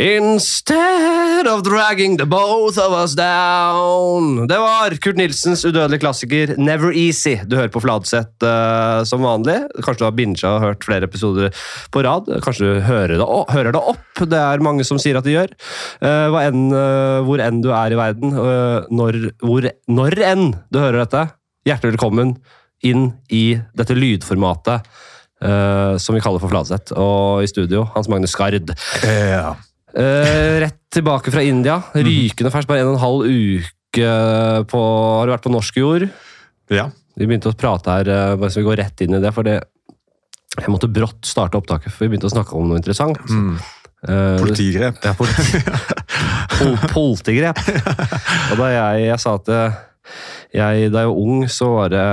Instead of dragging the both of us down. Det var Kurt Nilsens udødelige klassiker Never Easy. Du hører på Fladseth uh, som vanlig. Kanskje du har binga og hørt flere episoder på rad. Kanskje du hører det, hører det opp. Det er mange som sier at de gjør. Uh, enn, uh, hvor enn du er i verden, når, hvor, når enn du hører dette, hjertelig velkommen inn i dette lydformatet. som vi kaller for Fladseth. Og i studio, Hans Magnus Skard. Ja. Uh, rett tilbake fra India. Mhm. Rykende fersk. Bare en og en halv uke på Har du vært på norsk jord? Ja. Vi begynte å prate her, uh, bare så vi går rett inn i det. for det, Jeg måtte brått starte opptaket, for vi begynte å snakke om noe interessant. Mm. Uh, politigrep. Ja, politi Pol politigrep. Og da jeg, jeg sa at jeg, da jeg var ung, så var det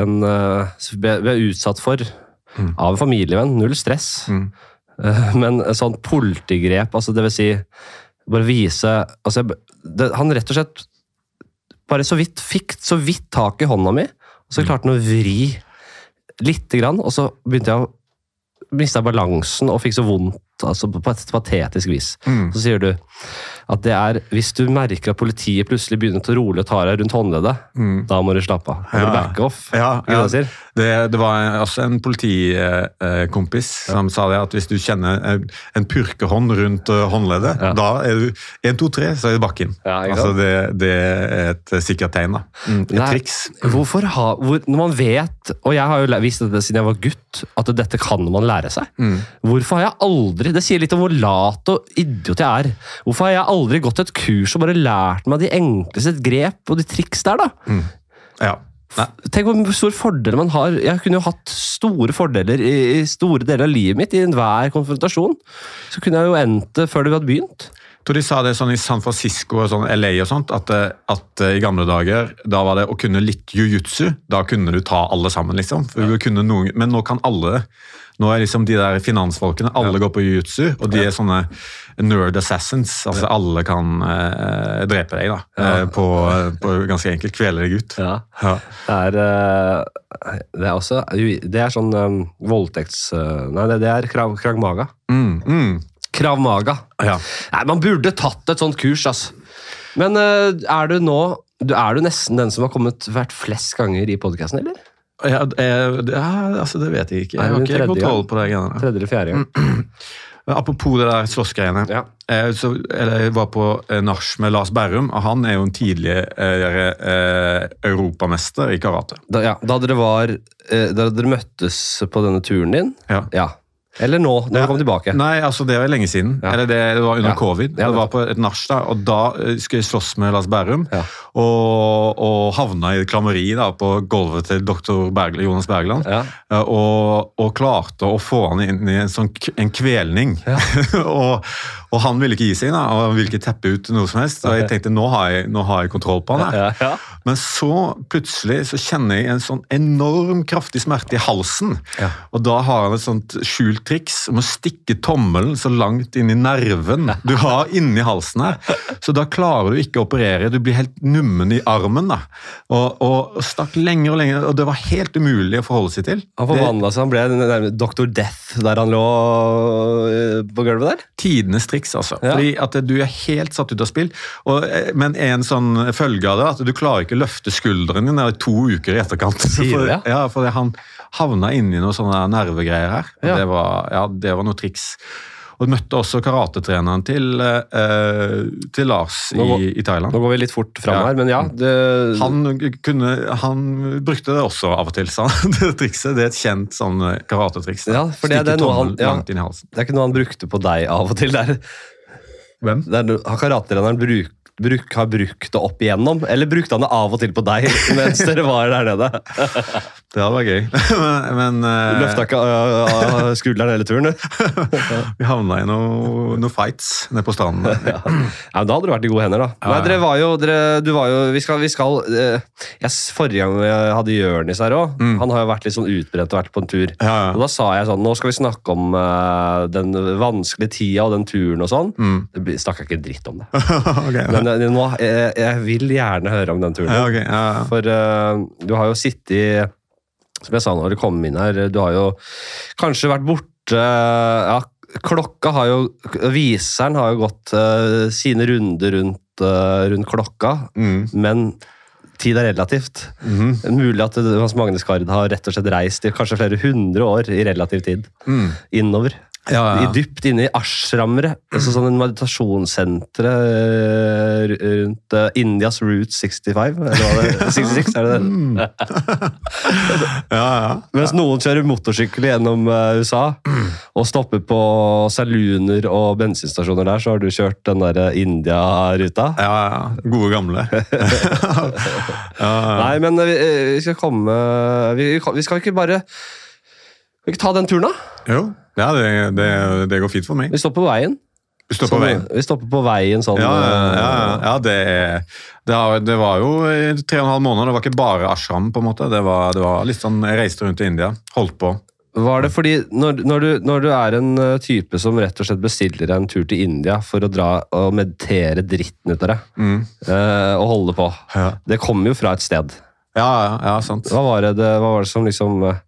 en Ble jeg utsatt for mm. av en familievenn. Null stress. Mm. Eh, men sånn politigrep, altså det vil si bare vise altså det, Han rett og slett bare så vidt fikk så vidt tak i hånda mi, og så klarte han å vri lite grann, og så begynte jeg å miste balansen og fikk så vondt altså på et patetisk vis. Mm. Så sier du at det er hvis du merker at politiet plutselig begynner til å rolig og ta deg rundt håndleddet, mm. da må du slappe av. Da må back off. Ja, ja. Det, det, det, var også en politikompis ja. som sa det, at hvis du kjenner en purkehånd rundt eh, håndleddet, da er du 1, 2, 3, så er du bakken. altså det, det, er et sikkert tegn. da. Mm. Et Nei, triks. Hvorfor ha, hvor, Når man vet, og jeg har jo visst dette siden jeg var gutt, at dette kan man lære seg. Mm. Hvorfor har jeg aldri Det sier litt om hvor lat og idiot jeg er. Hvorfor har jeg aldri aldri gått et kurs og bare lært meg de enkleste grep og de triks der, da. Mm. Ja. Nei. Tenk hvor stor fordel man har. Jeg kunne jo hatt store fordeler i, store deler av livet mitt i enhver konfrontasjon. Så kunne jeg jo endt det før det hadde begynt. Tror de sa det sånn i San Francisco og sånn, LA og sånt, at, at, i gamle dager da var det å kunne litt jiu-jitsu. Da kunne du ta alle sammen, liksom. Ja. Noen, men nå kan alle nå er liksom de der finansfolkene Alle ja. går på jiu-jitsu, og de er sånne nerd assassins. altså Alle kan eh, drepe deg da, eh, på, på, ganske enkelt. Kvele deg ut. Ja. ja. Det, er, det er også Det er sånn um, voldtekts... Nei, det, det, er krag maga. Mm, mm. Krav maga. Ja. Nei, Man burde tatt et sånt kurs, altså. Men uh, er du nå Er du nesten den som har kommet hvert flest ganger i podkasten, eller? Ja, ja, altså det vet jeg ikke. Jeg har ikke kontroll på det. Tredje eller fjerde gang. Apropos det der slåssgreiene. Ja. Eh, jeg var på eh, nach med Lars Berrum, og han er jo en tidligere eh, europamester i karate. Da, ja, da dere var Da dere møttes på denne turen din, ja. ja. Eller nå, når ja, du kom tilbake? Nei, altså det var lenge siden. Ja. Eller det, det, var under ja. covid. det var på et nach, og da skulle jeg slåss med Lars Berrum. Og, og, havna i klammeri da, på gulvet til doktor Bergl Jonas Bergland. Og, og, klarte å få han inn i en, sånn, en kvelning. og, og, han ville ikke gi seg, da, og han ville ikke teppe ut noe som helst. Og jeg tenkte nå har jeg, nå har jeg kontroll på han. Men så plutselig så kjenner jeg en sånn enorm kraftig smerte i halsen. Og da har han et sånt skjult triks om å stikke tommelen så langt inn i nerven du har inni halsen her. Så da klarer du ikke å operere. Du blir helt nummen i armen. da. Og, og, og stakk lenger og lenger, og det var helt umulig å forholde seg til. Han forvandla seg, han ble Dr. Death der han lå eh, på gulvet der? Tidenes triks, altså. Ja. Fordi at du er helt satt ut av spill. Og, eh, men en sånn følge av det at du klarer ikke å løfte skulderen din i to uker i etterkant. For, det? Ja, fordi han havna inni noen sånne nervegreier her. Ja. Det, var, ja, det var noe triks. Og møtte også karatetreneren til, uh, til Lars går, i, i, Thailand. Nå går vi litt fort fram ja. her, men ja det... han, kunne, han, brukte det også av og til, sa han. Det trikset. Det er et kjent sånn eh, karatetriks. Ja, for det, det, er han, ja, det er ikke noe han brukte på deg av og til. Der. Hvem? Der, har karatreneren bruk, bruk, har brukt det opp igjennom? Eller brukte han det av og til på deg mens dere var der nede? det hadde vært gøy. men, men uh, Løfta ikke uh, skulderen hele turen, du? vi havna i noen noe fights nede på stranden. ja. ja. men Da hadde du vært i gode hender, da. Nei, dere var jo, dere, du var jo Vi skal, vi skal uh, yes, Forrige gang vi hadde Jørnis her òg, mm. han har jo vært litt sånn utbrent og vært på en tur. Ja, ja. Og Da sa jeg sånn Nå skal vi snakke om den vanskelige tida og den turen og sånn. Mm. Det snakka ikke dritt om det. okay, men nå, jeg, jeg, vil gjerne høre om den turen. Ja, okay, ja, ja. For uh, du har jo sittet i Som jeg sa når du kom inn her, du har jo kanskje vært borte ja, klokka har jo Viseren har jo gått uh, sine runder rundt, uh, rundt klokka, mm. men tid er relativt. Mm -hmm. Mulig at Hans Magne Skard har rett og slett reist i kanskje flere hundre år i relativ tid. Mm. Innover. Ja, ja. Dypt inne i ashramere. Altså sånn en meditasjonssentre eh, rundt uh, Indias Route 65. Eller hva det 66, er det det? Mm. ja, ja. Mens noen kjører motorsykkel gjennom uh, USA og stopper på saluner og bensinstasjoner der, så har du kjørt den der India-ruta. Ja, ja. Gode gamle. Nei, men vi, vi skal komme vi, vi skal ikke bare Skal vi ikke ta den turen, da? Jo. Ja, det, det, det, går fint for meg. Vi står på veien. Vi stopper på veien. Vi stopper på veien sånn Ja, ja, ja, ja det, det, var jo tre og en halv måned. Det var ikke bare ashram. på en måte. Det var, det var litt sånn, Jeg reiste rundt i India, holdt på. Var det fordi når, når, du, når, du, er en eh, type som rett og slett bestiller en tur til India for å dra og meditere dritten ut av deg, mm. uh, og holde på ja. Det kommer jo fra et sted. Ja, ja, sant. Hva var det, hva var det som liksom uh,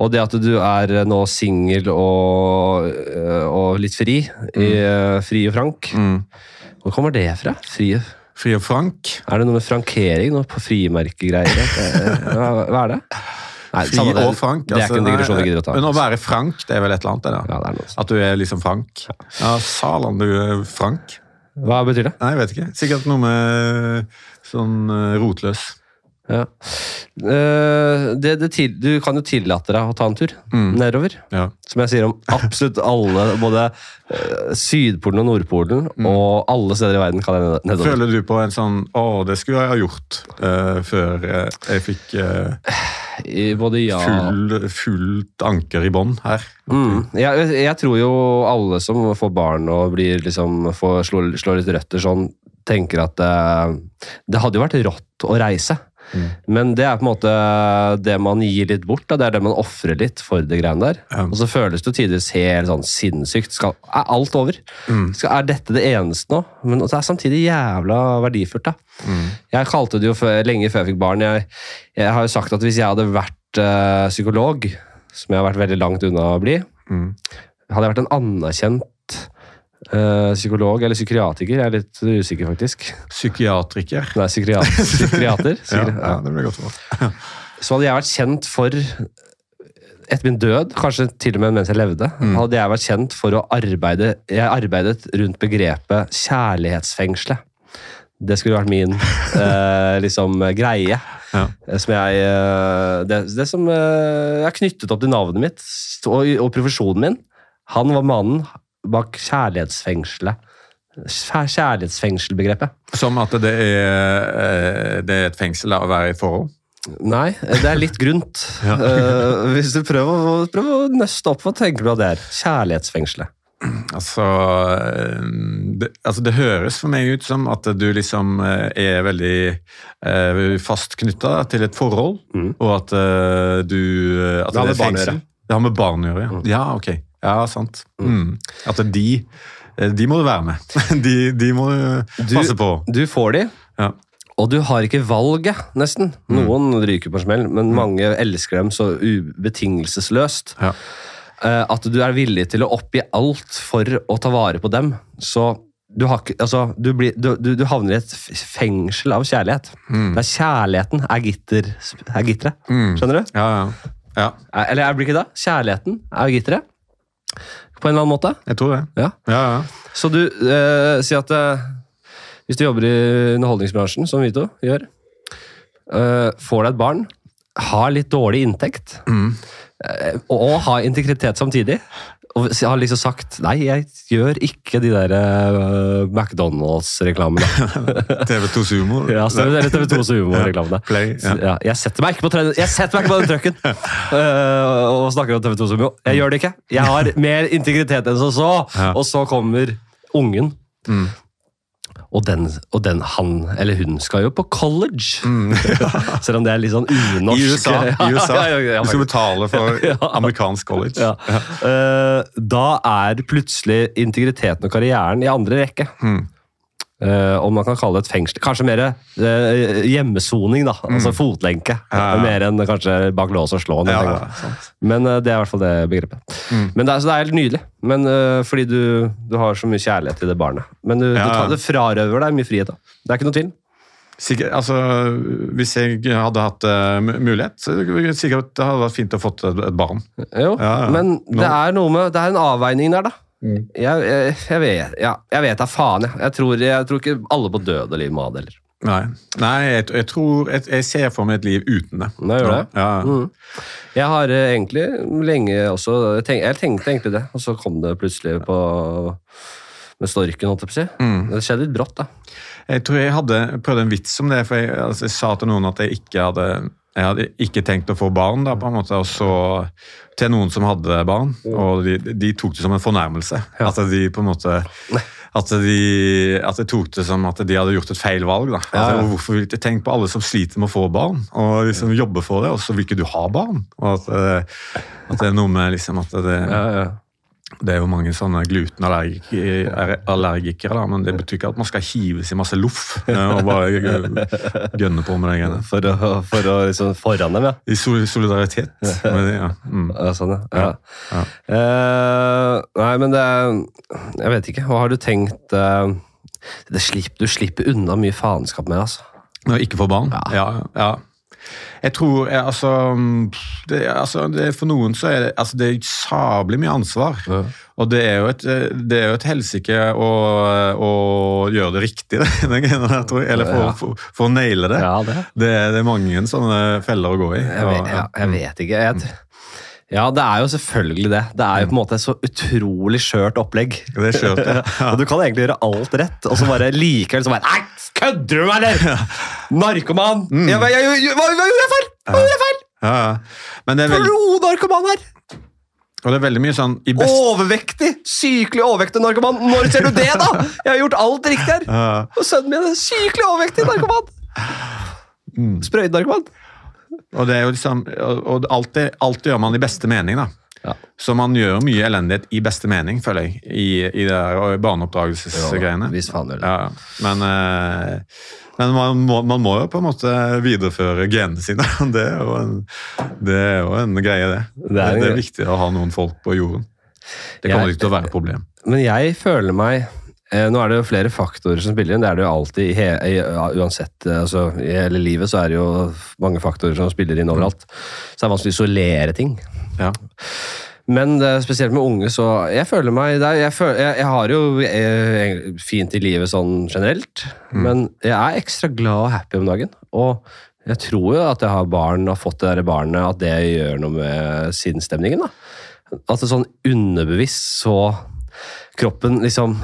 og det at du er nå singel og, øh, og, litt fri, i mm. Fri og Frank mm. Hvor kommer det fra? Fri, fri og Frank? Er det noe med frankering? Noe på frimerkegreier? Hva, hva er det? Nei, Fri det, og Frank. Det er ikke en altså, digresjon jeg gidder å ta. Men å være Frank, det er vel et eller annet? Det, ja, det er noe At du er liksom Frank. Ja, Salan, du er Frank. Hva betyr det? Nei, jeg vet ikke. Sikkert noe med sånn rotløs. Ja. Uh, det, det du kan jo tillate deg å ta en tur mm. nedover. Ja. Som jeg sier om absolutt alle, både uh, Sydpolen og Nordpolen, mm. og alle steder i verden kan jeg nedover. Føler du på en sånn Å, det skulle jeg ha gjort uh, før jeg fikk både ja full, fullt anker i bånn her? Mm. Jeg, jeg, tror jo alle som får barn og blir liksom, får slå, slå litt røtter sånn, tenker at det hadde jo vært rått å reise. Mm. Men det er på en måte det man gir litt bort. Da. Det er det man ofrer litt for det greiene der. Ja. Og så føles det tidvis helt sånn sinnssykt. Skal, er alt over? Mm. Skal, er dette det eneste nå? Men det er samtidig jævla verdifullt. da. Mm. Jeg kalte det jo før, lenge før jeg fikk barn. Jeg, jeg, har jo sagt at hvis jeg hadde vært øh, psykolog, som jeg har vært veldig langt unna å bli, mm. hadde jeg vært en anerkjent psykolog eller psykiatriker. Jeg er litt usikker, faktisk. Psykiatriker? Nei, psykiater. psykiater. ja, ja, det blir godt for. Så hadde jeg vært kjent for etter min død, kanskje til og med mens jeg levde, mm. hadde jeg vært kjent for å arbeide Jeg arbeidet rundt begrepet kjærlighetsfengselet. Det skulle vært min eh, liksom, greie. Ja. Som jeg, eh, det, det som eh, er knyttet opp til navnet mitt og, og profesjonen min. Han var mannen bak kjærlighetsfengselet. Kjærlighetsfengselbegrepet. Som at det er, eh, det er et fengsel å være i forhold? Nei, det er litt grunt. ja. uh, hvis du prøver, prøver, å nøste opp, hva tenker du at det er? Kjærlighetsfengselet. Altså det, altså det, høres for meg ut som at du liksom eh, er veldig eh, fast knytta til et forhold, mm. og at uh, du at Det har med barn å gjøre. Det har med barn å gjøre, ja. Mm. ja ok. Ja, sant. Mm. At de, eh, de må du være med. De, de må du passe på. Du får de. Ja. Og du har ikke valget, nesten. Mm. Noen mm. ryker på smell, men mm. mange elsker dem så ubetingelsesløst. Ja. Eh, at du er villig til å oppgi alt for å ta vare på dem. Så du, har, altså, du, blir, du, du, havner i et fengsel av kjærlighet. Mm. Det er kjærligheten er, gitter, er gitteret. Mm. Skjønner du? Ja, ja. ja. Eller eller blir ikke det? Kjærligheten er gitteret. På en eller annen måte? Jeg tror det. Ja. Ja, ja. Så du eh, sier at eh, hvis du jobber i underholdningsbransjen, som vi to gjør, eh, får deg et barn, har litt dårlig inntekt, mm. eh, og har integritet samtidig, og har liksom sagt nei, jeg gjør ikke de der uh, McDonald's-reklamene. TV2 Sumo? Ja, TV2 Sumo-reklamene. Ja. Ja, jeg, setter meg ikke på, jeg setter meg ikke på den trucken uh, og snakker om TV2 Sumo. Jeg gjør det ikke. Jeg har mer integritet enn som så. Og så kommer ungen. Mm. Og den, og den, han eller hun skal jo på college! Mm, ja. Selv om det er litt sånn unorsk. I USA. I USA. Ja, ja, du skal betale for amerikansk college. Uh, da er plutselig integriteten og karrieren i andre rekke. Mm. Uh, om man kan kalle det et fengsel. Kanskje mer uh, hjemmesoning, da. Mm. Altså fotlenke. Ja, ja. Mer enn kanskje bak lås og slå. Ja, Men uh, det er i hvert fall det begrepet. Mm. Men det er, det er, helt nydelig. Men, fordi du, du, har så mye kjærlighet til det barnet. Men du, du tar, det frarøver deg mye frihet. da. Det er ikke noe tvil. Sikkert, altså, hvis jeg hadde hatt uh, mulighet, så sikkert det hadde vært fint å få et, et barn. Jo, men det er noe med, det er en avveining der, da. Mm. Jeg, jeg, jeg, vet ja, jeg vet da faen, jeg. Jeg tror, jeg tror ikke alle på død og liv må ha det heller. Nei, Nei jeg, jeg, tror jeg, ser for meg et liv uten det. Nei, gjør det? Ja. Mm. Jeg har uh, egentlig lenge også tenk, Jeg tenkte egentlig det, og så kom det plutselig på med storken, holdt jeg på å si. Mm. Det skjedde litt brått, da. Jeg tror jeg hadde prøvd en vits om det, for jeg, altså, sa til noen at jeg ikke hadde jeg hadde ikke tenkt å få barn, da, på en måte, og så til noen som hadde barn. Og de, de tok det som en fornærmelse. Ja. At de på en måte at de, at de, tok det som at de hadde gjort et feil valg. da. Ja, ja. Hvorfor vil Tenk på alle som sliter med å få barn, og liksom jobber for det, og så vil ikke du ha barn. Og at, eh, at det er noe med liksom at det, ja, det er jo mange sånne glutenallergikere, da, men det betyr ikke at man skal hives i masse loff og bare gønne på med de greiene. For å, for å liksom foran dem, ja? I solidaritet med det, ja. Mm. ja sånn, ja. ja. ja. Uh, nei, men det Jeg vet ikke. Hva har du tenkt uh, slipper, Du slipper unna mye faenskap med, altså. Ikke får barn? Ja. ja. Jeg tror jeg, altså, det, altså det, For noen så er det, altså det er sablig mye ansvar. Ja. Og det er jo et, det er jo et helsike å, å, gjøre det riktig, den der, tror jeg. Eller for, ja. for, for, å naile det. Ja, det. det. er mange sånne feller å gå i. Jeg vet, jeg vet ikke. Jeg, ja, det er jo selvfølgelig det. Det er jo på en måte et så utrolig skjørt opplegg. Det er skjørt, ja. og du kan egentlig gjøre alt rett, og så bare likevel så bare Nei, kødder du meg, eller?! Narkoman! Mm. Jeg, jeg, jeg, hva, hva gjorde jeg feil?! Hva gjorde jeg feil?! Ja, ja. Er. Blodnarkoman her! Og det er veldig mye sånn best... Overvektig! Sykelig overvektig narkoman! Når ser du det, da?! Jeg har gjort alt riktig her! Ja. Og sønnen min er sykelig overvektig narkoman! Mm. Sprøytenarkoman. Og, det er jo liksom, og alt, det, alt gjør man i beste mening, da. Ja. Så man gjør mye elendighet i beste mening, føler jeg, i, i det barneoppdragelsesgreiene. Ja, men, eh, men man, må, man, må, jo på en måte videreføre genene sine. Det er jo en, det er jo en greie, det. Det er, det er, viktig å ha noen folk på jorden. Det kommer ikke til å være et problem. Men jeg føler meg nå er det jo flere faktorer som spiller inn. Det er det jo alltid. Uansett, eh, altså, I hele livet så er det jo mange faktorer som spiller inn overalt. Så det er vanskelig å isolere ting. Ja. Men det, spesielt med unge, så Jeg føler meg er, jeg, føler, jeg, jeg, har jo jeg, fint i livet sånn generelt, mm. men jeg er ekstra glad og happy om dagen. Og jeg tror jo at jeg har barn og har fått det der barnet, at det gjør noe med sinnsstemningen. At det sånn underbevisst så Kroppen liksom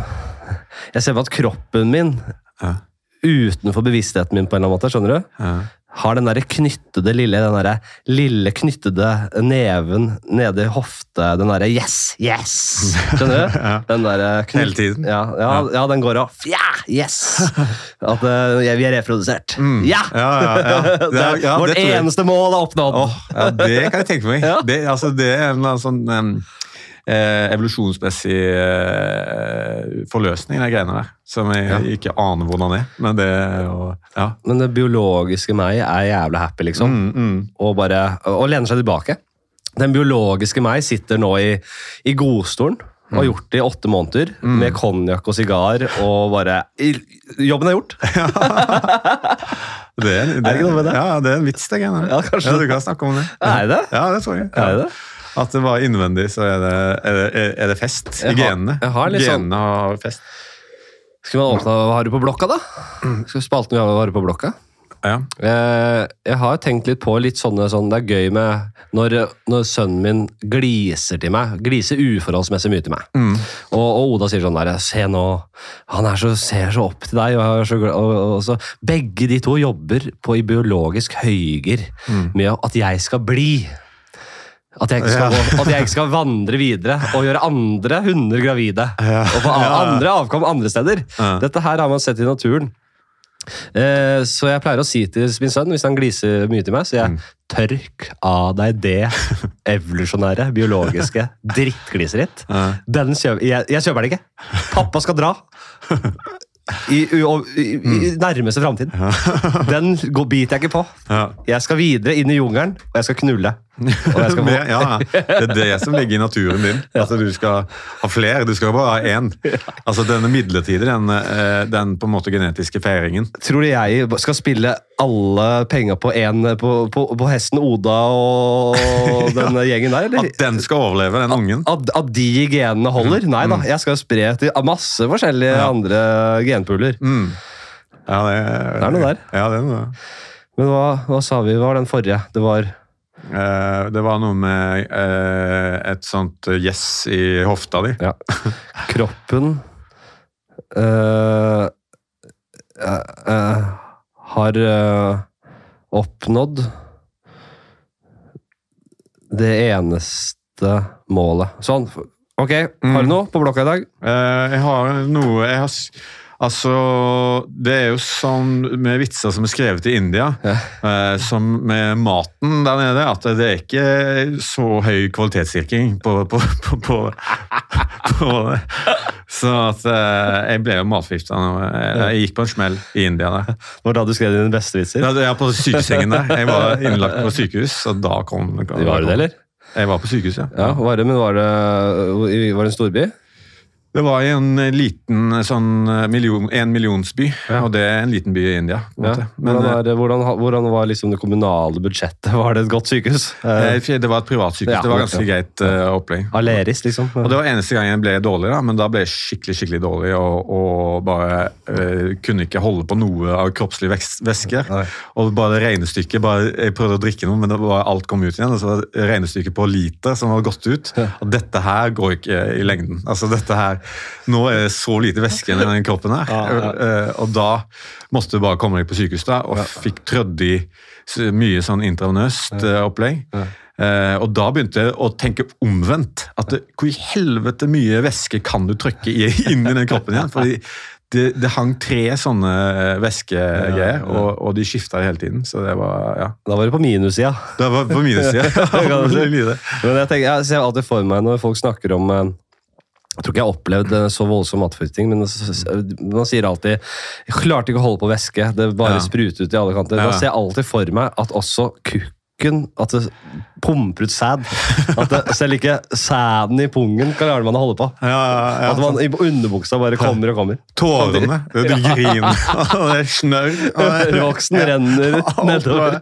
jeg ser på at kroppen min, ja. utenfor bevisstheten min, på en eller annen måte, skjønner du? Ja. Har den der knyttede lille den der lille knyttede neven nede i hofte Den derre yes, yes! Skjønner du? ja. Den der knytt... Hele tiden? Ja, ja, ja, den går av. ja, yes! At uh, vi er reprodusert. Mm. Ja! Det, vårt eneste mål er oppnådd. Oh, ja, det kan jeg tenke meg. Det, altså, det er en sånn um, eh, evolusjonsmessig eh, forløsning, de greiene der. Som jeg ja. ikke aner hvordan er. Men det, og, ja. men det biologiske meg er jævlig happy, liksom. Mm, mm. Og, bare, og lener seg tilbake. Den biologiske meg sitter nå i, i godstolen. Og har mm. gjort det i åtte måneder mm. med konjakk og sigar og bare Jobben er gjort! det, er, det, er, det med det? Ja, det er en vits, det greiene. Ja, ja, du kan snakke om det. Er det? Ja, det tror jeg. Ja. Er det? At det var innvendig, så er det, er det, er det fest i genene. Genene sånn... har fest. Skal man åpne Hva har du på blokka, da? Skal vi spalte med Hva har du på blokka? Ja. Eh, jeg har tenkt litt på litt sånne sånn, Det er gøy med når, når, sønnen min gliser til meg. Gliser uforholdsmessig mye til meg. Mm. Og, og, Oda sier sånn der Se nå, han så, ser så opp til deg. Og, så, og, så, Begge de to jobber på i biologisk høyger mm. med at jeg skal bli. At jeg, skal, ja. at jeg, ikke skal, vandre videre og gjøre andre hunder gravide. Ja. Og få andre avkom andre steder. Ja. Dette her har man sett i naturen. Eh, så jeg pleier å si til min sønn, hvis han gliser mye til meg, så jeg mm. tørk av deg det evolusjonære, biologiske drittgliset ditt. Den kjøper, jeg, jeg, kjøper det ikke. Pappa skal dra. i, i, i, i nærmeste framtid. Den går, biter jeg ikke på. Jeg skal videre inn i jungelen, og jeg skal knulle. ja, det er det som ligger i naturen din. Altså, du skal ha flere. Du skal bare ha én. Altså Denne midlertidige, den, eh, den, på en måte genetiske feiringen. Tror du jeg skal spille alle penger på, en, på, på, på hesten Oda og den gjengen der? Eller? At den skal overleve, den ungen? At, at de genene holder? Mm. Nei da, jeg skal spre til masse forskjellige ja. andre genpuler. Mm. Ja, det, det, er noe der. Ja, det er noe. Men hva, hva sa vi Hva var den forrige? Det var Uh, det var noe med uh, et sånt yes i hofta di. Ja. Kroppen uh, har oppnådd det eneste målet. Sånn. Ok, har du mm. noe på blokka i dag? jeg har noe jeg har Altså, Det er jo sånn med vitser som er skrevet i India, ja. eh, som med maten der nede, at det er ikke så høy kvalitetsstyrking på, på, på, på, det. Så at eh, jeg ble jo matforgifta jeg, gikk på en smell i India. der. Det var da du skrev dine beste vitser? Ja, ja, på sykesengen der. Jeg var innlagt på sykehus, og da kom, kom Var det, eller? Jeg var på sykehus, ja. ja var det, men var det, var det en storby? Det var i en eh, liten eh, sånn eh, million, en millionsby, ja. og det er en liten by i India. Ja. Men, hvordan, det, hvordan, hvordan, var liksom det kommunale budsjettet? Var det et godt sykehus? Det var et privatsykehus. Ja, det var ganske greit uh, opplegg. Aleris, liksom. Og Det var eneste gang jeg ble dårlig, da, men da ble jeg skikkelig skikkelig dårlig og, og bare uh, kunne ikke holde på noe av kroppslig væske. Og bare regnestykket bare, Jeg prøvde å drikke noe, men var, alt kom ut igjen. Og så var regnestykket på liter som hadde gått ut. Og dette her går ikke i lengden. Altså dette her nå er det så lite væske i den kroppen her. Ja, ja. Eh, og da måtte du bare komme deg på sykehus da, og fikk trødd i mye sånn intravenøst eh, opplegg. Uh, og da begynte jeg å tenke omvendt. at det, Hvor i helvete mye væske kan du trykke inn i den kroppen igjen? Fordi det, det hang tre sånne væskegreier, ja, ja. og, og, de skifta hele tiden. så det var, ja. Da var det på minussida. Da var det på minussida. Men jeg, jeg ser alltid for meg når folk snakker om jeg tror ikke jeg har opplevd så voldsom matforgiftning, men man sier alltid jeg klarte ikke å holde på væske. Det bare ja. sprutet ut i alle kanter. Da ser jeg alltid for meg at også kukk kukken At det pumper ut sæd. At det, selv ikke sæden i pungen klarer man å holde på. Ja, ja, at man i underbuksa bare kommer og kommer. Tårene. Du griner. det er snørr. Roksen renner nedover.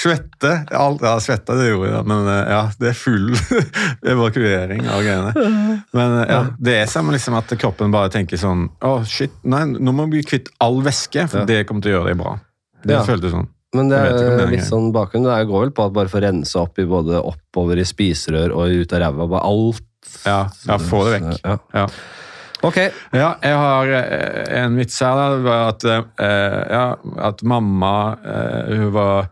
Svette. Alt, ja, svette det gjorde jeg, men eh, ja, det er full evakuering av greiene. Men eh, ja, det er som liksom at kroppen bare tenker sånn Å, oh, shit, nei, nå må vi bli kvitt all væske, for det kommer til å gjøre deg bra. Det føltes sånn. Men det er litt sånn bakgrunn. Det går vel på at bare for å rense opp i både oppover i spiserør og ut av ræva. Bare alt. Ja, ja få det vekk. Ja. ja. Ok. Ja, jeg har eh, en vits her. da, det var at, eh, ja, at mamma eh, hun var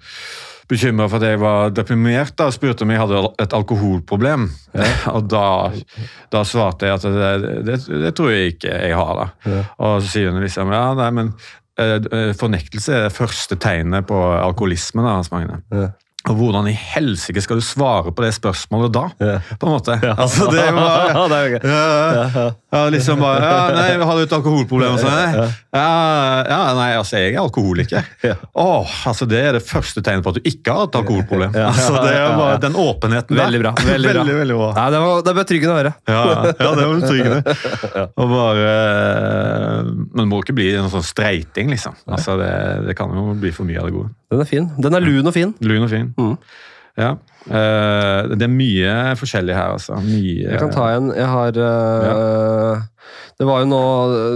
bekymra for at jeg var deprimert da, og spurte om jeg hadde et alkoholproblem. Ja. Og da, da, svarte jeg at det, det, det, tror jeg ikke jeg har. da. Ja. Og så sier hun liksom ja, nei, men fornektelse er det første tegnet på alkoholisme. da, Hans Magne. Ja. Og Hvordan i helsike skal du svare på det spørsmålet da? Ja. på en måte? Ja. Altså, det var, ja, det er jo ja, ja, liksom bare ja, nei, Har du et alkoholproblem? Sånn, ja, ja, nei, altså, jeg er alkoholiker. Åh, altså, Det er det første tegnet på at du ikke har et alkoholproblem. Altså, det er bare Den åpenheten der. Veldig bra. Veldig, veldig, veldig bra. Ja, det, var, det er betryggende å høre. Ja, det var betryggende. Og bare Men det må ikke bli en sånn streiting, liksom. Altså, det, det kan jo bli for mye av det gode. Den er fin. Den er lun og fin. Lun og fin. Mm. Ja. Uh, det er mye forskjellig her, altså. Mye, jeg kan ta en. Jeg har uh, ja. Det var jo nå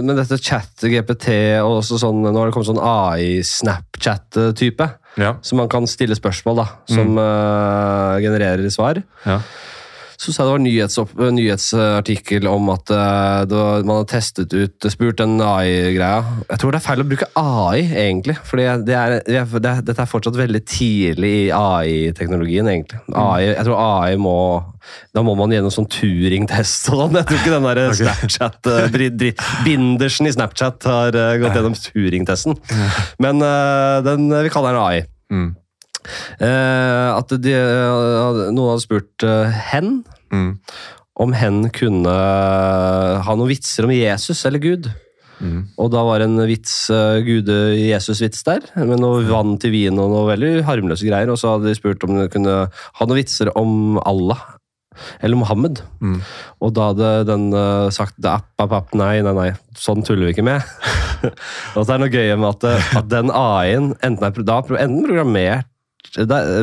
med dette chat-GPT og også sånn, Nå har det kommet sånn AI-Snapchat-type. Ja. Så man kan stille spørsmål da, som mm. uh, genererer svar. Ja så sa jeg det var nyhetsopp, nyhetsartikkel om at uh, var, man har testet ut spurt den AI-greia. Jeg tror det er feil å bruke AI, egentlig. For det det dette er fortsatt veldig tidlig i AI-teknologien, egentlig. Mm. AI, jeg tror AI må Da må man gjennom sånn Turing-test og sånn. Jeg tror ikke den der okay. Snapchat uh, Bindersen i Snapchat har gått gjennom Turing-testen. Men den, vi kaller den AI. Mm. Eh, at de, eh, noen hadde spurt eh, hen mm. om hen kunne ha noen vitser om Jesus eller Gud. Mm. Og da var en vits, uh, gude Jesus-vits der, med noe vann til vin og noe veldig harmløse greier. Og så hadde de spurt om de kunne ha noen vitser om Allah. Eller Mohammed. Mm. Og da hadde den uh, sagt app, app, app, nei, nei, nei, sånn tuller vi ikke med. og så er det noe gøy med at, at den AI-en enten er enten programmert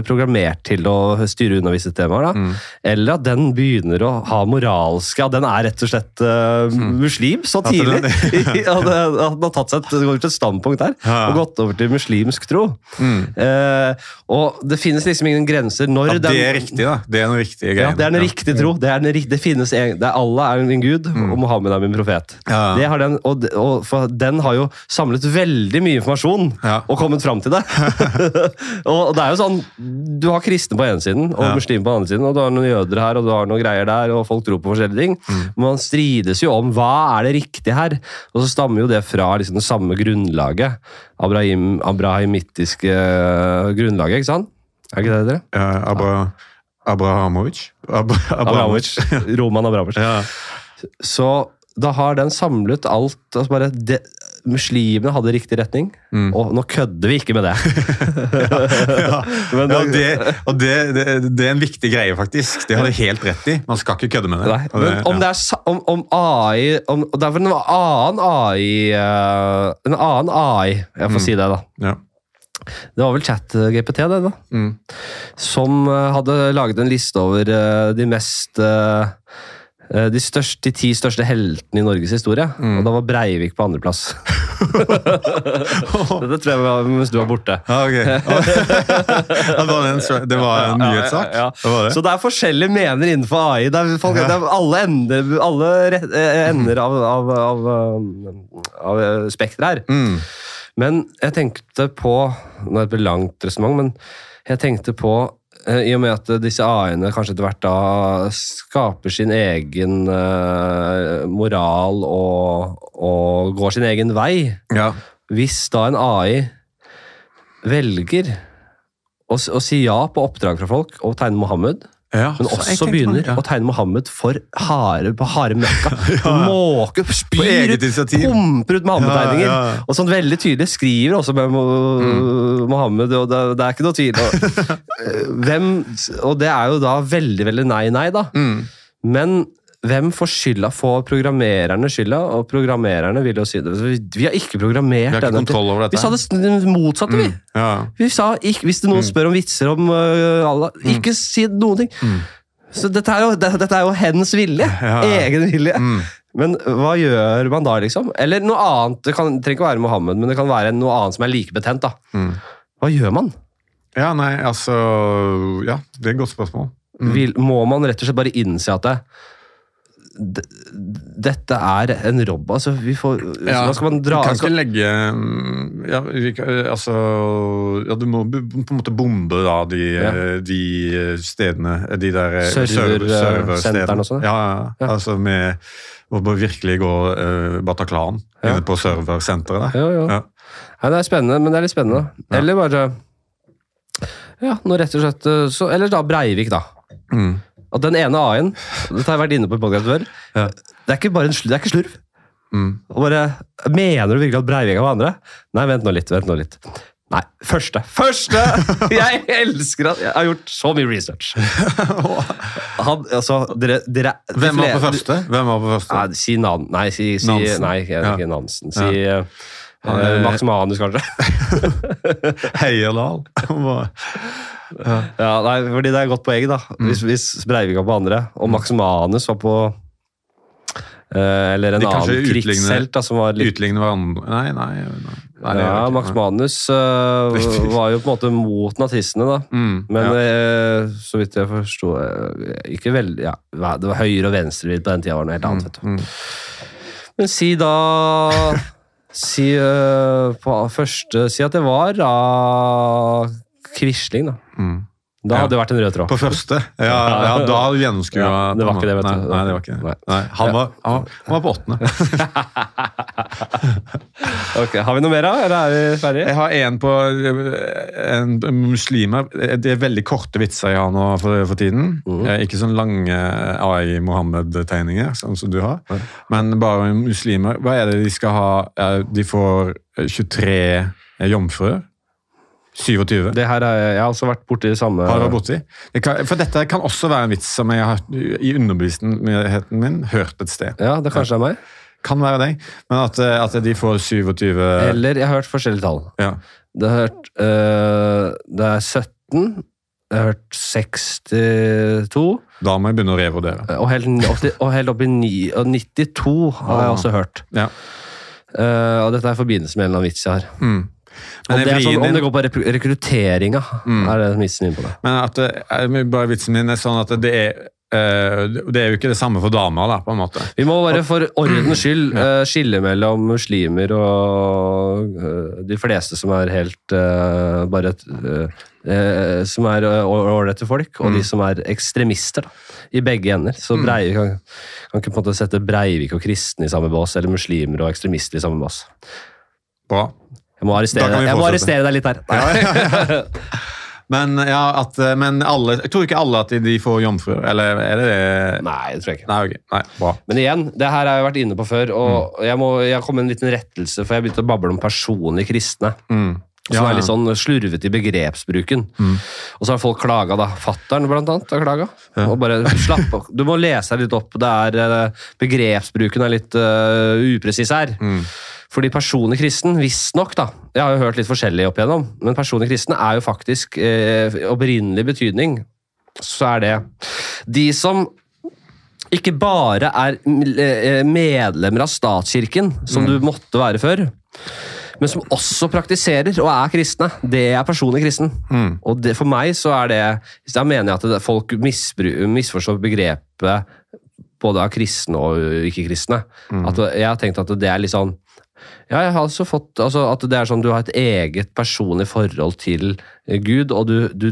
programmert til å styre unna visse temaer. Mm. Eller at den begynner å ha moralske At den er rett og slett uh, muslim så tidlig. at den har tatt seg et, et standpunkt der ja. og gått over til muslimsk tro. Mm. Uh, og det finnes liksom ingen grenser når ja, Det er riktig, da. Det er noe riktig greier. Ja, det er en riktig tro. Det, er en, det finnes en, det er Allah er min gud, mm. og Mohammed er min profet. Det har den, og, og, for den har jo samlet veldig mye informasjon og kommet fram til det. og det er jo sånn, Du har kristne på ene siden og ja. muslimer på den andre siden, og du har noen jøder her og du har noen greier der, og folk tror på forskjellige ting. Mm. Man strides jo om hva er det riktige her. Og så stammer jo det fra liksom det samme grunnlaget. Abrahim, abrahimittiske eh, grunnlaget, ikke sant? Er ikke det dere? Ja, Abra, Abrahamovic. Abra, Abrahamovic. Roman Abrahamovic. Ja. Så da har den samlet alt altså bare det, muslimene hadde riktig retning, mm. og nå kødder vi ikke med det. ja, ja. Men, ja det, og det, det, det, er en viktig greie, faktisk. Det har du helt rett i. Man skal ikke kødde med det. Nei, men om det er om, om AI om, Det er vel en annen AI uh, En annen AI, jeg får mm. si det, da. Ja. Det var vel ChatGPT, det, da. Mm. Som uh, hadde laget en liste over uh, de mest Eh, de, største, de ti største heltene i Norges historie. Mm. Og da var Breivik på andreplass. Dette tror jeg var mens du var borte. Ja, okay. det, var en, det var en nyhetssak? Ja, ja, ja. Så det er forskjellige mener innenfor AI. Det er, folk, det alle ender, alle eh, ender av, av, av, av spekteret her. Mm. Men jeg tenkte på Nå er det et langt resonnement, men jeg tenkte på Eh, I og med at disse AI-ene kanskje etter hvert da skaper sin egen uh, moral og, og, går sin egen vei ja. Hvis da en AI velger å, å, si ja på oppdrag fra folk og tegne Mohammed, ja, men også begynner å tegne Mohammed for hare på harde møkka. ja. Måke, spyr ut, pumper ut Mohammed-tegninger. Ja, og sånn veldig tydelig skriver også med mm. Mohammed, og det, det, er ikke noe tvil. Og, hvem, og det er jo da veldig, veldig nei, nei, da. Mm. Men hvem får skylda? Får programmererne skylda? Og programmererne vil jo si det. Vi har ikke programmert vi har ikke kontroll over dette. Vi sa det motsatte, vi. Mm, ja. vi sa, ikke, Hvis noen mm. spør om vitser om uh, Allah, mm. ikke si noen ting. Mm. Så dette er, jo, dette er jo hens vilje. Ja. Egen vilje. Mm. Men hva gjør man da, liksom? Eller noe annet. Det kan, trenger ikke være Mohammed, men det kan være noe annet som er like betent. da. Mm. Hva gjør man? Ja, nei, altså Ja, det er et godt spørsmål. Vil, må man rett og slett bare innse at det, dette er en robb, altså. Vi får, ja, hva skal man dra Kan ikke legge ja, ja, altså, ja, Du må på en måte bombe da de, ja. de stedene De der serverstedene. serversenterne og sånn? Ja, ja, altså med å virkelig gå uh, Bataclan inne på serversenteret der. Ja, ja. ja, det er spennende, men det er litt spennende. Eller bare Ja, nå rett og slett eh, så, Eller da Breivik, da. Mm. At den ene A-en Dette har jeg vært inne på i podkast før. Ja. Det er ikke bare en det er ikke slurv. Mm. Bare, mener du virkelig at Breivik var andre? Nei, vent nå litt. vent nå litt. Nei, første! Første! Jeg elsker at jeg har gjort så mye research. Han, altså, dere, dere, Hvem var på første? Hvem var på første? Nei, si Nan... Nei, si, si Nansen. Nei, ikke, ja. Nansen. Si ja. Max Manus, kanskje. Heierdal. Ja. ja, nei, fordi det er et godt poeng, da. Mm. Hvis, hvis Breivik var på andre, og Max Manus var på eh, eller en annen krigshelt som var litt Utligne hverandre Nei, nei. nei, nei ja, Max Manus uh, var jo på en måte mot nazistene, da. Mm, Men ja. uh, så vidt jeg forsto Ikke veldig ja, Det var høyre- og venstrevidd på den tida, var noe helt annet. Mm, mm. Men si da Si på første Si at det var av Quisling, da. Mm. Da hadde det vært en rød tråd. På første? Ja, ja da gjennomskua ja, Det var ikke det, vet du. Nei, det var ikke det. Nei. Han, var, han, han var på åttende. Ok, Har vi noe mer, da? Eller er vi ferdige? Jeg har en på en muslimer. Det er veldig korte vitser jeg har nå for, for tiden. Eh, Ikke sånn lange AI Mohammed-tegninger, sånn som du har. Men bare muslimer. Hva er det de skal ha? Eh, De får 23 jomfruer. 27. Det her er, Jeg har også vært borti det samme Har du vært borti? Det kan, for dette kan også være en vits som jeg har i underbevisstheten min hørt et sted. Ja, det kanskje er meg. Kan være deg, men at, eh, at de får 27 Eller jeg har hørt forskjellige tall. ja. Det, har hørt, øh, det er 17, jeg har hørt 62, Da må jeg begynne å revurdere. og helt, opp til- og helt opp i 9, og 92 har jeg Ah. også hørt. Ja. Uh, og dette er i forbindelse med en eller annen vits jeg har. Mm. Men, det, er sånn, din... om det går på rekrutteringa, Mm. er det vitsen min på det. men at er- bare vitsen min er sånn at det er eh, det er jo ikke det samme for damer, da, på en måte. Vi må bare for ordens skyld eh, skille mellom muslimer og eh, de fleste som er helt eh, bare eh, eh, Som er eh, ålreite folk, og Mm. de som er ekstremister. da, I begge ender. Så Breivik kan, kan ikke på en måte sette Breivik og kristne i samme bås, eller muslimer og ekstremister i samme bås. Bra. Jeg må arrestere, jeg må arrestere deg litt her. Ja, Men, ja, at, eh, men alle, jeg tror ikke alle at de, får jomfruer, eller er det det? Nei, det tror jeg ikke. Nei, okay. Nei. Men igjen, det her har jeg vært inne på før, Mm. jeg må jeg kom med en liten rettelse, for jeg begynte å bable om personlig kristne. Mm. Som Ja, er litt ja. sånn slurvete i begrepsbruken. Mm. Og så har folk klaga, da. Fattern blant annet har klaga. Ja. Og bare slapp av. Du må lese deg litt opp. Det er, eh, begrepsbruken er litt uh, upresis her. Mm. Fordi personlig kristen, visstnok, da Jeg har jo hørt litt forskjellig opp igjennom, men personlig kristen er jo faktisk eh, opprinnelig betydning. Så er det de som ikke bare er eh, medlemmer av statskirken, som du måtte være før, men som også praktiserer og er kristne. Det er personlig kristen. Mm. Og det, for meg så er det Da mener jeg at det, folk misforstår begrepet både av kristne og ikke-kristne. At Jeg har tenkt at det er litt sånn ja, jeg har også fått altså At det er sånn du har et eget personlig forhold til eh, Gud, og du, du,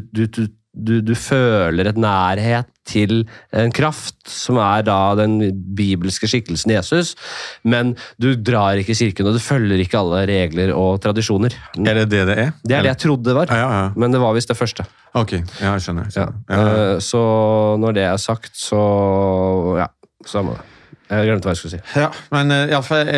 du, du, føler et nærhet til en kraft, som er da den bibelske skikkelsen Jesus, men du drar ikke i kirken, og du følger ikke alle regler og tradisjoner. Er det det det er? Det er det jeg trodde det var, Ja, ja, ja. men det var visst det første. Ok, ja, jeg skjønner. skjønner. Eh, Så når det er sagt, så ja, samme det. Jeg glemte hva jeg skulle si. Ja, men i alle fall,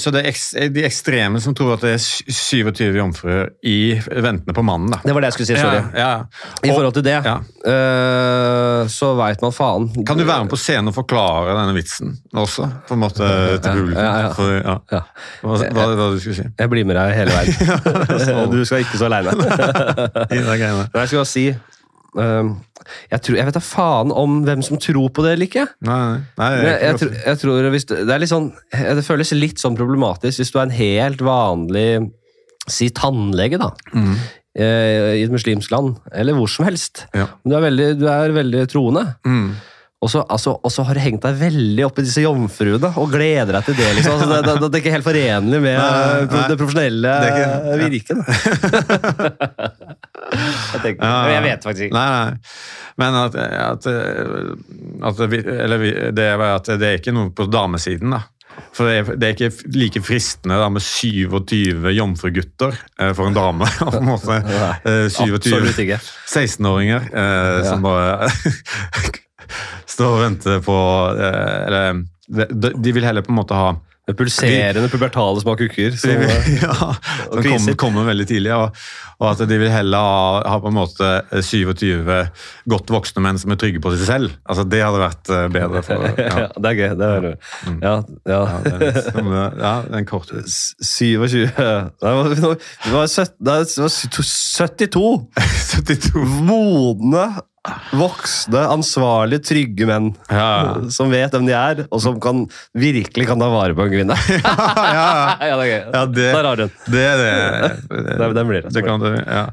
så det er de ekstreme som tror at det er 27 jomfruer i ventende på mannen, da. Det var det jeg skulle si, sorry. Ja, ja. I forhold til det, Ja. eh, så veit man faen. Kan du være med på scenen og forklare denne vitsen også, på en måte til publikum? Ja, ja, ja. For, ja. Ja. Hva, hva, hva du skulle si? Jeg blir med deg hele veien. du skal ikke så aleine. Jeg skulle bare si jeg, tror, jeg vet da faen om hvem som tror på det eller ikke. Nei, nei, nei jeg, jeg, tror, jeg tror hvis det, er sånn Det føles litt sånn problematisk hvis du er en helt vanlig Si tannlege, da. Mm. I et muslimsk land, eller hvor som helst. Ja. Men du er veldig, du er veldig troende. Mm. Og så, altså, har du hengt deg veldig opp i disse jomfruene og gleder deg til det. liksom. Altså, det, det, det er ikke helt forenlig med Nei, nei. det profesjonelle Det ja. virket. jeg, tenker, Ja, jeg vet faktisk ikke. Nei, nei. Men at, at, at, eller det, er at det er ikke noe på damesiden, da. For det er, det er ikke like fristende da, med 27 jomfrugutter eh, for en dame. på en måte. Eh, 27 16-åringer eh, som bare står og venter på eh, Eller de, vil heller på en måte ha det pulserende pubertale små kukker. Så, ja, som kommer, kommer veldig tidlig. Og, og at de vil heller ha, ha på en måte 27 godt voksne menn som er trygge på seg selv. Altså Det hadde vært eh, bedre. for ja. Ja, det er gøy. Det er, ja, ja. ja, det, er, ja, det er en kort 27 det var, det var, søt- nei, det var 72 72. modne, voksne, ansvarlige, trygge menn. Ja, Som vet hvem de er, og som kan, virkelig kan ta vare på en kvinne. ja, ja. ja, det er gøy. Det- Der har du den. Det det. Blir det. det kan du, ja.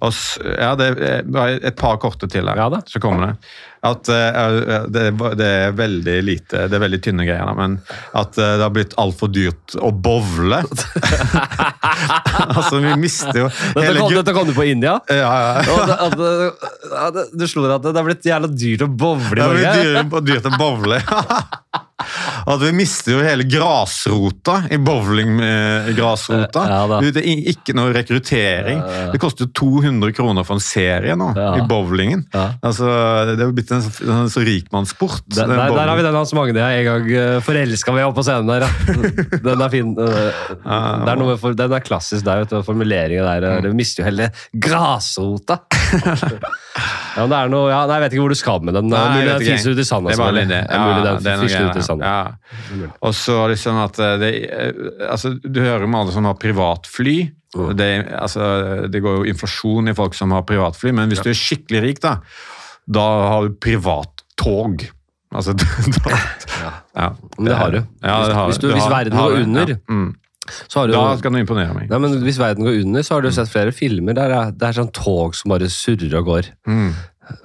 Og, ja, det er et par korte til her. Så kommer det. At uh, det, det er veldig lite Det er veldig tynne greier, men at uh, det har blitt altfor dyrt å bovle. altså, vi mister jo Dette hele kom, dette kom du på India? ja, ja. Det, at, det- ja, det, du at det, er blitt jævla dyrt å bowle i Det har blitt dyrt, dyrt å bowle. at vi mister jo hele grasrota i bowlinggrasrota. Ja, det er ikke noe rekruttering. Det koster 200 kroner for en serie nå ja. i bowlingen. Ja. Altså, det er jo blitt en, en, så rikmannssport. Der, der, der, har vi den Hans Magne jeg en gang eh, forelska meg opp på scenen der. Den er fin. Det er for, den er klassisk der, vet du, formuleringen der. Mm. Du mister jo hele grasrota. ja, men det er noe, ja, nei, Jeg vet ikke hvor du skal med den. Nei, mulig den fiser ut i sanda. Det er mulig den det er ut i sanda. Ja. Og så liksom at eh, det, eh, altså, Du hører om alle som har privatfly. Det, altså, det går jo inflasjon i folk som har privatfly, men hvis du er skikkelig rik, da, da har du privattog. Altså, da, ja. Men det har du. Hvis, hvis, du, hvis verden går under mm. Du, da skal du imponere meg. Nei, men Hvis verden går under, så har du sett flere filmer der det er sånn tog som bare surrer og går. Mm.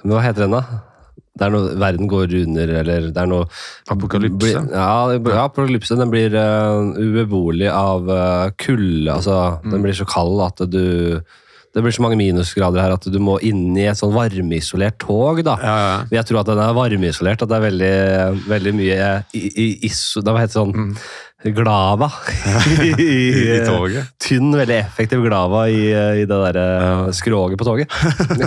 Men hva heter den, da? Det er noe Verden går under, eller det er noe Apokalypse? ja, ja, apokalypse. Den blir uh, ubeboelig av uh, kulde. Altså, mm. den blir så kald at du det blir så mange minusgrader her at du må inn i et sånn varmeisolert tog. da. Ja, ja. Jeg tror at den er varmeisolert, at det er veldig, veldig mye i, i, iso... Det sånn mm Glava I, I, I, toget. Tynn, veldig effektiv glava i, i det derre ja. skroget på toget.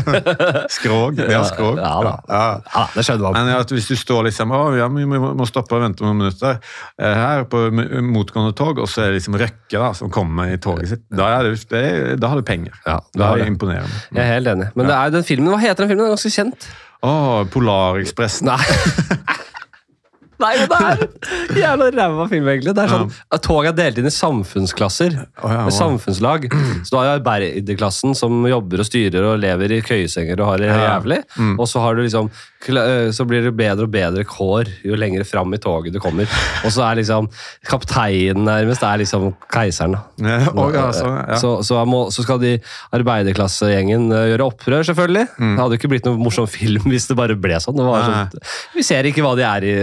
skrog? Ja, skrog. Ja, da. Ja. ja det skjønner man. Men hvis du står liksom å, ja, vi må stoppe og vente noen minutter eh, her på motgående tog, og så er det liksom Røkke da, som kommer i toget sitt, da, er det, det, da har du penger. Ja, da er det imponerende. Jeg er helt enig. Men det er den filmen, hva heter den filmen? Den er ganske kjent. Å, Polarekspressen. Nei. Nei, men det er jævla ræva film, egentlig. Det er sånn, ja. Toget er delt inn i samfunnsklasser. Oh, ja, med samfunnslag. Så du har arbeiderklassen som jobber og styrer og lever i køyesenger og har det jævlig. Mm. Og så har du liksom så blir det bedre og bedre kår jo lenger fram i toget du kommer. Og så er liksom kapteinen nærmest er liksom keiseren. Ja, ja, så, ja. så, så, må, så, skal de arbeiderklassegjengen eh, gjøre opprør, selvfølgelig. Mm. Det hadde jo ikke blitt noen morsom film hvis det bare ble sånn. sånn. Vi ser ikke hva de er i.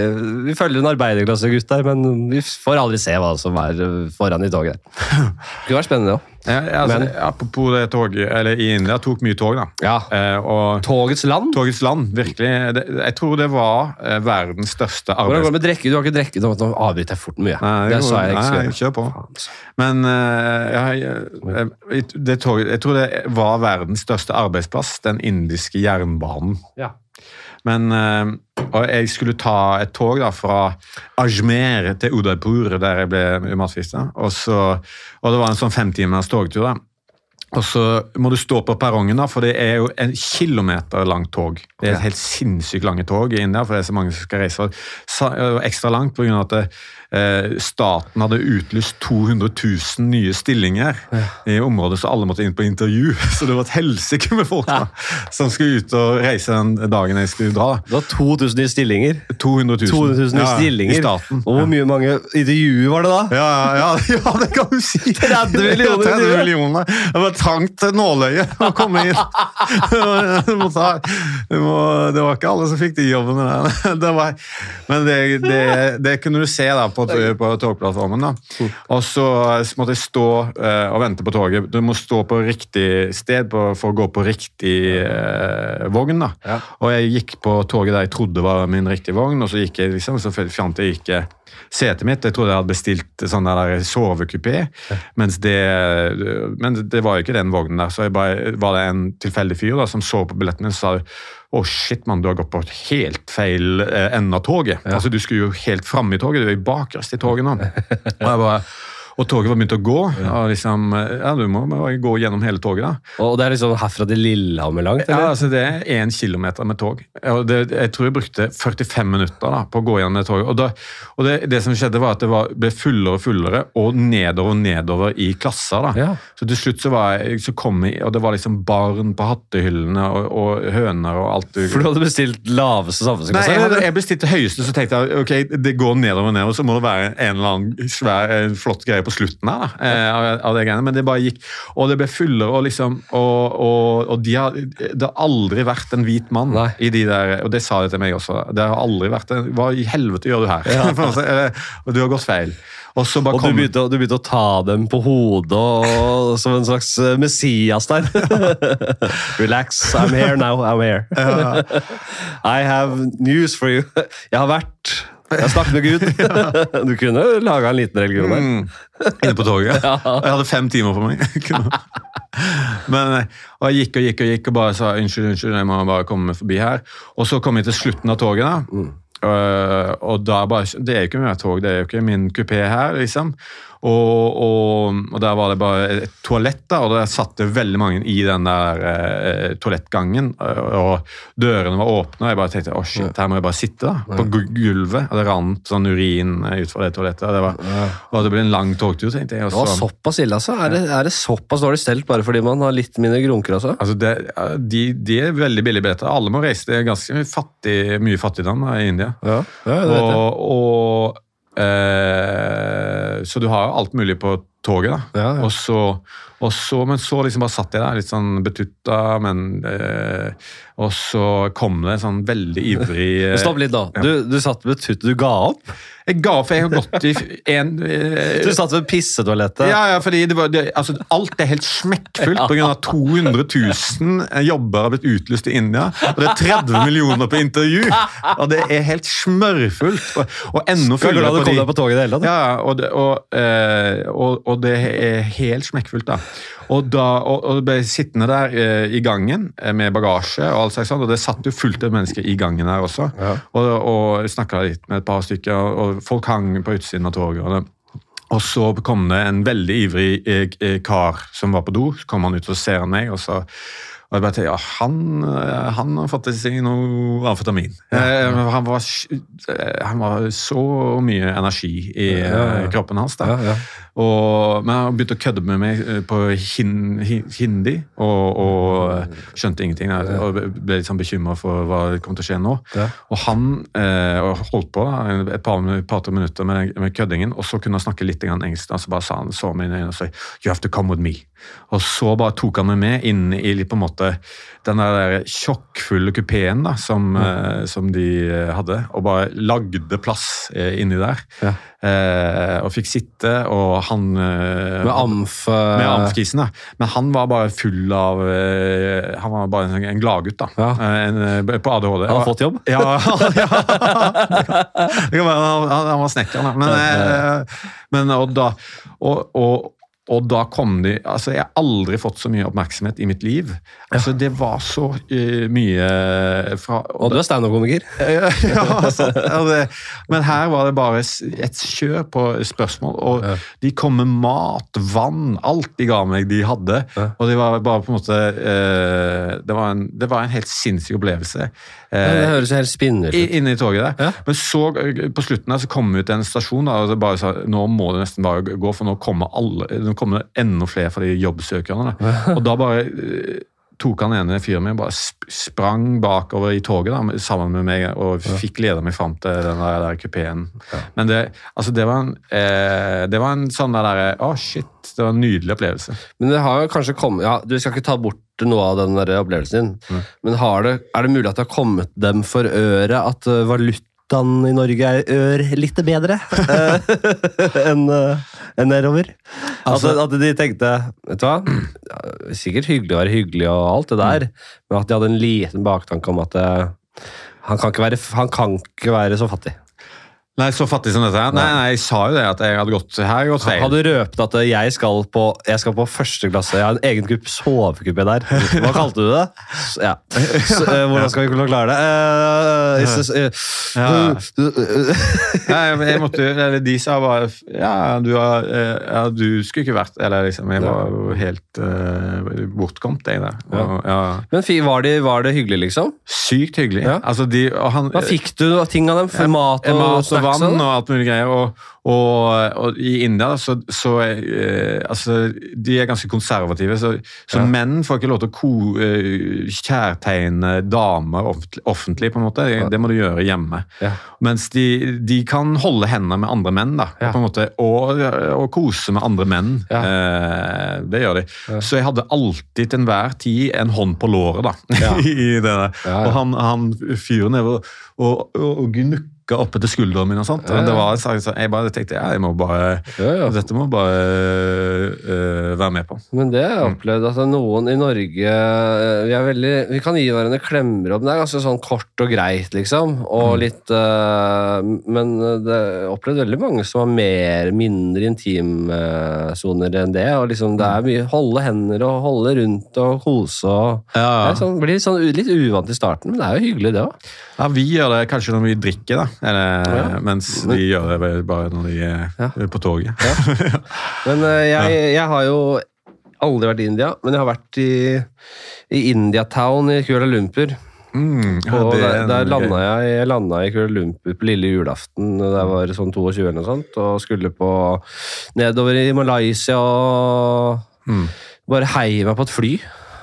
Vi følger en arbeiderklassegutt der, men vi får aldri se hva som er foran i toget. Det kunne vært spennende òg. Ja, altså, Men, apropos det toget, eller i India tok mye tog, da. Ja. Eh, togets land? Togets land, virkelig. Det, jeg tror det var eh, verdens største arbeids... Hvordan går det med drikke? Du har ikke drukket nå avbryter jeg fort mye. Nei, det, det sa jeg ikke nei, kjør på. Men uh, jeg, det toget, jeg tror det var verdens største arbeidsplass, den indiske jernbanen. Ja. Men uh, og jeg skulle ta et tog da, fra Ajmer til Udaipur, der jeg ble matfista. Og, og det var en sånn femtimers togtur. da. Og så må du stå på perrongen, da, for det er jo en kilometer langt tog. Det er et helt sinnssykt lange tog i India, for det er så mange som skal reise. Ekstra langt pga. at det, Eh, staten hadde utlyst 200 000 nye stillinger ja. i området, så alle måtte inn på intervju. Så det var et helsike med folk da, som skulle ut og reise den dagen jeg skulle dra. Det var 2000 nye stillinger? 200 000. 200 000 nye ja, stillinger. I staten. Og hvor mye mange intervjuer var det da? Ja, ja, ja, det kan du si! 30 millioner! 30 millioner. Det var trangt nåløyet å komme inn. det var ikke alle som fikk de jobbene. Det var, men det, det, det kunne du se da på på, på togplattformen. da. Mm. Og så måtte jeg stå uh, og vente på toget. Du må stå på riktig sted på, for å gå på riktig uh, vogn. da. Ja. Og jeg gikk på toget der jeg trodde var min riktige vogn, og så gikk jeg liksom, så fant jeg ikke setet mitt. Jeg trodde jeg hadde bestilt sånn der sovekupé, ja. mens det, men det var jo ikke den vognen der. Så bare, var det en tilfeldig fyr da, som så på billetten min og sa å, oh shit, mann, du har gått på helt feil eh, ende av toget. Ja. Altså, Du skulle jo helt fram i toget, du er jo bakerst i toget nå. Og jeg bare og toget var begynt å gå. Ja. liksom, ja, Du må gå gjennom hele toget. da. Og det er liksom herfra til Lillehammer langt? Eller? Ja, altså det er én kilometer med tog. Det, jeg tror jeg brukte 45 minutter da, på å gå gjennom det toget. Og, da, og det, det, som skjedde var at det var, ble fullere og fullere, og nedover og nedover i klasser. da. Ja. Så til slutt så, var jeg, så kom jeg, og det var liksom barn på hattehyllene og, og høner og alt. Du... For du hadde bestilt laveste samfunnsklasse? Nei, jeg, jeg bestilte høyeste, så tenkte jeg ok, det går nedover og nedover, så må det være en eller annen svær, flott greie på på slutten her, da, eh, av, av, det greiene, men det bare gikk. Og det ble fullere, og liksom Og, og, og de har, det har aldri vært en hvit mann Nei. i de der Og det sa de til meg også. Det har aldri vært en, Hva i helvete gjør du her? Ja. du har gått feil. Og, og du, begynte, du, begynte, å ta dem på hodet og, som en slags eh, Messias der. Relax, I'm here now, I'm here. I have news for you. Jeg har vært Jeg snakket med Gud. Du kunne laga en liten religion der. Mm. Inne på toget. Ja. Jeg hadde fem timer på meg. Men og jeg gikk og gikk og gikk og bare sa unnskyld, unnskyld, jeg må bare komme forbi her. Og så kom jeg til slutten av toget. da. Mm. Uh, og da bare, Det er jo ikke mer tog, det er jo ikke min kupé her, liksom. Og, og, og, der var det bare et toalett, da, og der satt det veldig mange i den der eh, toalettgangen. Og dørene var åpne, og jeg bare tenkte å shit, her må jeg bare sitte da, på gulvet. Og det rant sånn urin ut fra det toalettet. Og det, var, og det ble en lang togtur, tenkte jeg. Også. Det var såpass ille, altså? Er det, er det såpass dårlig stelt bare fordi man har litt mindre grunker? Altså? altså det, de, de, er veldig billige billetter. Alle må reise. Det er ganske fattig, mye fattigdom da, i India. Ja, ja, det og, og Eh, så du har alt mulig på toget. da. Ja, ja. Og så, og så, men så liksom bare satt jeg der litt sånn betutta, men eh, Og så kom det en sånn veldig ivrig eh, Stopp litt, da. Ja. Du, du satt betutta, du ga opp? Jeg ga opp, for jeg har gått i en eh, Du satt ved pissetoalettet? Ja, ja, fordi det var, det, altså, alt er helt smekkfullt pga. 200 000 jobber har blitt utlyst i India. Og det er 30 millioner på intervju! Og det er helt smørfullt. Og, og enda fullere på, de, på toget i det hele tatt? Ja, og, og, eh, og, og det er helt smekkfullt, da. Og, da, og, og ble sittende der eh, i gangen eh, med bagasje, og alt sånt, og det satt jo fullt av mennesker i gangen her også. Ja. Og, og snakka litt med et par stykker, og folk hang på utsiden av toget. og det og så kom det en veldig ivrig eh, eh, kar som var på do. Så kom han ut og ser meg, og så og jeg bare tenkte, ja, han, han har fått i seg noe amfetamin. Ja, ja. Han, var, han, var, så mye energi i ja, kroppen hans. da. Og, men han begynte å kødde med meg eh, på hin, hindi, og, og, skjønte ingenting. Og ble litt sånn bekymra for hva kom til å skje nå. Ja. Og han eh, holdt på et par, par minutter med, med, køddingen, og så kunne han snakke litt engelsk. Og så bare sa han så meg inn og sa You have to come with me. Og så bare tok han meg med inn i på en måte den der sjokkfulle kupeen som, mm. som, de eh, hadde, og bare lagde plass inni der. Ja. Eh, og fikk sitte, og han eh, Med amf... Med amfkisen, ja. Men han var bare full av eh, Han var bare en, en gladgutt, da. Ja. En, på ADHD. Han har fått jobb? Ja, ja. Det kan være han, han var snekker, da. Men, men og, da, og, og og da kom de altså Jeg har aldri fått så mye oppmerksomhet i mitt liv. Altså Det var så uh, mye fra Og du er standup-komiker? ja, altså, det, men her var det bare et kjør på spørsmål. Og ja. de kom med mat, vann, alt de ga meg de hadde. Ja. Og det var bare på en måte uh, det, var en, det, var en, helt sinnssyk opplevelse. Uh, det høres helt spinnvilt ut. Inne i toget der. Men så, på slutten der, så kom vi ut til en stasjon da, og det bare sa nå må det nesten bare gå, for nå kommer alle nå kommer det enda flere for de jobbsøkerne. Og da bare eh, tok han ene fyren min bare sprang bakover i toget da, sammen med meg og fikk leda meg fram til den der, der kupeen. Ja. Men det, altså det, var en, eh, det var en sånn der Å, oh shit. Det var en nydelig opplevelse. Men det har jo kanskje kommet ja, Du skal ikke ta bort noe av den der opplevelsen din, mm. men det, er det mulig at det har kommet dem for øret at eh, valuta guttene i Norge er litt bedre enn en nedover. Altså, at, de tenkte Vet du hva, sikkert hyggelig å være hyggelig og alt det der, men at de hadde en liten baktanke om at eh, han, kan ikke være, han kan ikke være så fattig. Nei, så fattig som dette. Nei, nei, jeg sa jo det at jeg hadde gått her gått feil. Hadde du røpt at jeg skal på, jeg skal på første klasse, jeg har en egen gruppe sovekupé der. Hva kalte du det? Ja. Så, uh, hvordan skal vi kunne klare det? Uh, uh, ja. Jeg måtte eller De sa bare Ja, du, har, ja, du skulle ikke vært Eller liksom, jeg var jo helt bortkomt, jeg der. Og, ja. Men var, det, var, det hyggelig, liksom? Sykt hyggelig. Altså, de, han, Hva fikk du av ting av dem? Mat og, mat og vann og alt mulig greier. Og, og, og i India så, så eh, altså, De er ganske konservative, så, så ja. menn får ikke lov til å ko, eh, kjærtegne damer offentlig, på en måte. Det, det må du gjøre hjemme. Ja. Mens de, de, kan holde hendene med andre menn, da, ja. på en måte, og, og, kose med andre menn. Eh, det gjør de. Så jeg hadde alltid til enhver tid en hånd på låret, da. i det der. Og han, han fyren er og, og, og gnukka dekka oppe til skulderen min. og sånt. Ja, ja. Det var, så jeg bare tenkte ja, jeg må bare, ja, dette må bare uh, være med på. Men det har jeg opplevd at noen i Norge eh, Vi, veldig, vi kan gi hverandre klemmer opp, det er ganske sånn kort og greit, liksom. Og mm. litt uh, Men det har opplevd veldig mange som har mer, mindre intimsoner enn det. og liksom Det er mye holde hender og holde rundt og kose og Det sånn, blir sånn, litt uvant i starten, men det er jo hyggelig, det òg. Ja, vi gjør det kanskje når vi drikker, da. Eller, ja. Mens de gjør det bare når de er ja. på toget. Ja. Men uh, jeg, jeg, har jo aldri vært i India, men jeg har vært i, i Indiatown i Kuala Lumpur. Mm, ja, og der, der landa jeg, jeg landa i Kuala Lumpur på lille julaften da jeg var sånn 22 eller noe sånt, og skulle på nedover i Malaysia og mm. bare heie meg på et fly.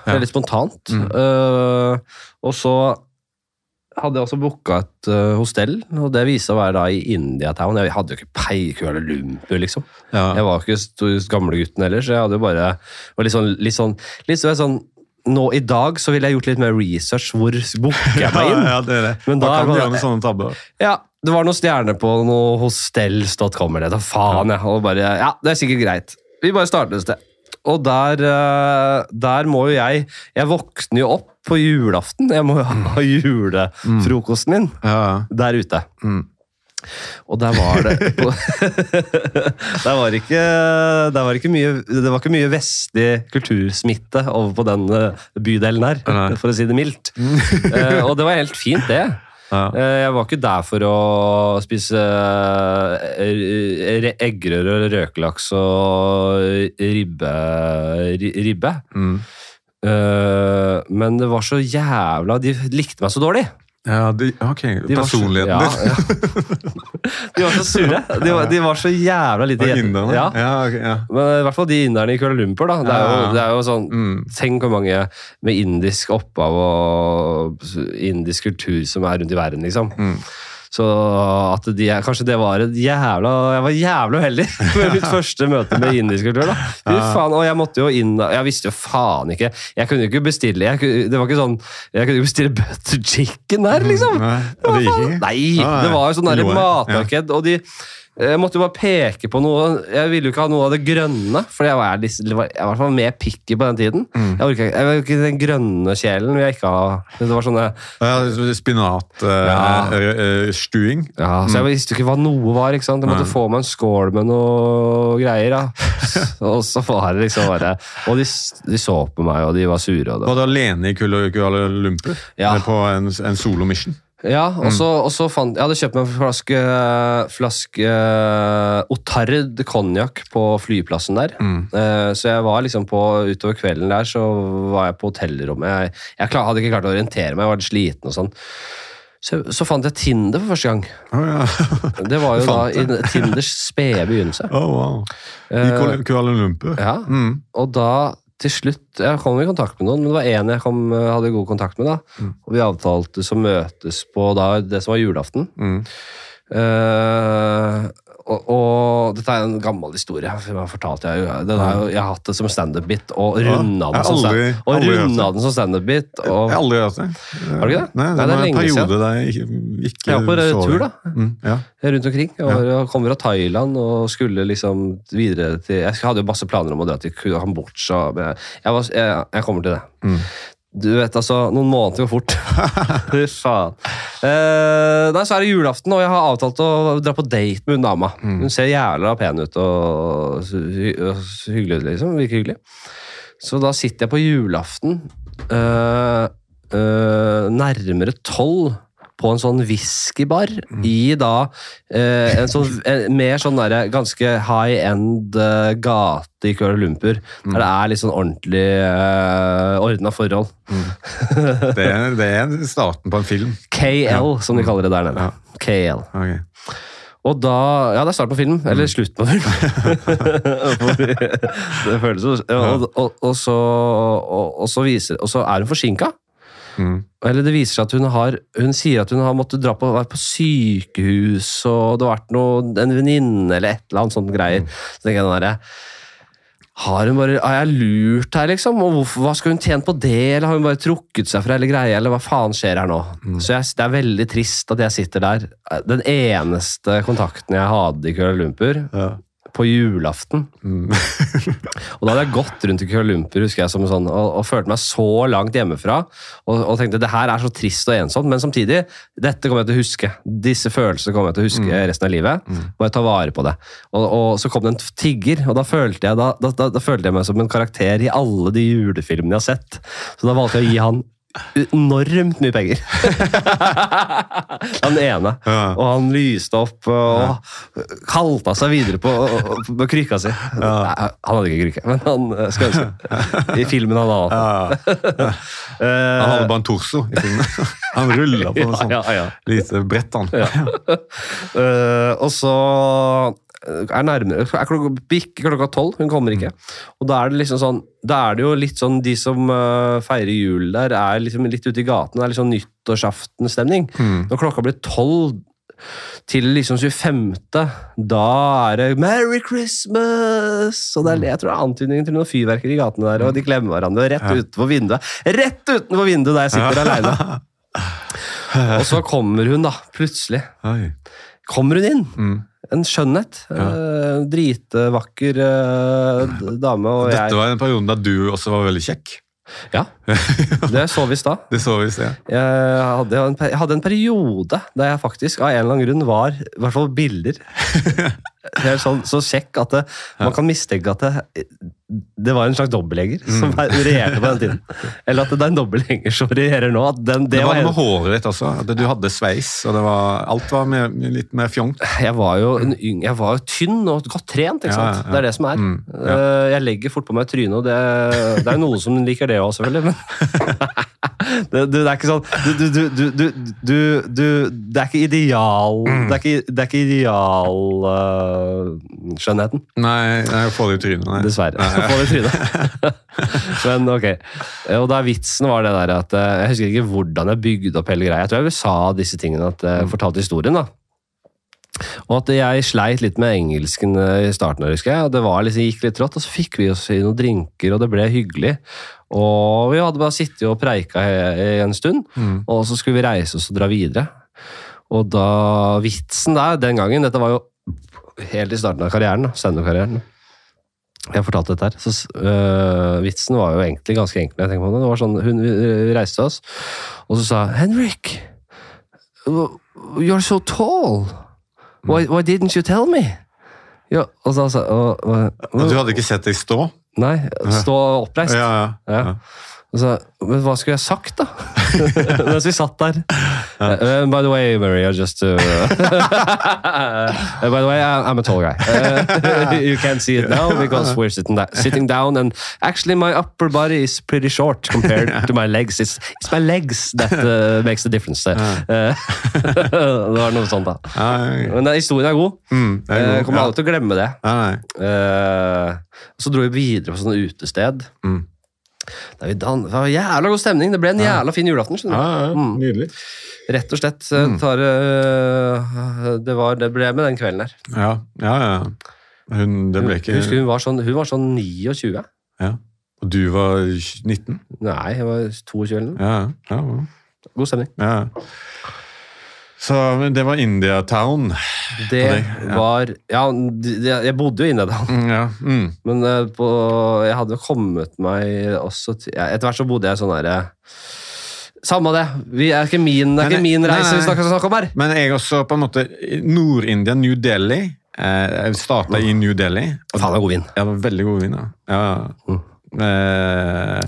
Veldig spontant. Mm. Uh, og så hadde jeg også booka et uh, hostell, og det viste seg å være da i Indiatown. Jeg hadde jo ikke peil eller Lumpur, liksom. Ja. Jeg var ikke gamlegutten heller, så jeg hadde jo bare litt sånn, litt sånn, litt sånn nå i dag så ville jeg gjort litt mer research. Hvor booker jeg meg inn? ja, det er det. Men da, da kan du gjøre noen sånne tabber. Ja, det var noen stjerner på noe hostels.com eller noe. Faen, ja. Og bare, ja, det er sikkert greit. Vi bare starter et sted. Og der, eh, der må jo jeg Jeg våkner jo opp på julaften. Jeg må jo ha mm. julefrokosten min der ute. Mm. Og der var det der var ikke, der var ikke mye, Det var ikke mye vestlig kultursmitte over på den eh, bydelen her, for å si det mildt. Mm. Eh, og det var helt fint, det. Ja. Jeg var ikke der for å spise eggerøre, røkelaks og ribbe. ribbe. Mm. Uh, men det var så jævla De likte meg så dårlig. Ja, de, ok. De Personligheten ja, ja. De var så sure. De var, de var så jævla lite Inderne? Ja. ja, okay, ja. Men i hvert fall de inderne i Kuala Lumpur. da. Det er jo, det er jo sånn, mm. Tenk hvor mange med indisk opphav og indisk kultur som er rundt i verden, liksom. Mm. Så at de, kanskje det var et jævla Jeg var jævlig uheldig med mitt første møte med indisk kultur. da. Fy faen, Og jeg måtte jo inn Jeg visste jo faen ikke Jeg kunne jo ikke bestille jeg, Det var ikke sånn Jeg kunne ikke bestille butter chicken der, liksom. Nei, det var, nei, det var jo sånn matmarked. Og de jeg måtte jo bare peke på noe Jeg ville jo ikke ha noe av det grønne, for jeg var, jeg var i hvert fall mer picky på den tiden. Mm. Jeg orket ikke, ikke den grønne kjelen. jeg ikke ha. Det var sånne ja, Spinatstuing? Uh, ja. ja, så jeg visste jo ikke hva noe var. ikke sant? Jeg måtte Nei. få meg en skål med noe greier. da. og så var det liksom bare Og de, de, så på meg, og de var sure. Og det. Var du alene i Kuala Lumpur? Ja. På en, en solo-mission? Ja, og så, mm. fant Jeg hadde kjøpt meg en flaske, flaske uh, Otard konjakk på flyplassen der. Mm. Uh, så jeg var liksom på utover kvelden der, så var jeg på hotellrommet. Jeg, jeg klar, hadde ikke klart å orientere meg, jeg var litt sliten og sånn. Så, så, fant jeg Tinder for første gang. Oh, ja. det var jo da i Tinders spede begynnelse. Oh, wow. I Kuala Lumpur? Ja, mm. og da til slutt Jeg kom i kontakt med noen, men det var én jeg kom, hadde god kontakt med. da, mm. Og vi avtalte så møtes på da, det som var julaften. Mm. Uh, og, og, dette er en gammel historie. Jeg har, fortalt, jeg, den er, jeg har hatt det som standup-bit og runda den som standup-bit. Jeg har aldri hørt det. Har du ikke det? Nei, det, Nei, det er en periode der jeg ikke, ikke Jeg var på tur, da. Mm, ja. Rundt omkring. Jeg, ja. kom fra Thailand og skulle liksom videre til Jeg hadde jo masse planer om å dra til Kambodsja. Jeg, var, jeg, jeg kommer til det. Mm. Du vet, altså, Noen måneder går fort. Fy faen. Eh, nei, Så er det julaften, og jeg har avtalt å dra på date med hun dama. Mm. Hun ser jævla pen ut og hyggelig ut, liksom. Virker hyggelig. Så da sitter jeg på julaften, eh, eh, nærmere tolv på en sånn whiskybar mm. i da eh, en sånn en, mer sånn der, ganske high end uh, gate i Kuala Lumpur. Mm. Der det er litt sånn ordentlig uh, ordna forhold. Mm. Det, er, det, er, starten på en film. KL, ja. som de kaller det der nede. Ja. KL. Okay. Og da Ja, det er start på film. Eller mm. slutt på film. det føles jo og, og, og, så, og, så viser, og så er hun forsinka. Mm. Eller det viser seg at hun har Hun sier at hun har måttet dra på, være på sykehus, og det har vært noe, en venninne eller et eller annet sånt greier. Mm. Så tenker jeg den der, har, hun bare, har jeg lurt her, liksom? Og hvorfor, hva skal hun tjene på det? Eller har hun bare trukket seg fra hele greia, eller hva faen skjer her nå? Mm. Så jeg, det er veldig trist at jeg sitter der. Den eneste kontakten jeg hadde i Kuala Lumpur, ja på julaften. Mm. og Da hadde jeg gått rundt i Kuala husker jeg, som sånn, og, og følte meg så langt hjemmefra. Og, og, tenkte det her er så trist og ensomt, men samtidig dette kommer jeg til å huske. Disse følelsene kommer jeg til å huske mm. resten av livet. Mm. Og jeg tar vare på det. Og, og, Så kom det en tigger, og da følte, jeg, da, da, da, da følte jeg meg som en karakter i alle de julefilmene jeg har sett. Så da valgte jeg å gi han enormt mye penger. han ene. Ja. Og han lyste opp og ja. kalta seg videre på, på krykka si. Ja. Han hadde ikke krykke, men han eh, skal ønske. I filmen han hadde ja, Han hadde bare en torso i filmen. Han rulla på noe sånt lite brett, han. uh, og så er nærmere er klokka, Bikker klokka tolv, hun kommer ikke. Og da er det liksom sånn Da er det jo litt sånn De som uh, feirer jul der, er liksom litt ute i gaten. Det er litt sånn nyttårsaftenstemning. Mm. Når klokka blir tolv til liksom 25., da er det 'Merry Christmas!' Og det er, jeg tror det er antydningen til noen fyrverkeri i gatene der, og de klemmer hverandre rett utenfor vinduet. Rett utenfor vinduet der jeg sitter aleine! Og så kommer hun, da, plutselig. Kommer hun inn? En skjønnhet. Ja. Uh, dritvakker uh, dame. Og Dette jeg... var en periode da du også var veldig kjekk? Ja, det så vi da. Det så vi ja. Jeg hadde, en, jeg hadde en periode der jeg faktisk av en eller annen grunn var i hvert fall bilder. Helt sånn, så kjekk at det, man kan mistenke at det, det var en slags dobbeltgjenger mm. som regjerte på den tiden. Eller at det er en dobbeltgjenger som regjerer nå. Den, det, det, var noe med håret ditt også. At du hadde sveis, og var, alt var mer, litt mer fjongt. Jeg var jo en, jeg var jo tynn og godt trent. ikke sant? Ja, ja. Det er det som er. Mm, ja. Eh, jeg legger fort på meg trynet, og det, det er jo noen som liker det òg, selvfølgelig. Men det, det, er ikke sånn Du, du, du, du, Det er ikke ideal mm. Det er ikke, det er ikke ideal uh, skjønnheten. Nei, jeg får det i trynet. Nei. Dessverre. Nei, ja. få det i trynet. Men ok. Og da vitsen var det der at eh, Jeg husker ikke hvordan jeg bygde opp hele greia. Jeg tror jeg sa disse tingene, at jeg mm. fortalte historien. da. Og at jeg sleit litt med engelsken i starten, husker jeg. og Det var liksom, gikk litt trått, og så fikk vi oss i noen drinker, og det ble hyggelig. Og vi hadde bare sittet og preika en stund, mm. og så skulle vi reise oss og dra videre. Og da Vitsen der den gangen Dette var jo helt i starten av karrieren, standup-karrieren. Jeg fortalte dette her. Så øh, Vitsen var jo egentlig ganske enkel. jeg tenker på det. Det var sånn, Hun reiste oss, og så sa Henrik, you're so tall. Why, why didn't you tell me? Ja, og så, og, og, og, Du hadde ikke sett deg stå? Nei, stå oppreist. Ja, ja, ja. Så, men hva skulle jeg sagt, da? Mens vi satt der. Uh, by the way, Mary, I just uh, By the way, I'm a tall guy. Uh, you can't see it now because we're sitting, sitting down, and actually my upper body is pretty short compared to my legs. It's, it's my legs that uh, makes the difference. Uh, det var noe sånt, da. Men historien er god. Mm. Jeg kommer aldri til å glemme det. så dro vi videre på sånn utested. Mm. Det var jævla god stemning. Det ble en jævla fin julaften. skjønner du. Ja, ja, mm. nydelig. Rett og slett. Eh, mm. Tar, uh, det, var, det, ble med den kvelden her. Ja, ja, ja. Hun, det ble ikke... Husker hun var sånn, hun var sånn 29. Ja. Og du var 19? Nei, jeg var 22 eller noe. Ja, ja. God stemning. Ja. Så det var Indiatown. Det ja. var Ja, jeg bodde jo i Indiatown. Mm, ja. Mm. Men eh, på, jeg hadde kommet meg også til Etter hvert så bodde jeg sånn herre samme det. Vi er ikke min, det er ikke min reise nei, vi snakker, snakker om her. Men jeg også på en måte Nord-India, New Delhi. Eh, jeg starta i New Delhi. Og, Faen, det er god vin. Ja, veldig god vin. Ja. ja. Mm. Eh,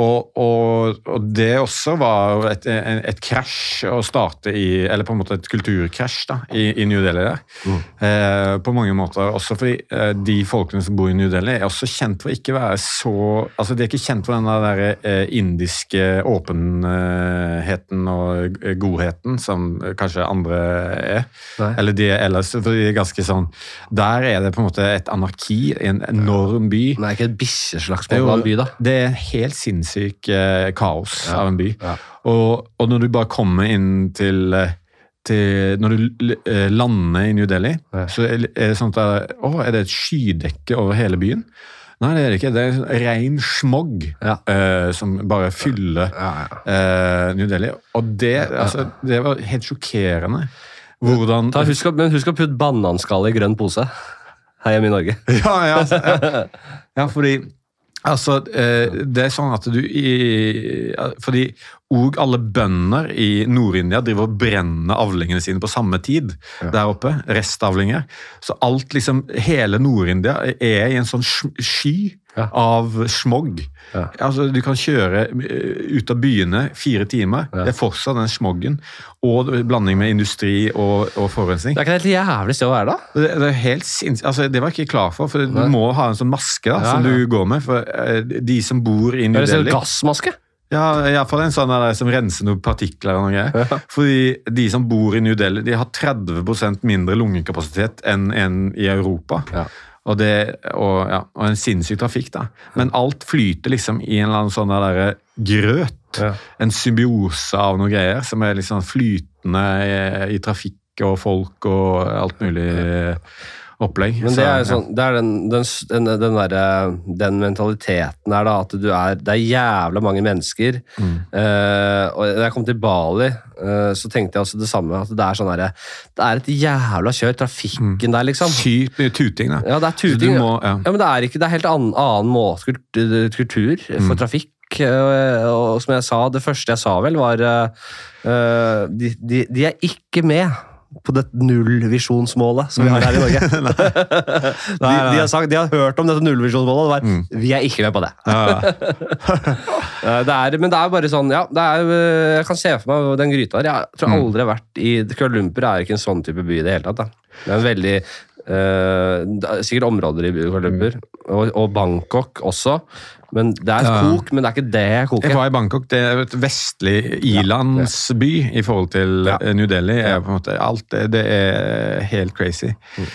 og, og, og, det også var et, et krasj å starte i Eller på en måte et kulturkrasj da, i, i New Delhi. der. Mm. Eh, på mange måter. Også fordi eh, de folkene som bor i New Delhi, er også kjent for ikke være så altså De er ikke kjent for den der eh, indiske åpenheten og godheten som kanskje andre er. Nei. Eller de er ellers. for de er ganske sånn Der er det på en måte et anarki, en enorm by. Det er ikke et bikkjeslagsmål av en by, da? Det er helt sinnssykt sinnssyk eh, kaos ja. av en by. Ja. Og, og, når du bare kommer inn til, eh, til Når du eh, lander i New Delhi, ja. så er det sånn at Å, er det et skydekke over hele byen? Nei, det er det ikke. Det er ren smog ja. uh, som bare fyller uh, New Delhi. Og det, altså, det var helt sjokkerende. Hvordan Ta, husk, Men husk å putte bananskall i grønn pose her hjemme i Norge. ja, ja, altså, ja. ja fordi Altså, det er sånn at du i, Fordi og alle bønder i Nord-India driver og brenner avlingene sine på samme tid ja. der oppe. Restavlinger. Så alt, liksom, hele Nord-India er i en sånn sky ja. av smog. Ja. Altså, du kan kjøre eh, ut av byene fire timer. Det er fortsatt den smoggen. Og blanding med industri og, og forurensning. Det er ikke et jævlig sted å være, da? Det, det. Altså, det var jeg ikke klar for. for Du må ha en sånn maske da, som du går med. For eh, de som bor i New Delhi sånn gassmaske? Ja, iallfall en sånn der, som renser noen partikler. og noe ja. Fordi de som bor i New Delhi, de har 30% mindre lungekapasitet enn en i Europa. Ja. Og, det, og, ja, og, en sinnssyk trafikk, da. Men alt flyter liksom i en eller annen sånn der grøt. Ja. En symbiose av noen greier som er liksom flytende i, i trafikk og folk og alt mulig opplegg. Men det er, sånn, det er den, den, den, den, der, den, mentaliteten her, da, at du er Det er jævla mange mennesker. Mm. Uh, og da jeg kom til Bali, uh, så tenkte jeg også det samme. At det er sånn herre Det er et jævla kjør. Trafikken mm. der, liksom. Sykt mye tuting, da. Ja, det er tuting. Må, ja. ja. men det er ikke Det er helt annen, annen måte kultur for mm. trafikk. Og, og som jeg sa, det første jeg sa vel, var de, de, de er ikke med på det nullvisjonsmålet som vi har her i Norge. nei. Nei, nei. De, de, har sagt, de, har hørt om dette nullvisjonsmålet, og det var mm. vi er ikke med på det. det er, men det er bare sånn ja, er, Jeg kan se for meg den gryta der. Jeg tror mm. aldri jeg har vært i Kuala Lumpur er ikke en sånn type by i det hele tatt. Da. Det er en veldig uh, Sikkert områder i Lumpur, mm. og, og Bangkok også. Men Det er kok, men det er ikke det jeg. Jeg var i Bangkok. Det er et vestlig ilandsby ja, i forhold til ja. New Delhi. Er på en måte, alt det, det er helt crazy. Mm.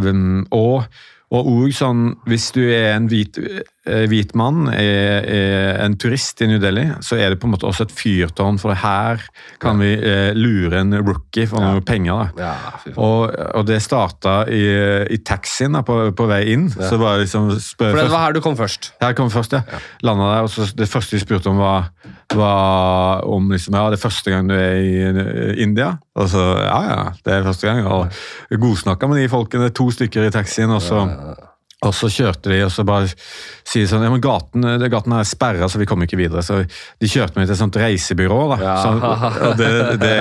Um, og og òg sånn, hvis du er en hvit, eh, hvit mann, er, er, en turist i New Delhi, så er det på en måte også et fyrtårn, for her kan vi eh, lure en rookie for ja. noen penger. Ja, og, og, det starta i, i taxien da, på, på, vei inn. Ja. så var liksom spør, For det var her du kom først? Her kom først, ja. ja. Landa der, og så Det første de spurte om, var, var om liksom, ja, det er første gang du er i eh, India. Og så ja, ja, det er første gang. Og godsnakka med de folkene, to stykker i taxien. og så og så kjørte de, og så bare sier sånn ja, men gaten, gaten er sperra, så vi kommer ikke videre. Så de kjørte meg til et sånt reisebyrå, da. Ja. Så, og det, det,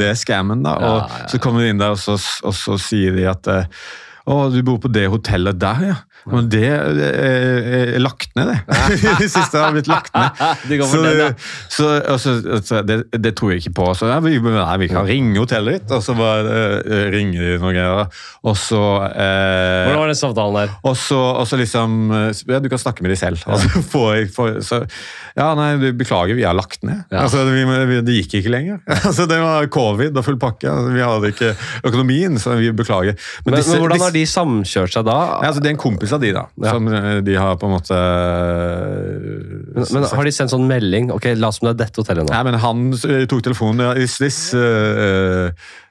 det, er scammen, da. Og ja, ja. så kommer de inn der, og så, og så sier de at å, du bor på det hotellet der, ja. Men det er lagt ned, det. det siste har blitt lagt ned. så, den, ja. så, så, så det, det, tror jeg ikke på. Så ja, vi, nei, vi kan ringe hotellet ditt, og så bare uh, ringer de noen greier. Og så eh, Hvordan var den samtalen der? Og så, og så liksom Ja, du kan snakke med de selv. Og så får jeg for, så, Ja, nei, du, beklager, vi har lagt ned. Altså, vi, vi, det gikk ikke lenger. altså, Det var covid og full pakke. Altså, vi hadde ikke økonomien, så vi beklager. Men, men, disse, men hvordan har de samkjørt seg da? Ja, altså, det er en kompis av de, da. Ja. Som eh, de har på en måte Men, men Har de sendt sånn melding? Ok, La oss som det er dette hotellet nå. Nei, men Han tok telefonen. Ja, is this uh,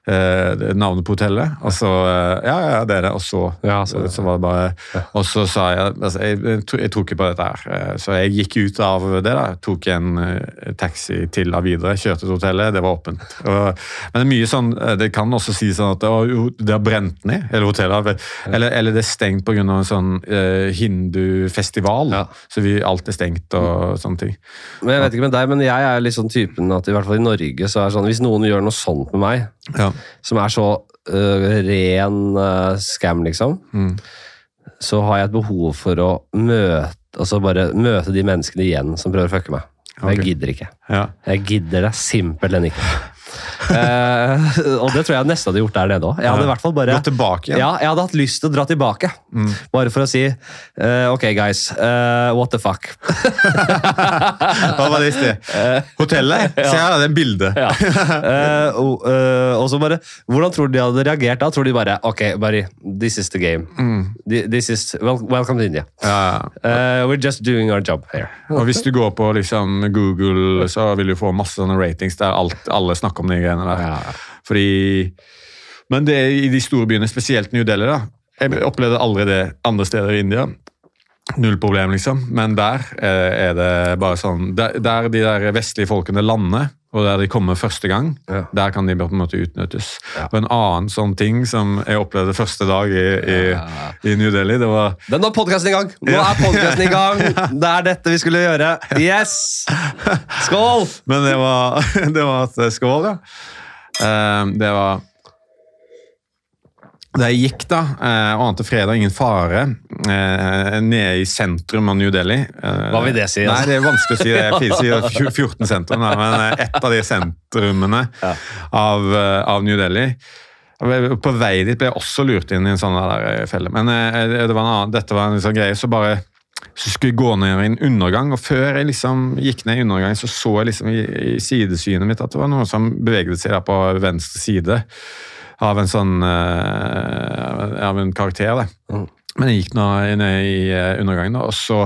eh, navnet på hotellet. Og så eh, Ja, ja, det er det. Og så, ja, så, så var det bare Og så sa jeg altså, jeg, jeg, tror ikke på dette her. Eh, så jeg gikk ut av det. da, Tok en uh, taxi til av videre, kjørte til hotellet. Det var åpent. Og, men det er mye sånn Det kan også sies sånn at å, det har brent ned, hele hotellet. Eller, eller det er stengt pga. en sånn eh, hindufestival. Ja. Så vi, alt er stengt og sånne ting. Men Jeg vet ikke med deg, men jeg er litt sånn typen at i hvert fall i Norge så er sånn hvis noen gjør noe sånt med meg ja. Som er så uh, ren uh, scam, liksom, mm. så har jeg et behov for å møte, altså bare møte de menneskene igjen som prøver å fucke meg. Okay. Jeg gidder ikke. Ja. Jeg gidder det simpelthen ikke uh, og det tror jeg nesten hadde gjort der nede òg. Jeg hadde i hvert fall bare Gått tilbake igjen? Ja, jeg hadde hatt lyst til å dra tilbake. Mm. Bare for å si eh, ok, guys, Eh, what the fuck? Hva var det i sted? Hotellet? Se her, det er bildet. ja. og, og, så bare Hvordan tror du de hadde reagert da? Tror de bare ok, Barry, this is the game. Mm. This is, well, welcome to India. Ja. we're just doing our job here. og Hvis du går på liksom, Google, så vil du få masse sånne ratings der alt, alle snakker om de greiene der. Ja. Fordi, men det er i de store byene, spesielt New Delhi. da. Jeg opplevde aldri det andre steder i India. Null problem, liksom. Men der er det bare sånn Der, der de der vestlige folkene lander, og der de kommer første gang, ja. der kan de på en måte utnyttes. Ja. Og En annen sånn ting som jeg opplevde første dag i, i, ja. i New Delhi det var... Den er podkasten i gang! Nå er podkasten i gang! Det er dette vi skulle gjøre! Yes! Skål! Men det var, det var at Skål, ja. Eh, det var da jeg gikk, da, eh, og ante fredag, ingen fare, eh, nede i sentrum av New Delhi Hva vil det si? Altså? Nei, Det er vanskelig å si. Det sier 14 sentrum, men ett av de sentrumene ja. av, av, New Delhi. På vei dit ble jeg også lurt inn i en sånn felle. Men det var annen, dette var en sånn greie, så bare så skulle jeg gå ned i en undergang, og før jeg liksom gikk ned i undergang, så så jeg liksom i, i sidesynet mitt at det var noe som beveget seg der på venstre side av en sånn uh, av en karakter. det. Mm. Men jeg gikk nå ned i eh, undergangen, og så,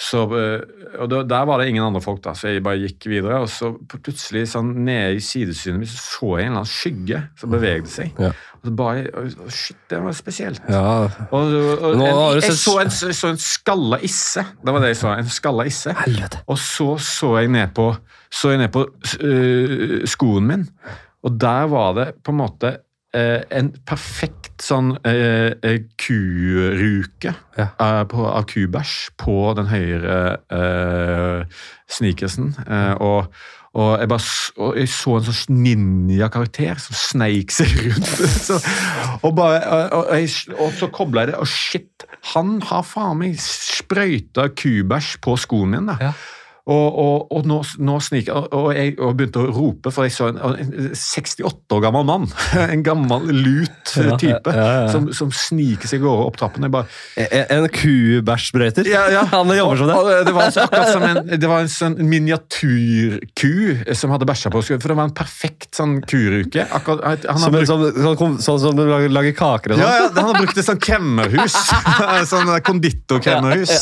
så eh, og Der var det ingen andre folk, da, så jeg bare gikk videre. Og så plutselig sånn nede i sidesynet mitt så, så jeg en eller annen skygge som bevegde seg. Ja. Og så bare, Shit, det var spesielt. Ja. Og, og, en, jeg, så en, så en skalla isse. Det var det jeg så. En skalla isse. Helvete. Og så så jeg ned på, så jeg ned på uh, skoen min, og der var det på en måte en perfekt sånn eh, eh kuruke ja. eh, på, av kubæsj på den høyre eh, sneakersen. Eh, og, og, jeg bare, og jeg så en sånn ninja-karakter som sneik seg rundt. så, og, bare, og, jeg, og, så kobla jeg det, og shit, han har faen meg sprøyta kubæsj på skoen min. da. Ja. Og, og, og nå, nå sniker og, jeg og begynte å rope, for jeg så en, en 68 år gammel mann. En gammel, lut type ja, ja, som, som, sniker seg over opp trappen. Bare, en en kubæsjbrøyter? Han jobber som det. det var akkurat som en, det var en sånn miniatyrku som hadde bæsja på seg. For det var en perfekt sånn kuruke. Akkurat, som, brukt, sånn, sånn, sånn, som du lager, lager kaker og sånn? Ja, ja, han har brukt et sånt kremmerhus. sånn konditorkremmerhus.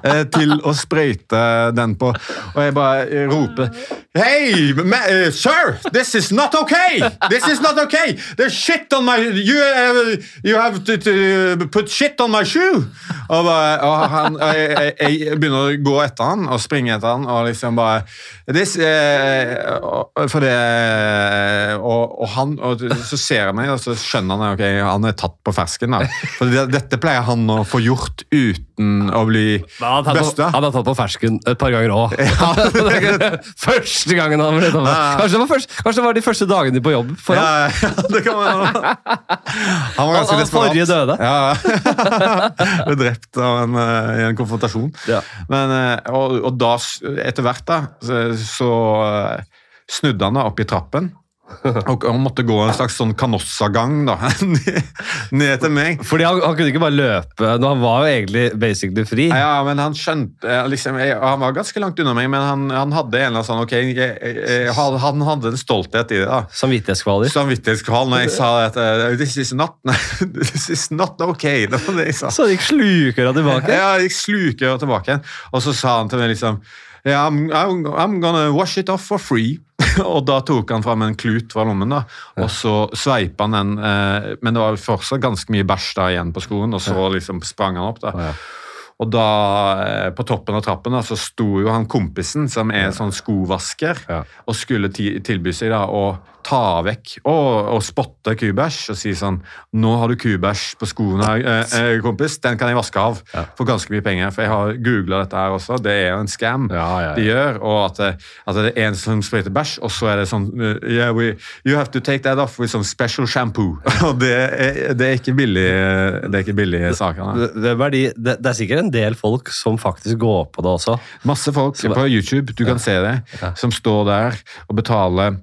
Eh, til å sprøyte den på. Og jeg bare roper Hey, uh, sir! This is not okay! This is not okay! There's shit on my You, uh, you have to, to, put shit on my shoe! Og, bare, og han, jeg, jeg, begynner å gå etter han og springe etter han og liksom bare this, uh, For det og, og, han og Så ser jeg meg, og så skjønner han ok, han er tatt på fersken. da. For det, Dette pleier han å få gjort uten å bli bøsta. Han har tatt på fersken et par ganger òg. Ja. første gangen han ble dommer. kanskje, det var først, kanskje det var de første dagene på jobb for ham? Ja, ja, det kan være. Han var ganske desperat. Forrige døde. Ja, Ble drept en, eh, i en konfrontasjon. Ja. Men, eh, og, og da, etter hvert, da, så, eh, snudde han opp i trappen. Og han måtte gå en slags sånn Canossa-gang da, ned til meg. Fordi han, han, kunne ikke bare løpe, han var jo egentlig basically fri. Ja, men han skjønte liksom, jeg, Han var ganske langt unna meg, men han, han hadde en eller annen sånn ok, jeg, jeg, Han hadde en stolthet i det. da. Samvittighetskvaler? Samvittighetskval når jeg sa at uh, this is not this is not ok. Det var det jeg sa. Så gikk slukøra tilbake? Ja, gikk slukøra tilbake. Og så sa han til meg liksom yeah, I'm, I'm gonna wash it off for free. og da tok han fram en klut fra lommen, da, og så sveipa han den. Eh, men det var fortsatt ganske mye bæsj da igjen på skoen, og så liksom sprang han opp. da. Ja. Og da, eh, på toppen av trappen, da, så sto jo han kompisen, som er sånn skovasker, ja. og skulle tilby seg da å ta vekk og, og spotte kubæsj og si sånn 'Nå har du kubæsj på skoene, eh, eh, kompis. Den kan jeg vaske av ja. for ganske mye penger.' For jeg har googla dette her også. Det er jo en scam ja, ja, de gjør. Og at det, at det, er en som sprøyter bæsj, og så er det sånn yeah, we, 'You have to take that off with some special shampoo'. og det er, det er, ikke billig det er ikke billig saker. Det, det, det, er sikkert en del folk som faktisk går på det også. Masse folk på YouTube, du kan se det, som står der og betaler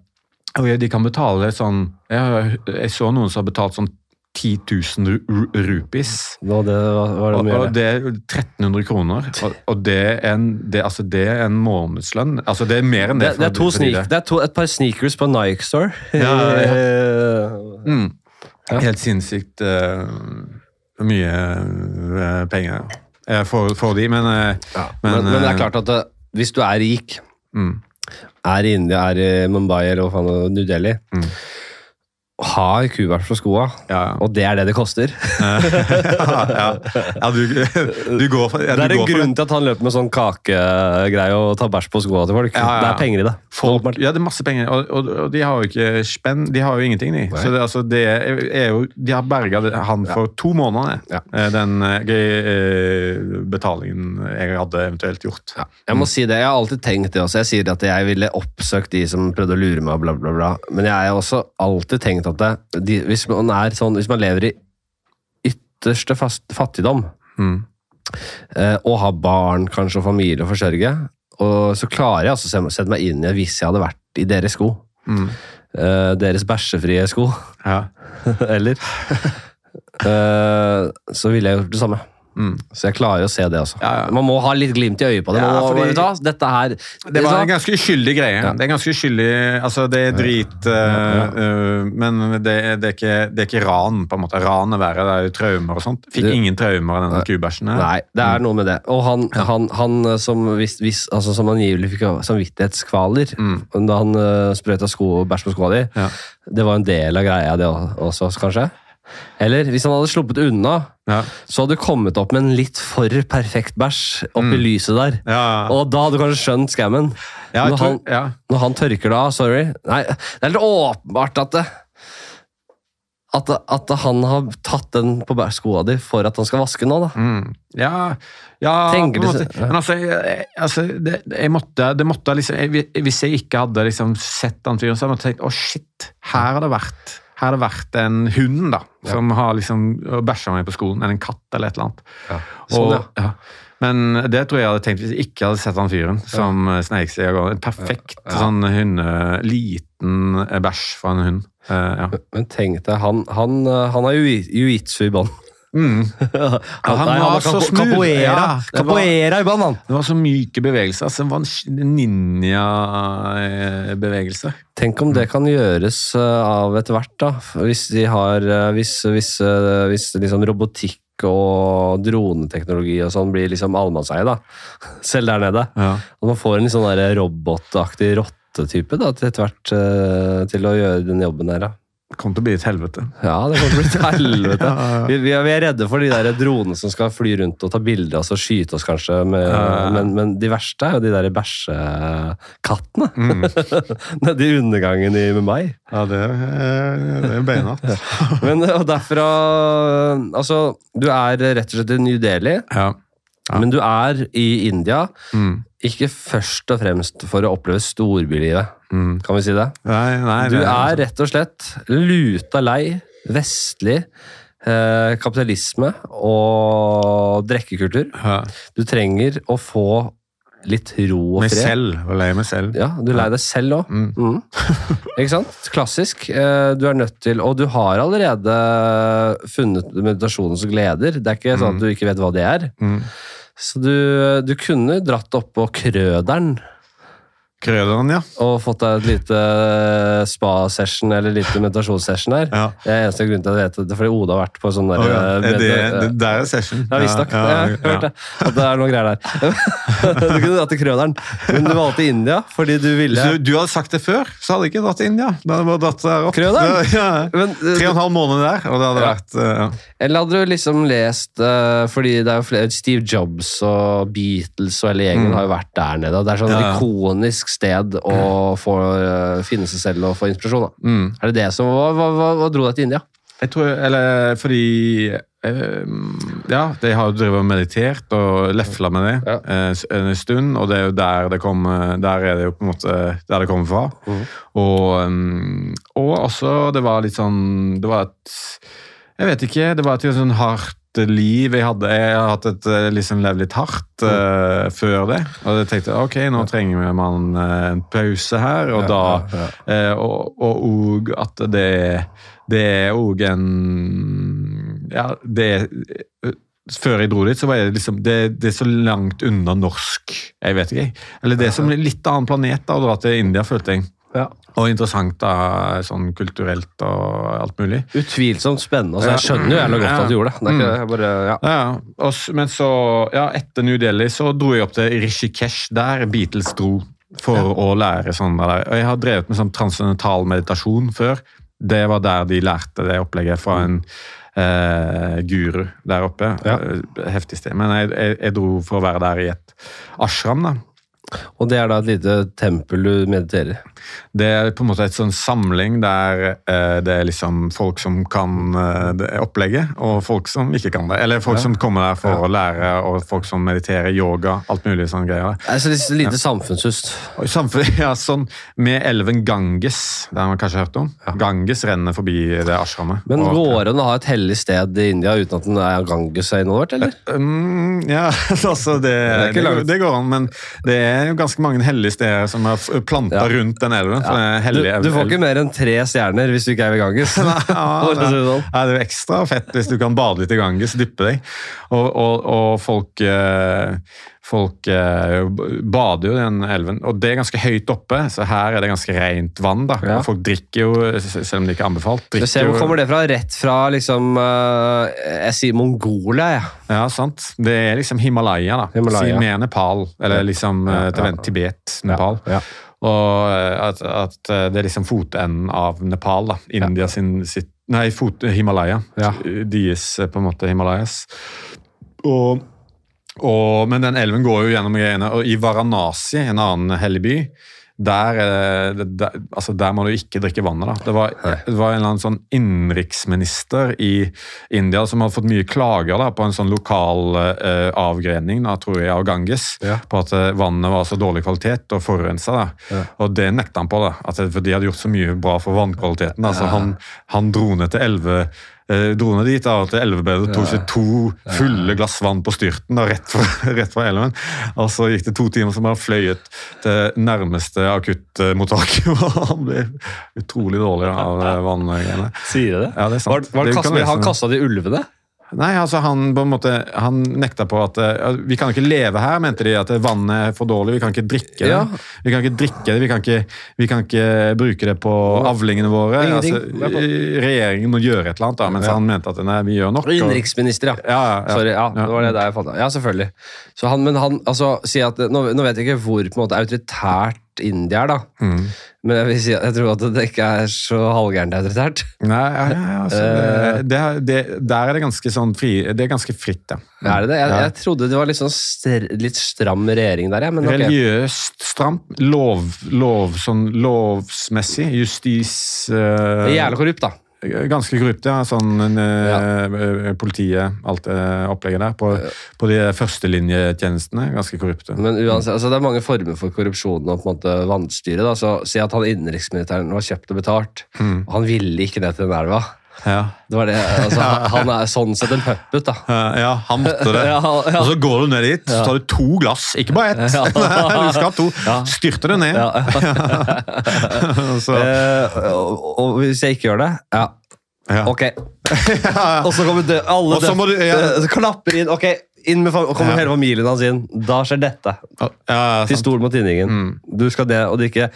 og de kan betale sånn Jeg, jeg så noen som har betalt sånn 10 000 rupees. Nå, det, var det, og, og det er 1300 kroner. Og, og det, er en, det, altså det, er en, månedslønn. Altså det er mer enn det. Det, er, to sneak, det er to, et par sneakers på Nike Store. Ja, ja. Mm. Helt sinnssykt uh, mye uh, penger for, for de, men, uh, ja, men, men, men, det er klart at hvis du er rik mm er i India, er i Mumbai eller hva faen, New Delhi, mm. Har kubæsj på skoa, ja. og det er det det koster. ja, ja. du, du, går for Det er en grunn til at han løper med sånn kakegreie og tar bæsj på skoa til folk. Det er penger i det. Folk, ja, det er masse penger, og, og, og de har jo ikke spenn, de har jo ingenting, de. Så det, altså, det er jo, de har berga han for to måneder, eh, den uh, betalingen jeg hadde eventuelt gjort. Jeg må si det, jeg har alltid tenkt det også. Jeg sier at jeg ville oppsøkt de som prøvde å lure meg, bla, bla, bla. Men jeg har også alltid tenkt at det, de, hvis, man er sånn, hvis man lever i ytterste fast, fattigdom, mm. eh, og har barn kanskje og familie å forsørge, og så klarer jeg altså å sette meg inn i det hvis jeg hadde vært i deres sko. Mm. Eh, deres bæsjefrie sko. Ja. Eller? eh, så ville jeg gjort det samme. Mm. Så jeg klarer å se det altså. Ja, ja. Man må ha litt glimt i øyet på det. Ja, fordi, må, dette her, det var en ganske uskyldig greie. Det er ganske uskyldig, altså det er drit uh, uh, Men det, det, er ikke, det, er ikke, ran, på en måte. Ran er verre, det er jo traumer og sånt. Fikk ingen traumer av denne kubæsjen. Nei, det er mm. noe med det. Og han, han, han som, hvis, hvis, altså, som angivelig fikk samvittighetskvaler mm. da han uh, sprøyta bæsj på skoa di, det var en del av greia, det også, kanskje? Eller hvis han hadde sluppet unna, ja. så hadde du kommet opp med en litt for perfekt bæsj oppi mm. lyset der. Ja, ja. Og da hadde du kanskje skjønt skammen. Når, han, når han tørker det av, sorry Nei, det er litt åpenbart at det at, at, han har tatt den på skoa di for at han skal vaske nå, da. Mm. Ja, ja du, Men altså, jeg, altså det, jeg måtte, det måtte liksom, jeg, Hvis jeg ikke hadde liksom sett den fyren, så hadde jeg tenkt å, oh, shit, her har det vært her har det vært en hund da, ja. som har liksom bæsja meg på skolen, eller en katt eller et eller annet. Ja. Sånn, og, ja. Men det tror jeg jeg hadde tenkt hvis jeg ikke hadde sett han fyren som ja. sneik seg av gårde. En perfekt sånn hunde, liten bæsj fra en hund. Uh, men tenk deg, han, han, han har jiu-jitsu i bånn. Mm. han, Nei, var så smooth. Capoeira, ja, capoeira i bånn. Det var så myke bevegelser. Altså, det var en ninja-bevegelse. Tenk om det kan gjøres eh, av etter hvert, da. Hvis de har eh, Hvis, hvis, eh, hvis liksom robotikk og droneteknologi og sånn blir liksom allemannseie, da. Selv der nede. Ja. Og man får en sånn robotaktig rottetype da, til etter hvert til å gjøre den jobben der. Da. Det kommer til å bli et helvete. Ja, det kommer til å bli et helvete. ja, ja. Vi, vi, er, vi, er, redde for de der dronene som skal fly rundt og ta bilder av oss og skyte oss, kanskje. Med, ja, men, men, de verste er jo de der bæsjekattene. Mm. Nedi undergangen i meg. Ja, det er, det er beinhardt. men og derfra Altså, du er rett og slett i New Delhi. Ja. Men du er i India. Mm. Ikke først og fremst for å oppleve storbylivet, mm. kan vi si det? Nei, nei, du er rett og slett luta lei vestlig eh, kapitalisme og drikkekultur. Ja. Du trenger å få litt ro og fred. Meg selv. Og lei meg selv. Ja, du er lei deg selv òg. Mm. Mm. Ikke sant? Klassisk. Eh, du er nødt til Og du har allerede funnet meditasjonens gleder. Det er ikke sånn at mm. du ikke vet hva det er. Mm. Så du, du kunne dratt oppå Krøderen. Krøderen, ja. Og fått deg et lite eh, spa-session eller lite meditasjonssession her. Ja. Det er eneste grunn til at jeg vet det, fordi Oda har vært på sånn der... Oh, ja. det, det, det, er session. Ja, visstnok. Ja, ja, jeg hørte at det er noe greier der. du kunne dratt til Krøderen, men du valgte India fordi du ville Hvis du, du, hadde sagt det før, så hadde jeg ikke dratt til India. Da hadde jeg dratt der opp. Krøderen? Ja, men, Tre og en halv måned der, og det hadde vært Eller hadde du liksom lest Fordi det er jo flere Steve Jobs og Beatles og hele gjengen mm. har jo vært der nede. og Det er sånn ikonisk sted å få uh, finne seg selv og få inspirasjon. Mm. Er det det som hva, hva, hva, dro deg til India? Jeg tror, eller fordi uh, Ja, de har jo drevet og meditert og lefla med det ja. uh, en stund, og det er jo der det kommer Der er det jo på en måte der det kommer fra. Mm. Og, um, og også, det var litt sånn Det var et Jeg vet ikke, det var et sånn hardt liv jeg hadde. Jeg har hatt et eh, liksom levd litt hardt uh, før det. Og jeg tenkte ok, nå trenger man uh, en pause her. Og da. Uh, og, og, at det, det er òg en Ja, det før jeg dro dit, så var jeg liksom det, det, er så langt unna norsk. Jeg vet ikke, Eller det er som litt annen planet da, å dra til India, følte jeg. Ja. Og interessant da, sånn kulturelt og alt mulig. Utvilsomt spennende. Altså, jeg skjønner jo jævlig godt at du gjorde det. det ikke, mm. bare, ja. Ja, og, men så, ja, etter New Delhi så dro jeg opp til Rishikesh, der Beatles dro for å lære sånn der. Og jeg har drevet med sånn transcendental meditasjon før. det var der de lærte det opplegget fra en eh, guru der oppe. Ja. Heftig sted. Men jeg, jeg, jeg, dro for å være der i et ashram. da. Og det er da et lite tempel du mediterer i? Det er på en måte et sånn samling der eh, det er liksom folk som kan eh, det opplegget, og folk som ikke kan det. Eller folk ja. som kommer der for ja. å lære, og folk som mediterer, yoga, alt mulig sånn greier. Altså litt lite ja. samfunnshust? Samfunn, ja, sånn med elven Ganges, det har man kanskje hørt om. Ganges renner forbi det ashrammet. Men går det an å ha et hellig sted i India uten at den er Ganges er involvert, eller? Um, ja, altså det, det, det, går an, men det er jo ganske mange hellige steder som er planta rundt den elven. Ja. Du, du, får ikke mer enn tre stjerner hvis du ikke er ved Ganges. Nei, det, er jo ekstra fett hvis du kan bade litt i Ganges, dyppe deg. Og, og, og folk eh, Folk eh, bader jo i den elven, og det er ganske høyt oppe, så her er det ganske rent vann. da. Ja. Folk drikker jo, selv om det ikke er anbefalt. Du ser Hvor kommer det fra? Rett fra liksom uh, Jeg sier Mongolia, jeg. Ja. ja, sant. Det er liksom Himalaya, da. Himalaya. Si med Nepal, eller liksom ja, ja, Tibet, Nepal. Ja, og eh, at, at, eh, det er liksom fotenden av Nepal. da, India sin sitt, Nei, fot, Himalaya. Eh, på en måte Himalayas. Og, og, men den elven går jo gjennom greiene. Og i Varanasi, en annen hellig by, der, eh, der, altså der, må du ikke drikke vannet. da. Det var, det var en eller annen sånn innenriksminister i India som hadde fått mye klager da, på en sånn lokal uh, avgrening da, tror jeg, av Ganges. Ja. På at uh, vannet var så dårlig kvalitet og forurensa. Ja. Og det nekta han på. da, at, For de hadde gjort så mye bra for vannkvaliteten. da, så han, han dro ned til elleve eh, dro ned dit da, til elvebedet og tok seg to fulle glass vann på styrten da, rett, fra, rett fra elven. Og så gikk det to timer, så han fløyet til nærmeste akuttmottak. han ble utrolig dårlig av vanngreiene. Sier det? Ja, det er sant. Var, var det, han kasta de ulvene? Nei, altså han på en måte, han nekta på at uh, vi kan ikke leve her, mente de. At vannet er for dårlig, vi kan ikke drikke det. Ja. Vi kan ikke drikke det, vi kan ikke, vi kan ikke bruke det på avlingene våre. Altså, regjeringen må gjøre et eller annet, da, mens ja. han mente at nei, vi gjør nok. Innenriksminister, ja. Ja, ja. Sorry, ja, det var det der jeg fant Ja, selvfølgelig. Så han, men han altså, sier at, nå, nå vet jeg ikke hvor på en måte autoritært India er, da. Mm. Men jeg, vil si, jeg tror at det ikke er så halvgærent autoritært. Nei, ja, ja, altså, eh. det, det, der er det ganske sånn fri, det er ganske fritt, ja. Er det det? Jeg, jeg trodde det var litt, sånn str litt stram regjering der, ja. Men okay. Religiøst stramt. Lov, lov, sånn lovsmessig. Justis uh... Jævlig korrupt, da. Ganske korrupt, ja. Sånn, ja. Eh, politiet, alt det opplegget der. På, på de førstelinjetjenestene. Ganske korrupte. Men uansett, altså, Det er mange former for korrupsjon og på en måte vanstyre. da, så Si at han innenriksministeren var kjøpt og betalt, mm. og han ville ikke ned til den elva. Ja. Det var det, altså, Han er sånn sett en puppet, da. Ja, han måtte det. ja, ja. Og så går du ned dit, så tar du to glass, ikke bare ett. du skal ha to. Styrter det ned. eh, og, og, hvis jeg ikke gjør det ja. Ok. og så kommer det, alle det, du, så klapper inn. Ok, inn med kommer hele familien hans inn. Da skjer dette. Pistol mot tinningen. Mm. Du skal det og drikke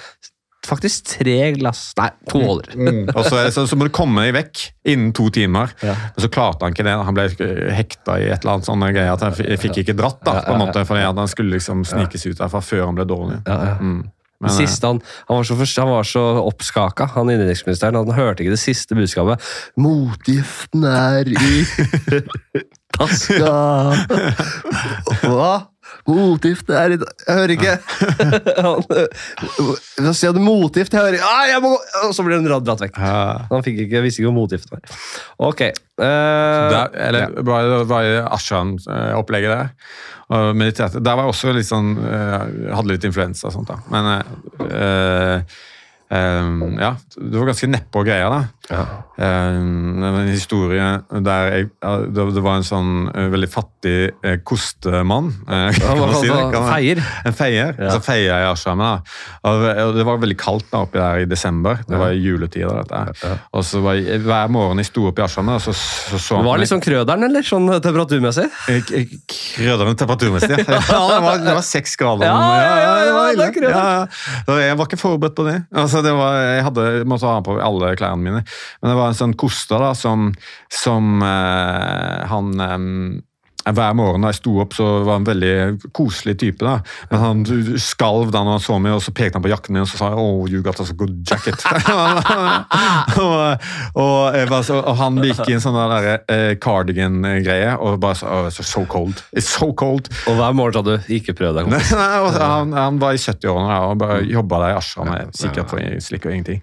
faktisk tre glass Nei, to åler. Mm. mm. Og så, så, så, må du komme deg vekk innen to timer. Ja. Men så klarte han ikke det. Han ble hekta i et eller annet sånne greier. at Han fikk ikke dratt, da, på en måte, fordi han skulle liksom snikes ut derfra før han ble dårlig. Ja. Mm. Men, siste, han, han, var så, han var så oppskaka, han innenriksministeren. Han hørte ikke det siste budskapet. 'Motgiften er i taska'. Hva? Motgift er i Jeg hører ikke! han sier du? Motgift? Jeg hører! Ah, jeg må gå! Og så blir han dratt vekk. Han fikk ikke, visste ikke hvor motgift var. Ok. Uh, der, eller ja. bare, bare Ashan-opplegget der. Og mediterte. Der var jeg også litt sånn Hadde litt influensa og sånt, da. Men uh, Um, ja, det var ganske nedpå greier, da. Ja. Um, en historie der jeg, det var en sånn uh, veldig fattig uh, kostemann. Uh, si en feier? En feier. Ja. Så feier i ashramet. Og, og, det var veldig kaldt da oppi der i desember. Det var i juletida. dette. Ja. Og så var jeg, Hver morgen jeg sto opp i ashramet, så så, så Det var litt sånn krøderen, eller? Sånn temperaturmessig? Krøderen temperaturmessig, ja. det var, det var seks grader. Ja, ja, ja, det var, det var, ja, Jeg var ikke forberedt på det. Altså, det var, jeg hadde, måtte ha på alle klærne mine. Men det var en sånn koster da, som, som uh, han um, hver morgen da jeg sto opp, så var han en veldig koselig type. da. Men han skalv da han så meg, og så pekte han på jakken min og så sa oh, you got a good jacket. og, og, så, og, han gikk i en sånn der eh, cardigan-greie og bare sa oh, so cold. It's so cold. Og hver morgen sa du ikke prøv deg. han, han, var i 70-årene og bare jobba der i ashramet, sikkert for slikk og ingenting.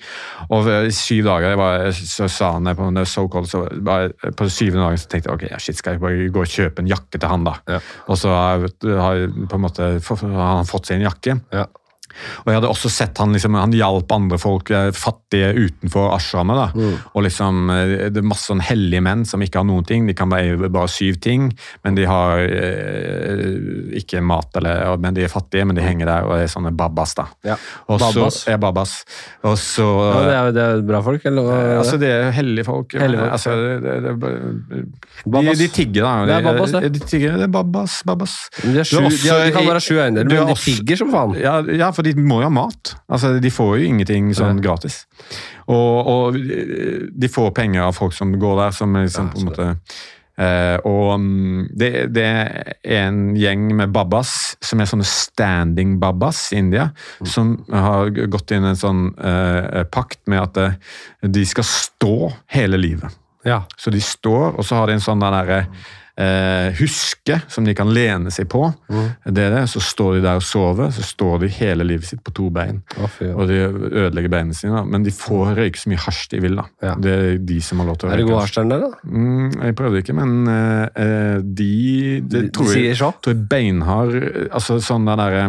Og i syv dager bare, så sa han på so cold, så bare, på syvende dagen så tenkte jeg ok, shit, skal jeg bare gå og kjøpe en jakke til han, da. Ja. Og så har, har, måte, har han fått seg en jakke. Ja. Og jeg hadde også sett han liksom, han hjalp andre folk, eh, fattige utenfor ashramet. Mm. Og liksom, eh, Det er masse sånn hellige menn som ikke har noen ting. De kan bare, bare syv ting, men de har eh, ikke mat. Eller, men de er fattige, men de henger der og er sånne babas. da. Ja. babas. Så, ja, babas. Og så, ja, det, er, det er bra folk, eller? Eh, altså, det er hellige folk. Hellige folk. Altså, det, det, de, de, tigger, da. Det er babas, det. De, tigger, det er babas. babas. De, er sju, også, de, kan være sju eiendeler, men de tigger som faen. Ja, ja for de må jo ha mat. Altså, de får jo ingenting sånn gratis. Og, og, de får penger av folk som går der, som liksom på en måte Uh, Og mm, det, det, er en gjeng med babbas, som er sånne standing babbas i India, mm. som har gått inn en sånn uh, pakt med at eh, de skal stå hele livet. Ja. Så de står, og så har de en sånn der derre eh, huske som de kan lene seg på. Mm. Det er det. Så står de der og sover, så står de hele livet sitt på to bein. Oh, og de ødelegger beina sine, men de får røyke så mye hasj de vil. da. Ja. Det er de som har lov til å røyke. Er det god hasj der, da? Mm, jeg prøvde ikke, men eh, de, det, de, tror, jeg, tror jeg beinhard altså sånn der derre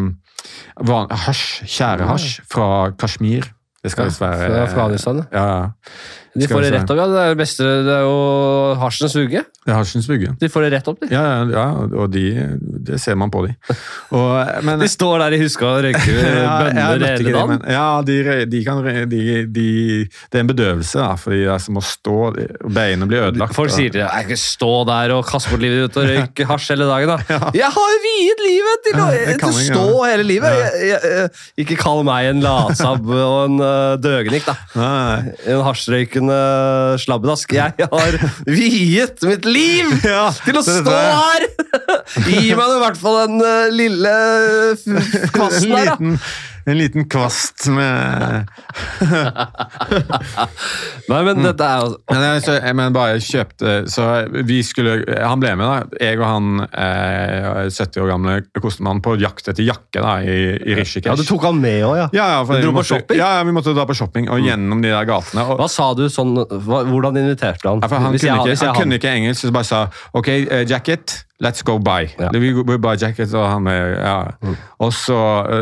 Hasj, tjærehasj fra Kashmir. Det skal visst være Fra Afghanistan? Ja, ja. De får det rett opp, ja. Det er, beste, det er jo hasjens vugge. Det er hasjens vugge. De får det rett opp, de. Ja, ja, og de, det ser man på de. Og, men, de står der i huska og røyker ja, bønner hele dagen? Ja, de, de kan, de, det er en bedøvelse, da, for de som å stå Beina blir ødelagt. Folk sier til deg ikke stå der og kaste bort livet ditt og røyke hasj hele dagen. da. Ja. Jeg har jo viet livet til å, til å stå hele livet! Jeg, jeg, jeg, ikke kall meg en latsabb og en uh, døgnik, da. Nei. En hasjrøyker røykende slabbedask. Jeg har viet mitt liv ja, til å stå her! Gi meg i hvert fall den uh, lille kvassen her, da en liten kvast med Nei, men dette er jo men jeg, så, men bare kjøpte Så vi skulle Han ble med, da. Jeg og han eh, 70 år gamle kostemann på jakt etter jakke da, i, i Rishikesh. Ja, Du tok han med òg, ja? Ja, ja du dro på shopping? Ja, ja, vi måtte dra på shopping og mm. gjennom de der gatene. Og, hva sa du sånn Hvordan inviterte du han? Ja, han, kunne, ikke, han, han kunne ikke engelsk, så bare sa OK, uh, jacket. Let's go buy. Ja. We, we buy jacket, og han, ja. Mm. og så,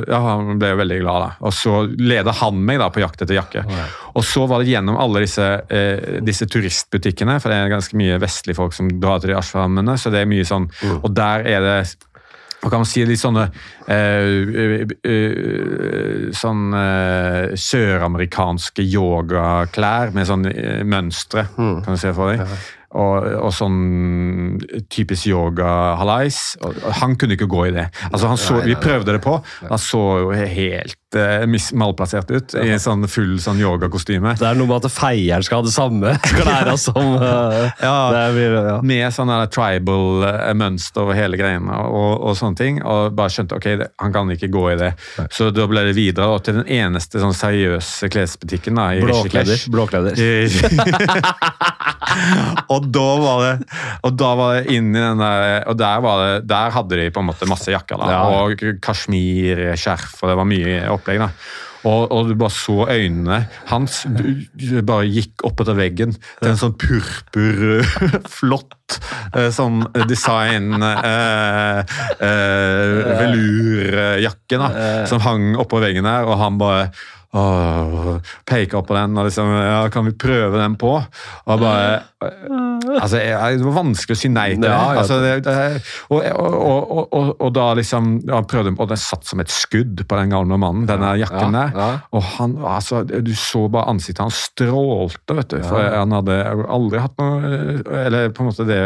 ja, han ble veldig glad. da. Og så leda han meg da på jakt etter jakke. Oh, ja. Og så var det gjennom alle disse, eh, disse, turistbutikkene, for det er ganske mye vestlige folk som drar til de ashramene. så det er mye sånn, mm. Og der er det hva kan man si, litt sånne eh, eh, sånn eh, søramerikanske yogaklær med sånn eh, mønstre, mm. kan du se for deg. Og, og sånn typisk yoga-hallais. Han kunne ikke gå i det. Altså, så, vi prøvde det på. Han så jo helt uh, malplassert ut i en sånn full sånn yogakostyme. Det er noe med at feieren skal ha det samme klærne som uh, ja, blir, ja. Med sånn tribal uh, mønster over hele greiene og, og, sånne ting. Og bare skjønte ok, det, han kan ikke gå i det. Så da ble det videre og til den eneste sånn seriøse klesbutikken da, i Blåkleder. Blåkleder. og da var det og da var det inn i den der Og der, var det, der hadde de på en måte masse jakker. da, ja. Og kasjmirskjerf, og det var mye opplegg. da. Og, og, du bare så øynene hans bare gikk opp etter veggen til en sånn purpur, flott eh, sånn design eh, eh, velurjakke da, som hang oppå veggen der, og han bare peker på den og liksom ja, Kan vi prøve den på? Og bare altså, Det var vanskelig å si nei til det. Altså, det, det og, og, og, og, da liksom ja, prøvde, Og den satt som et skudd på den gamle mannen, denne jakken der. Og han, altså, Du så bare ansiktet hans strålte, vet du. For han hadde aldri hatt noe Eller på en måte det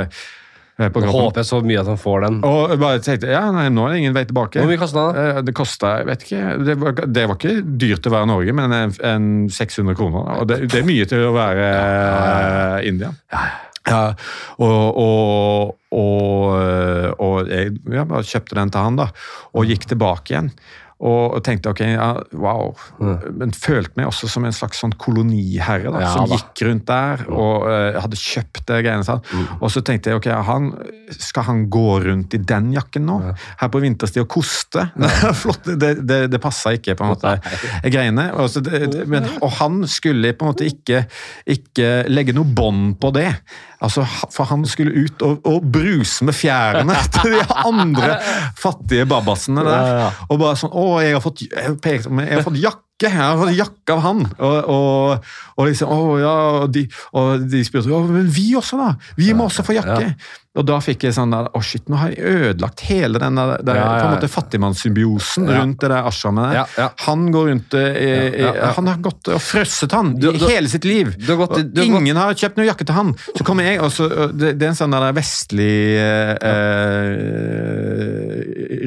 på kroppen. Håper jeg så mye at han får den. Og bare tenkte, ja, nei, Nå er det ingen vei tilbake. Hvor mye kosta det? Eh, det kosta, jeg vet ikke, det var, det var, ikke dyrt å være Norge, men en, en 600 kroner. Og det, det, er mye til å være ja, ja, ja. Ja, og, og, og, og jeg ja, bare kjøpte den til han, da, og gikk tilbake igjen. Og tenkte ok, ja, wow. Men følte meg også som en slags sånn koloniherre da, ja, som da. gikk rundt der og uh, hadde kjøpt det greiene. Sånn. Mm. Og så tenkte jeg ok, han, skal han gå rundt i den jakken nå? Ja. Her på vinterstid og koste? Flott, det, det, det passa ikke, på en måte, greiene. Det, men, og han skulle på en måte ikke, ikke legge noe bånd på det. Altså, For han skulle ut og, og bruse med fjærene til de andre fattige babasene der. Og bare sånn Å, jeg har fått, jeg har fått jakke! Jeg har fått jakke av han! Og, og, og liksom, å ja, og de, og de spurte å, men vi også, da! Vi må også få jakke! Og da fikk jeg sånn der, å shit, nå har jeg ødelagt hele den der, der ja, ja, måte fattigmannssymbiosen ja. rundt det der ashramet der. Han går rundt i, i, Han har gått og frosset han du, du, hele sitt liv. Du, du, ingen har kjøpt noe jakke til han. Så kommer jeg, og så, det, det, er en sånn der vestlig eh, eh,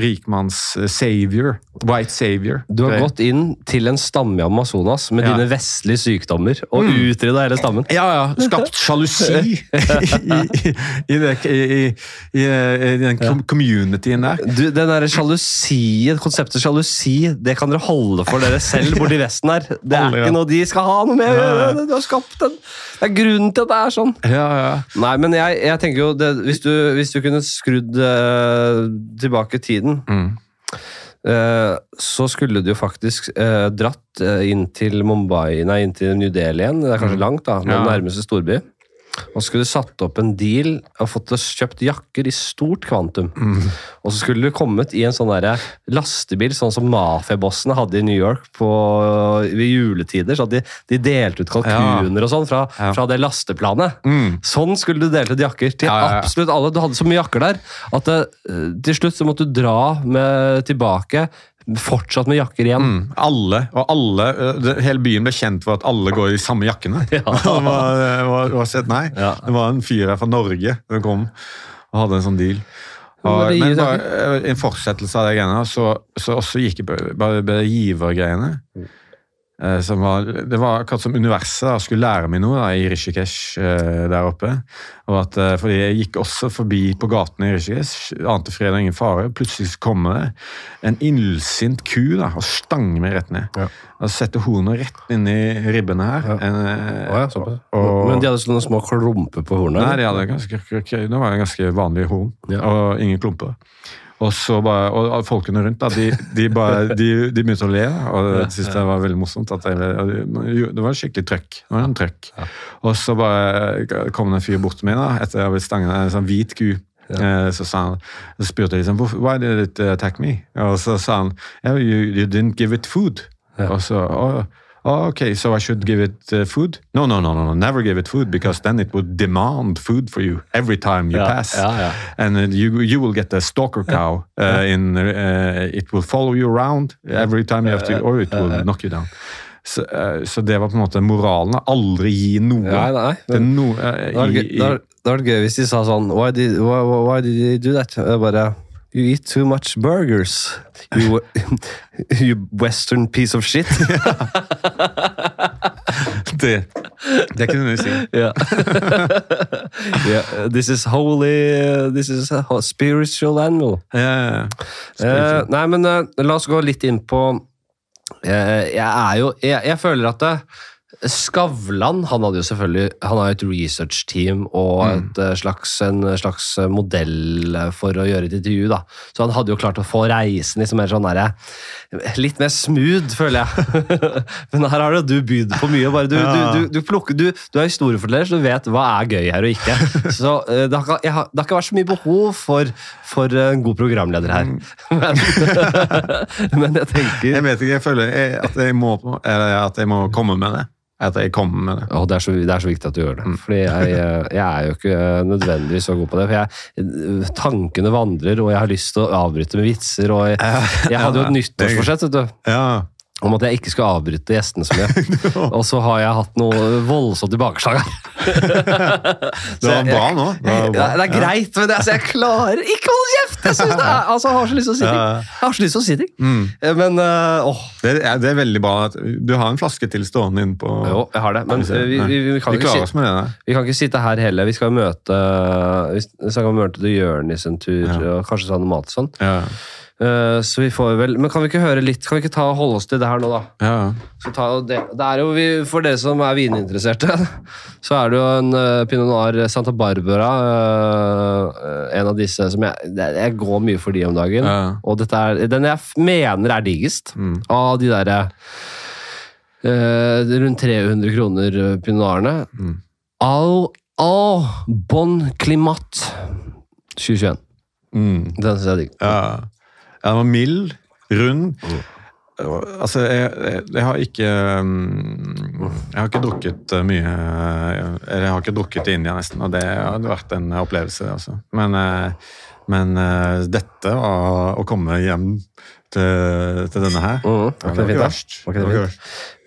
rikmanns-savior. White savior. Du har gått inn til en stamme i Amazonas med dine vestlige sykdommer og mm. utrydda hele stammen. Ja, ja. Skapt sjalusi i, i, i i, den ja. communityen der. Du, den der sjalusi, Konseptet sjalusi det kan dere holde for dere selv borti Vesten her. Det er ikke noe de skal ha noe med. Du har skapt den. Det er grunnen til at det er sånn. Ja, ja. Nei, men jeg, jeg tenker jo det, hvis, du, hvis, du, kunne skrudd uh, tilbake tiden mm. Uh, så skulle du jo faktisk uh, dratt inn til Mumbai, nei, inn til New Delhi igjen. Det er kanskje mm. langt, da, men ja. nærmeste storby. Og så skulle du satt opp en deal og fått kjøpt jakker i stort kvantum. Mm. Og så skulle du kommet i en sånn der lastebil, sånn som mafiabossene hadde i New York på, ved juletider. så de, de delte ut kalkuner ja. og sånn fra, ja. fra, det lasteplanet. Mm. Sånn skulle du delt ut jakker til ja, absolutt alle. Du hadde så mye jakker der at det, eh, til slutt så måtte du dra med, tilbake Fortsatt med jakker igjen. Mm, alle. Og alle, det, hele byen ble kjent for at alle går i samme jakkene. Ja. det, var, var, var sett, nei. Ja. det var en fyr her fra Norge som kom og hadde en sånn deal. Og, men bare, en fortsettelse av de greiene, så, så også gikk jeg bare givergreiene. Eh, var, det var akkurat som universet da, skulle lære meg noe da, i Rishikesh eh, der oppe. Og at, eh, fordi Jeg gikk også forbi på gatene i Rishikesh, ante fred og ingen fare. Plutselig kommer det en illsint ku da, og stanger meg rett ned. Ja. Og Setter hornet rett inn i ribbene her. Ja. En, oh, ja, og, Men de hadde sånne små klumper på hornet? Nei, de hadde ganske, det var en ganske vanlig horn, og ingen klumper. Og så bare, og folkene rundt da, de, de, bare, de, de begynte å le, og jeg syntes det var veldig morsomt. jeg, Det var skikkelig trøkk. Det var en trøkk. Og så bare kom det en fyr bort til meg da, etter jeg hadde blitt stanget, en sånn hvit ku. Ja. Eh, så, sa han, så spurte jeg liksom, why did it attack me? Og så sa han you, you didn't give it food. Ja. Og så, oh, oh, okay, so I should give it uh, food? No, no, no, no, never give it food because then it would demand food for you every time you pass. And uh, you, you will get a stalker cow uh, in, uh, it will follow you around every time you have to, or it will knock you down. Så, uh, så, det var på en måte moralen. Aldri gi noe. Nei, nei. Det, no, uh, det hadde vært gøy hvis de sa sånn Why did, why, why did you do that? Bare You eat too much burgers. You, you western piece of shit. det, det kunne du si. Yeah. yeah. This is holy This is a spiritual animal. Yeah, uh, nei, men uh, la oss gå litt inn på uh, Jeg er jo Jeg, jeg føler at det, Skavlan han hadde jo selvfølgelig han har et research-team og mm. et mm. slags, en slags modell for å gjøre et intervju. da. Så han hadde jo klart å få reisen liksom mer sånn der, litt mer smooth, føler jeg. Men her har du bydd på mye. bare Du, ja. du, du, du, plukker, du, du er historieforteller, så du vet hva er gøy her og ikke. Så det, har, jeg, det, har, ikke vært så mye behov for, for en god programleder her. Mm. Men, men, jeg tenker Jeg vet ikke, jeg føler at jeg må, at jeg må komme med det at jeg kommer med det. Oh, det, er så, det er så viktig at du gjør det. Mm. Fordi jeg, jeg, er jo ikke nødvendigvis så god på det. for jeg, Tankene vandrer, og jeg har lyst til å avbryte med vitser. og Jeg, jeg hadde jo et nyttårsforsett. vet du. Ja. Om at jeg ikke skulle avbryte gjestene så mye. Og så har jeg hatt noe voldsomt tilbakeslag her. det var bra nå. Det, var bra. det er greit, men det, altså, jeg klarer ikke å holde kjeft! Jeg, er, altså, jeg har så lyst til å si ting. Jeg har så lyst til å si ting. Mm. Eh, men uh, åh. Det, er, det, er, veldig bra. Du har en flaske til stående inne på Jo, jeg har det. Men vi, vi, vi, vi, kan, ikke si, det, vi kan ikke sitte her heller. Vi skal møte Vi skal møte Jonis en tur, ja. og kanskje ta noe mat og sånn. Ja. Uh, så vi får vel Men kan vi ikke høre litt? Kan vi ikke ta og holde oss til det her nå, da? Ja. Det, det, er jo vi, For dere som er vininteresserte, så er det jo en uh, Pinot Noir Santa Barbara. Uh, en av disse som jeg Jeg går mye for de om dagen. Ja. Og dette er den jeg mener er diggest mm. av de derre rundt 300 kroner Pinot Noirene. Mm. Au, au, bon climat 2021. Mm. Den syns jeg er digg. Ja. Den var mild, rund. Mm. Altså, jeg, jeg, jeg, har ikke mm, Jeg har ikke drukket eh, mye Eller jeg har ikke drukket i India, nesten, og det hadde vært en opplevelse. Altså. Men, eh, men eh, dette var å komme hjem til, til denne her. Mm, det var ikke verst.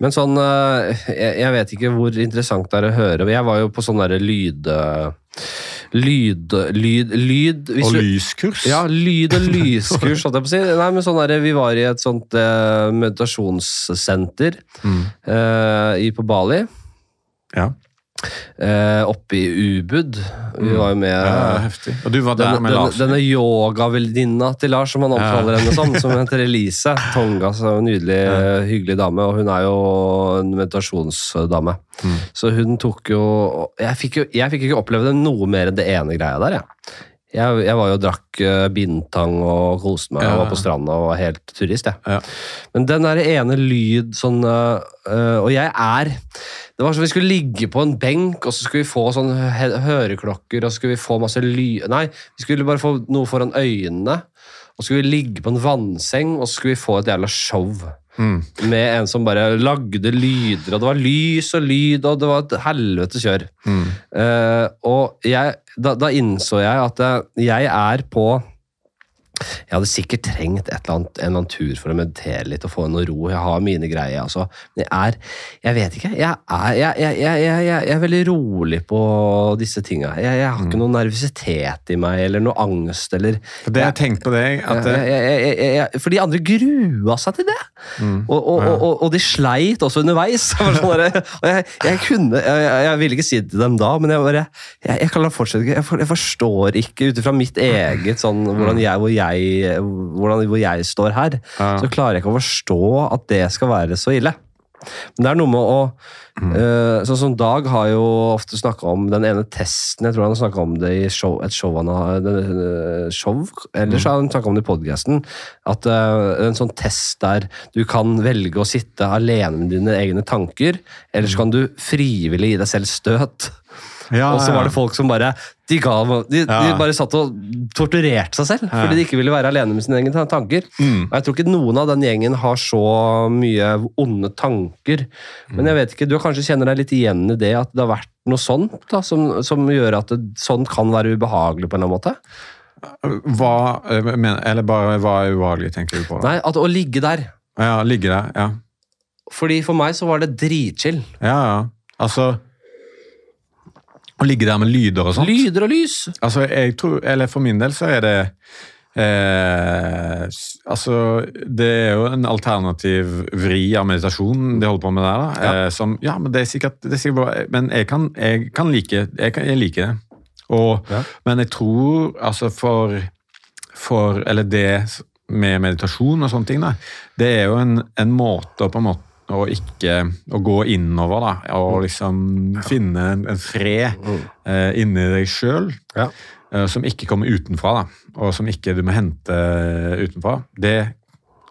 Men sånn jeg, jeg, vet ikke hvor interessant det er å høre. Jeg var jo på sånn derre lyd lyd, lyd, lyd Og lyskurs? Ja, lyd- og lyskurs, holdt jeg på å si. Nei, men sånn der, Vi var i et sånt eh, meditasjonssenter mm. eh, på Bali. Ja. Eh, oppe i Ubud. Vi var jo med ja, heftig. Og du var der denne, med Lars? Denne, denne yogavenninna til Lars, som han omtaler henne som, som heter Elise. Tonga, så nydelig, ja. hyggelig dame. Og hun er jo en meditasjonsdame. Mm. Så hun tok jo jeg fikk, jo jeg fikk ikke oppleve det noe mer enn det ene greia der, jeg. Jeg, jeg, var jo og drakk uh, bindtang og koste meg ja. og var på stranda og var helt turist. Jeg. Ja. Men den der ene lyd sånn uh, Og jeg er Det var som vi skulle ligge på en benk, og så skulle vi få sånn høreklokker, og så skulle vi få masse lyd Nei, vi skulle bare få noe foran øynene. Og så skulle vi ligge på en vannseng, og så skulle vi få et jævla show. Mm. Med en som bare lagde lyder, og det var lys og lyd, og det var et helvete kjør. Mm. Uh, og jeg, da, da, innså jeg at jeg er på jeg hadde sikkert trengt et eller annet, en eller annen tur for å meditere litt og få noe ro. Jeg har mine greier. altså. Men jeg er Jeg vet ikke. Jeg er, jeg, jeg, jeg er veldig rolig på disse tinga. Jeg, har ikke mm. noe nervøsitet i meg eller noe angst eller For det jeg tenkte tenkt på deg at For de andre grua seg til det. Mm. Og, og, og, og, de sleit også underveis. og jeg, kunne jeg, ville ikke si det til dem da, men jeg bare Jeg, kan fortsette ikke Jeg forstår ikke ut ifra mitt eget sånn hvordan jeg, hvor jeg jeg, hvordan, hvor jeg står her, ja. så klarer jeg ikke å forstå at det skal være så ille. Men det er noe med å mm. uh, Sånn som Dag har jo ofte snakka om den ene testen. Jeg tror han har snakka om det i show, et show han har uh, show, Eller mm. har han snakka om det i podkasten. At uh, en sånn test der du kan velge å sitte alene med dine egne tanker, eller så mm. kan du frivillig gi deg selv støt. Ja, og så var det folk som bare de, ga, de, de, bare satt og torturerte seg selv fordi de ikke ville være alene med sine egne tanker. Mm. Og Jeg tror ikke noen av den gjengen har så mye onde tanker. Men jeg vet ikke, du kanskje kjenner deg litt igjen i det at det har vært noe sånt da, som, som, gjør at det, sånt kan være ubehagelig på en eller annen måte? Hva, eller bare hva er ubehagelig, tenker du på? da? Nei, at Å ligge der. Ja, ligge der, ja. Fordi For meg så var det dritchill. Ja, ja. Altså å ligge der med lyder og sånt. Lyder og lys. Altså, jeg tror, eller For min del så er det eh, Altså, det er jo en alternativ vri av meditasjon de holder på med der. da. Ja. Eh, som, ja, men det er sikkert, det er sikkert bra. Men jeg kan, jeg kan like jeg, kan, jeg liker det. Og, ja. Men jeg tror altså for, for Eller det med meditasjon og sånne ting, da, det er jo en, en måte å på en måte og ikke å gå innover da, og liksom ja. finne en, en fred mm. eh, inni deg sjøl. Ja. Eh, som ikke kommer utenfra, da, og som ikke du må hente utenfra. Det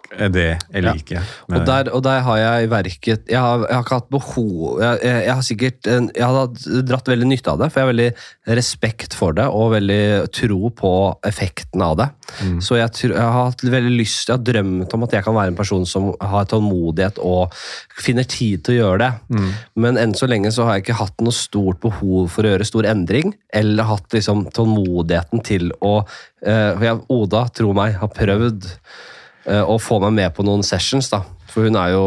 det jeg liker. Ja. Og, der, og, der, har jeg verket jeg har, jeg har ikke hatt behov jeg, jeg, jeg, har sikkert jeg har dratt veldig nytte av det, for jeg har veldig respekt for det og veldig tro på effekten av det. Mm. Så jeg, jeg, har hatt veldig lyst Jeg har drømt om at jeg kan være en person som har tålmodighet og finner tid til å gjøre det. Mm. Men enn så lenge så har jeg ikke hatt noe stort behov for å gjøre stor endring, eller hatt liksom tålmodigheten til å uh, Oda, tro meg, har prøvd eh, få meg med på noen sessions. da. For hun er jo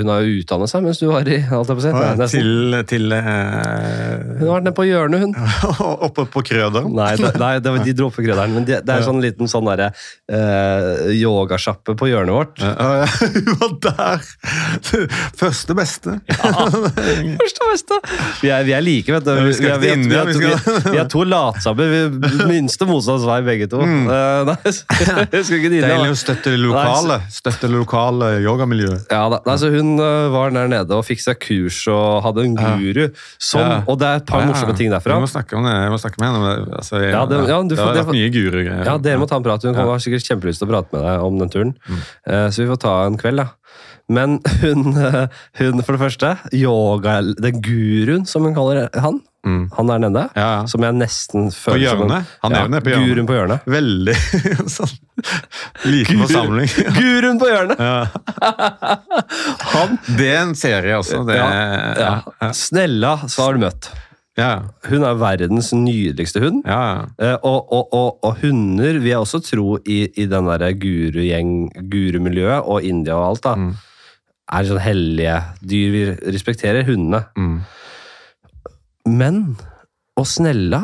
hun har jo utdannet seg mens du var i alt jeg på. Nei. Til, til eh, Hun har vært nede på hjørnet, hun. Oppe på krøderen. Nei, det, nei det, de dro opp på krøderen. Men det, det er sånn liten sånn derre eh, yogasjappe på hjørnet vårt. Ja, ja, Hun var der! Første beste. Første beste! Vi er, vi er like, vet du. Vi, vi er- vi, vi er, vi, vi er to latsabber. Minste motstands vei, begge to. Eh, nei, jeg skulle ikke dine. Deilig å støtte lokale, støtte lokale lokale yogamiljøet. Ja, da, altså Hun øh, var der nede og fikk seg kurs og hadde en guru. Som, Ja. Og det er et par morsomme ting derfra. Vi må snakke om det. Jeg må snakke med henne. Altså, jeg, Ja, det- ja, du det har vært mye guru-greier. Ja, Dere må ta en prat. Hun har sikkert kjempelyst til å prate med deg om den turen. Eh, Så vi får ta en kveld, da. Men hun, øh, hun for det første yoga, Den guruen, som hun kaller han, Mm. han der nede, Ja, ja. som jeg nesten føler på hjørnet? Han er ja, nede på hjørnet. Guruen på hjørnet. Veldig sånn liten forsamling. Guruen på hjørnet! Ja. Han Det er en serie også. Det, ja, ja. Snella, så har du møtt. ja. Hun er verdens nydeligste hund. ja, ja. Eh, og, og, og, og hunder vil jeg også tro i, i den der gurugjeng, gurumiljøet og India og alt, da, Mm. er sånn hellige dyr. Vi respekterer hundene. Mm. Men og Snella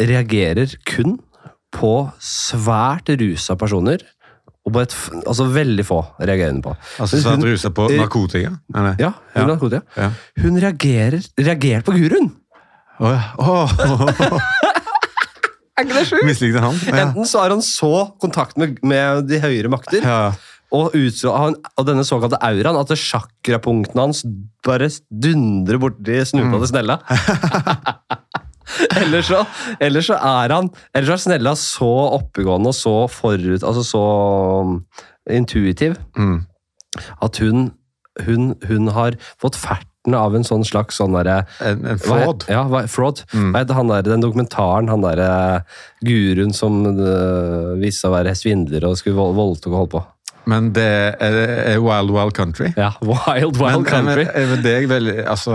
reagerer kun på svært rusa personer. Og på et, altså veldig få reagerer hun på. Altså Svært rusa på narkotika? Eller? Ja, hun, Ja. narkotika. Ja. hun reagerer, reagerer på guruen! Oh, ja. Åh. Er ikke det sjukt? Mislikte han? Ja. Enten så har han så kontakt med, med de høyere makter, Ja. Og, han, og denne såkalte auraen, at det chakrapunktene hans bare dundrer borti snuta Mm. til Snella. eller, så, eller så er han Eller så er Snella så oppegående og så forut Altså så um, intuitiv Mm. at hun, hun, hun har fått ferten av en sånn slags sånn derre En, en hva fraud. Ja, hva, fraud. Mm. Hva han der, den dokumentaren, han derre guruen som uh, viste seg å være svindler og skulle voldta og holde på. Men det er, Wild Wild Country. Ja, Wild Wild Men, Country. Men, det er veldig, altså,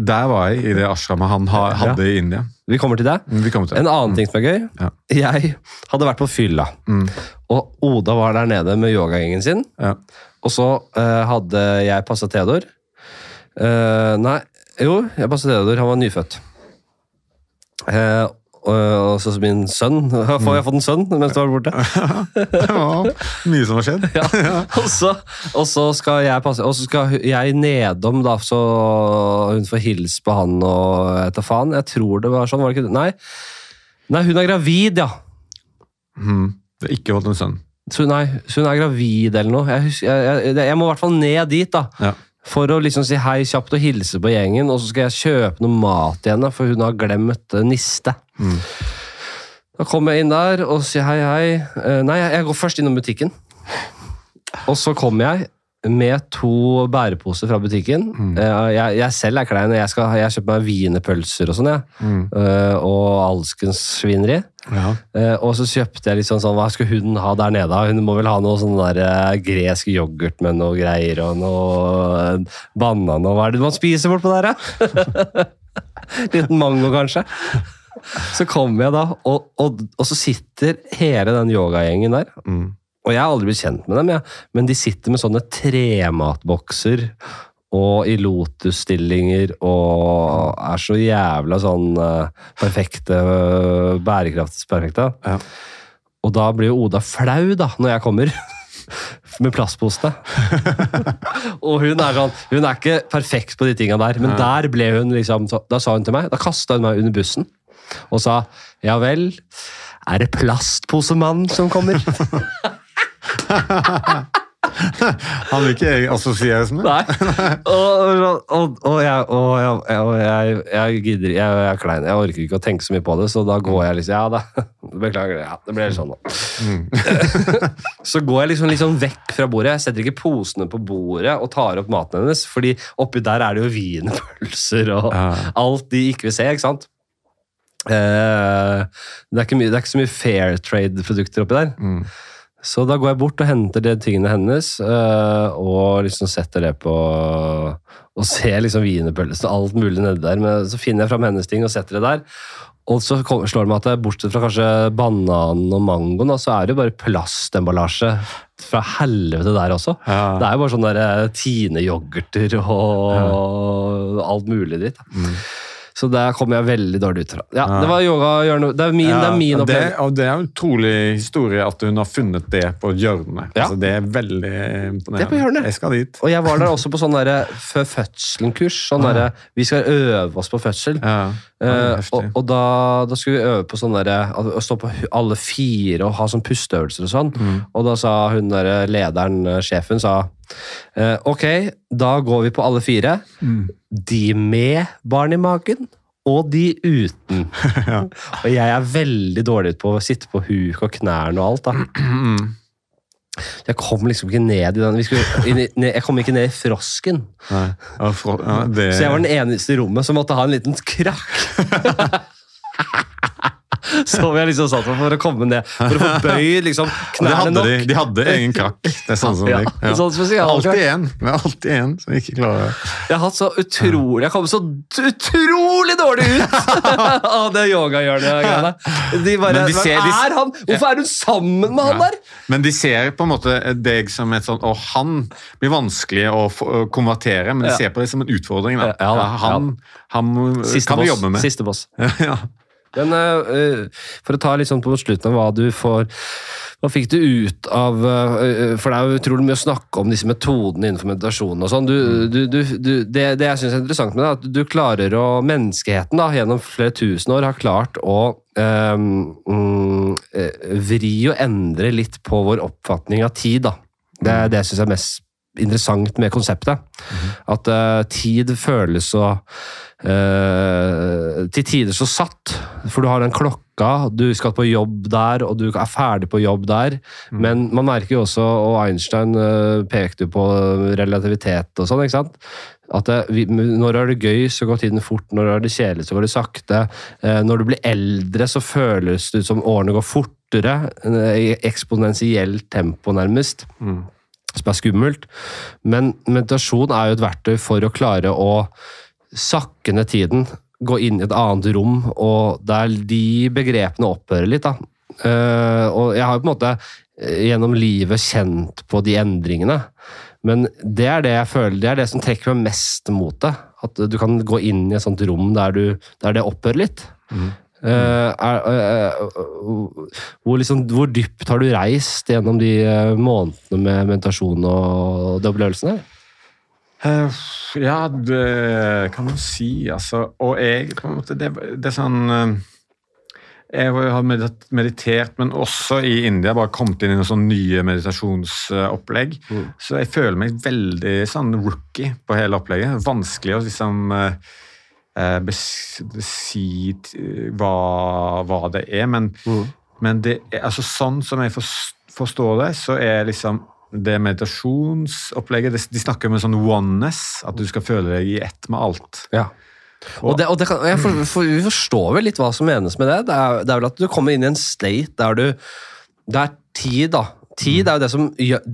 der var jeg, i det ashramet han ha, hadde i India. Vi kommer til det. Vi kommer til det. En annen ting som er gøy. Ja. Jeg hadde vært på fylla, Mm. og Oda var der nede med yogagjengen sin. Ja. Og så uh, hadde jeg passa Theodor. Uh, nei, jo, jeg passa Theodor. Han var nyfødt. Eh, og og så min sønn. Jeg jeg fått en sønn mens du var borte? Ja, mye som har skjedd. Ja. Og, så, og så skal jeg passe Og så skal jeg nedom, da, så hun får hilse på han og etter faen. Jeg tror det var sånn, var det ikke? Nei. Nei, hun er gravid, ja. Mm. Det har ikke fått en sønn. Så, nei, så hun er gravid eller noe. Jeg, husker, jeg, jeg, jeg må i hvert fall ned dit, da. Ja. For å liksom si hei kjapt og hilse på gjengen, og så skal jeg kjøpe noe mat til henne, for hun har glemt eh, niste. Mm. Da kommer jeg inn der og sier hei, hei. Eh, Nei, jeg går først innom butikken. Og så kommer jeg med to bæreposer fra butikken. Mm. Jeg, jeg selv er klein, jeg, skal, jeg har kjøpt meg wienerpølser og sånn, jeg. Mm. Eh, Og alskens svineri. Ja. Eh, og så kjøpte jeg litt sånn, sånn Hva skulle hun ha der nede? Hun må vel ha noe sånn der eh, gresk yoghurt med noe greier og noe eh, banan og Hva er det man spiser bortpå der, da? Liten mango, kanskje. Så kommer jeg da, og, og, og så sitter hele den yogagjengen der. Mm. Og jeg har aldri blitt kjent med dem, ja. men de sitter med sånne trematbokser og i lotusstillinger og er så jævla sånn eh, perfekte, uh, bærekraftsperfekte. Ja. Og da blir jo Oda flau, da, når jeg kommer. Med plastposene. og hun er sånn Hun er ikke perfekt på de tinga der, men der ble hun liksom Da sa hun til meg, da kasta hun meg under bussen og sa ja vel, er det plastposemannen som kommer? Han vil ikke assosieres med? Nei. Og, og, og, jeg, og, jeg, og jeg, jeg gidder jeg, jeg er klein. Jeg orker ikke å tenke så mye på det, så da går jeg liksom Ja da, beklager det. Ja, det ble sånn, da. så går jeg liksom sånn vekk fra bordet. Jeg setter ikke posene på bordet og tar opp maten hennes, fordi oppi der er det jo wienerpølser og alt de ikke vil se, ikke sant? Eh, det, er ikke mye, det er ikke så mye fair trade-produkter oppi der. Mm. Så da går jeg bort og henter de tingene hennes, eh, og liksom setter det på Og ser liksom wienerpølsene og alt mulig nedi der. Men så finner jeg fram hennes ting og setter det der. Og så slår det meg at bortsett fra kanskje bananen og mangoen, så er det jo bare plastemballasje fra helvete der også. Ja. Det er jo bare sånne eh, Tine-yoghurter og ja. alt mulig dritt. Mm. Så der kom jeg veldig dårlig ut fra. Ja. Det var yogahjørnet. Det er min, ja, det er min opplevelse. Og det er en utrolig historie at hun har funnet det på hjørnet. Ja. Altså, det er veldig imponerende. Det er på hjørnet. Jeg skal dit. Og jeg var der også på sånn derre før fødselen-kurs. Sånn derre Vi skal øve oss på fødsel. Ja. Uh, og, og da, da, skulle vi øve på sånn derre Å stå på alle fire og ha sånn pusteøvelser og sånn. Mm. Og da sa hun der lederen, eh, sjefen, sa uh, Ok, da går vi på alle fire. Mm. De med barn i magen og de uten. ja. Og jeg er veldig dårlig på å sitte på huk og knærne og alt. da. Jeg kom liksom ikke ned i den skulle, Jeg kom ikke ned i frosken. Ja, det... Så jeg var den eneste i rommet som måtte ha en liten krakk. Som jeg liksom satt for å komme ned. For å få bøyd liksom, knærne nok. De, de, hadde egen krakk. Det er sånn som ja, ja. Sånn alltid én. alltid en som ikke klarer Jeg har hatt så utrolig Jeg kom så utrolig dårlig ut av det yogahjørnet. De bare de ser, er han? Hvorfor er hun sammen med han der? Men de ser på en måte deg som et sånn Og han blir vanskelig å, konvertere, men de ser på det som en utfordring. Da. han, han kan vi jobbe med. Siste boss. ja. Men uh, for å ta litt sånn på slutten av hva du får Hva fikk du ut av uh, For det er jo utrolig mye å snakke om disse metodene innenfor meditasjon og sånn. Du, det, det, jeg syns er interessant med det, er at du klarer å Menneskeheten da, gjennom flere tusen år har klart å um, vri og endre litt på vår oppfatning av tid. da. Det, det syns jeg er mest interessant med konseptet. Mm. At uh, tid føles så uh, Til tider så satt. For du har den klokka, du skal på jobb der, og du er ferdig på jobb der. Mm. Men man merker jo også, og Einstein uh, pekte jo på relativitet og sånn, ikke sant. At det, når er det gøy, så går tiden fort. Når er det kjedelig, så går det sakte. når du blir eldre, så føles det ut som årene går fortere. I eksponentielt tempo, nærmest. Mm som er skummelt. Men meditasjon er jo et verktøy for å klare å sakke ned tiden, gå inn i et annet rom, og der de begrepene opphører litt. da. Uh, og jeg har jo på en måte eh, gjennom livet kjent på de endringene. Men det er det jeg føler, det er det som trekker meg mest mot det. At du kan gå inn i et sånt rom der, du, der det opphører litt. Mm. Uh, er, uh, hvor, liksom, hvor, dypt har du reist gjennom de månedene med meditasjon og de opplevelsene? Uh, ja, det kan man si, altså. Og jeg på en måte, det, det er sånn Jeg har meditert, men også i India bare kommet inn i noen sånne nye meditasjonsopplegg. Mm. Så jeg føler meg veldig sånn rookie på hele opplegget. Vanskelig å liksom si hva, hva, det er. Men, mm. men det, altså, sånn som jeg forstår det, så er liksom det meditasjonsopplegget De snakker om en sånn oneness, at du skal føle deg i ett med alt. Ja. Og, det, og det kan, for, for, Vi forstår vel litt hva som menes med det. Det er, det er, vel at du kommer inn i en state der du Det er tid, da. Tid mm. er jo det som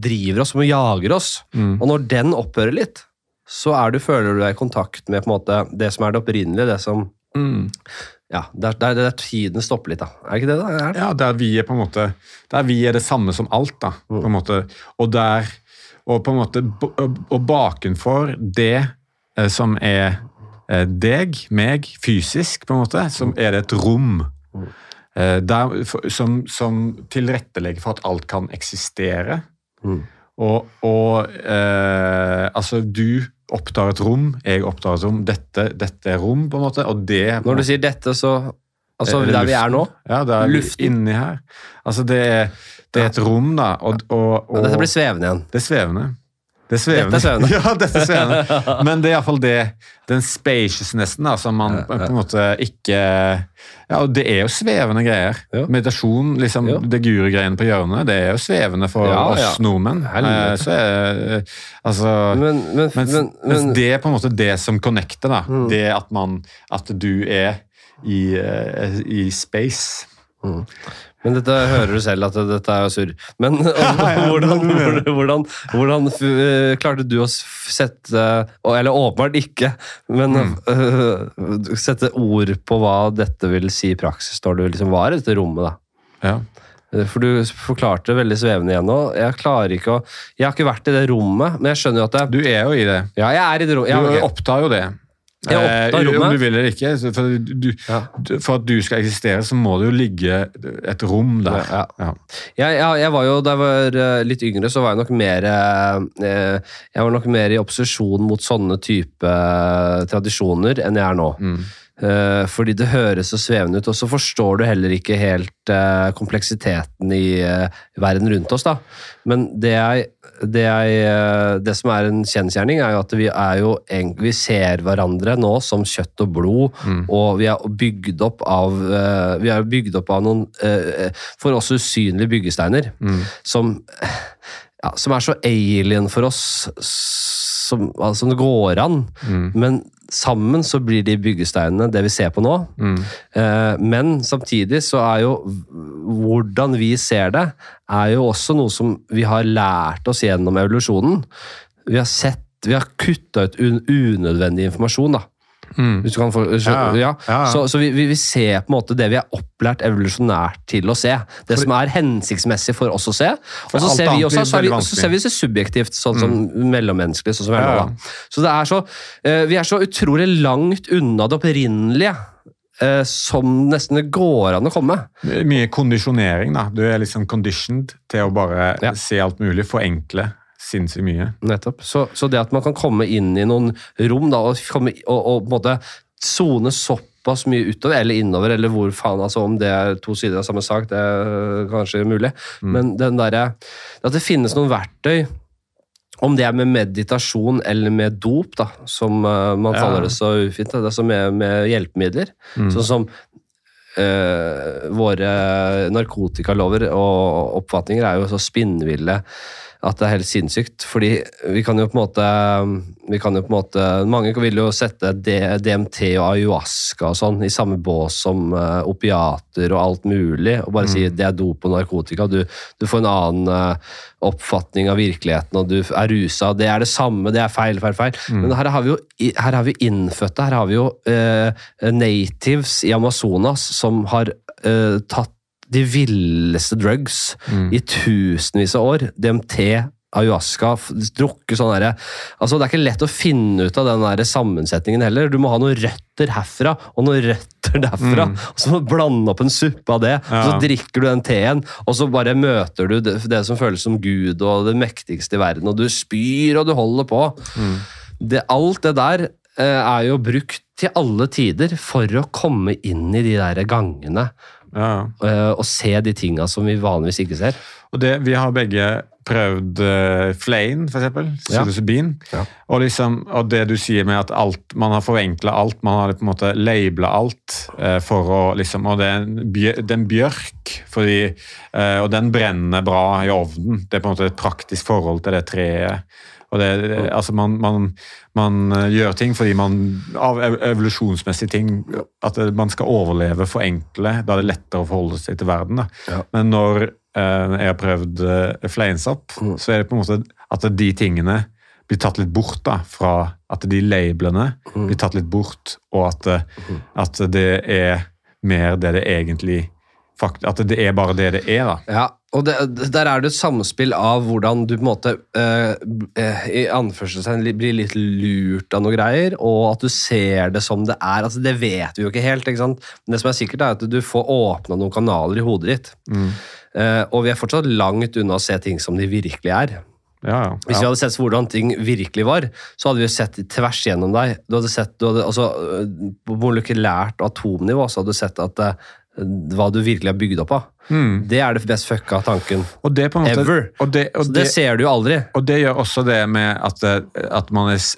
driver oss, som jager oss. Mm. Og når den opphører litt, så er du, føler du deg i kontakt med måte, det som er det opprinnelige, det som mm. Ja, der, der, der, tiden stopper litt, da. Er det ikke det? da? Det? Ja, der vi er på en måte Der vi er det samme som alt, da. Mm. på en måte. Og der Og på en måte Og bakenfor det eh, som er eh, deg, meg, fysisk, på en måte, som er det et rom. Mm. Eh, der, som, som, tilrettelegger for at alt kan eksistere. Mm. Og, og eh, altså, du opptar et rom, jeg opptar et rom. Dette, dette er rom, på en måte. og det... Når du sier dette, så Altså der vi er nå? Ja, det er luften. inni her. Altså, det er, det er et rom, da. Og, og, og, dette blir svevende igjen. Det er svevende. Det er svevende. Dette er svevende. ja, dette er svevende. Men det er iallfall det, den spaciousnessen da, som man på en måte ikke Ja, og det er jo svevende greier. Ja. Meditasjon, liksom, ja. det guru-greiene på hjørnet, det er jo svevende for ja, oss nordmenn. Eh, så er, altså, men, men, mens, men, mens, det er på en måte det som connecter, da. Mm. Det at, man, at du er i, uh, i space. Mm. Men dette hører du selv at dette er surr. Men hvordan, hvordan, hvordan, eh, klarte du å sette Eller åpenbart ikke, men mm. uh, sette ord på hva dette vil si i praksis når du liksom var i dette rommet? da? Ja. Eh, for du forklarte veldig svevende igjen nå. Jeg klarer ikke å Jeg har ikke vært i det rommet, men jeg skjønner jo at det Du er jo i det. Ja, jeg er i det rommet. Ja, okay. Du opptar jo det. Opptar. Om du vil eller ikke. For, du, ja. for, at du skal eksistere, så må det jo ligge et rom der. Ja, ja. Jeg, jeg, var jo, Da jeg var eh, litt yngre, så var jeg nok mer eh, Jeg var nok mer i opposisjon mot sånne type tradisjoner enn jeg er nå. Mm. Uh, fordi det høres så svevende ut, og så forstår du heller ikke helt uh, kompleksiteten i uh, verden rundt oss. da. Men det, jeg, det, jeg, det, som er en kjensgjerning, er jo at vi, er jo, vi ser hverandre nå som kjøtt og blod, mm. og vi er bygd opp av, vi er bygd opp av noen for oss usynlige byggesteiner mm. som, ja, som er så alien for oss som, altså, det går an. Mm. Men sammen så blir de byggesteinene det vi ser på nå. Mm. Eh, men samtidig så er jo hvordan vi ser det, er jo også noe som vi har lært oss gjennom evolusjonen. Vi har sett, vi har kutta ut unødvendig informasjon. da. Mm. Hvis du kan få, så, ja, ja. Ja, så, så vi, vi, ser på en måte det vi er opplært evolusjonært til å se. Det for, som er hensiktsmessig for oss å se. Og så ser vi også, så, vi, så ser vi det subjektivt, sånn som mm. mellommenneskelig. sånn som vi er nå. Så det er så, uh, vi er så utrolig langt unna det opprinnelige. Uh, som nesten det går an å komme. Mye kondisjonering. da. Du er liksom conditioned til å bare se alt mulig, forenkle sinnssykt mye. Nettopp. Så, så, det at man kan komme inn i noen rom da, og, komme, og, og på en måte sone såpass mye utover eller innover, eller hvor faen, altså om det er to sider av samme sak, det er kanskje mulig. Mm. Men den der, at det finnes noen verktøy om det er med meditasjon eller med dop, da, som uh, man ja. kaller det så ufint. Det er som med, med hjelpemidler. Mm. Sånn som uh, våre narkotikalover og oppfatninger er jo så spinnville at det er helt sinnssykt. Fordi vi kan jo på en måte, vi kan jo på en måte Mange vil jo sette DMT og ayahuasca og sånn i samme bås som uh, opiater og alt mulig, og bare mm. si det er dop og narkotika. Du, du får en annen uh, oppfatning av virkeligheten, og du er rusa. Det er det samme, det er feil, feil, feil. Mm. Men her har vi jo her har vi innfødte. Her har vi jo uh, natives i Amazonas som har tatt de villeste drugs mm. i tusenvis av år. DMT, ayahuasca, drukket sånn derre altså, Det er ikke lett å finne ut av den der sammensetningen heller. Du må ha noen røtter herfra og noen røtter derfra. Mm. og Så må du blande opp en suppe av det, ja. så drikker du den teen, og så bare møter du det, det, som føles som Gud og det mektigste i verden, og du spyr og du holder på. Mm. Det, alt det der eh, er jo brukt til alle tider for å komme inn i de der gangene ja. Uh, og se de tinga som vi vanligvis ikke ser. Og det, Vi har begge prøvd uh, Flane, f.eks. Psilocybin. Ja. Og, liksom, og det du sier med at alt, man har forenkla alt, man har på en måte labela alt uh, for å liksom Og det er en, bjør, det er en bjørk, fordi, uh, og den brenner bra i ovnen. Det er på en måte et praktisk forhold til det treet. Og det, altså man, man, man, eh, gjør ting fordi man Av evolusjonsmessige ting At man skal overleve, forenkle. Da er det lettere å forholde seg til verden. Ja. Men når eh, jeg har prøvd eh, fleinsopp, mm. så er det på en måte at de tingene blir tatt litt bort da, fra at de labelene mm. blir tatt litt bort, og at, eh, mm. at det er mer det det egentlig At det er bare det det er. da. Ja, og det, Der er det et samspill av hvordan du på en måte uh, uh, i anførselstegn blir litt lurt av noe greier, og at du ser det som det er. altså Det vet vi jo ikke helt. ikke sant? Men det som er sikkert, er at du får åpna noen kanaler i hodet ditt. Mm. Uh, og vi er fortsatt langt unna å se ting som de virkelig er. Ja, ja. Hvis vi hadde sett hvordan ting virkelig var, så hadde vi sett tvers gjennom deg. Du hadde sett, du hadde, altså, På molekylært atomnivå så hadde du sett at hva du virkelig er bygd opp av. Mm. Det er det best fucka tanken måte, ever. Og det, og det, det, ser du jo aldri. Og det gjør også det med at, at, er,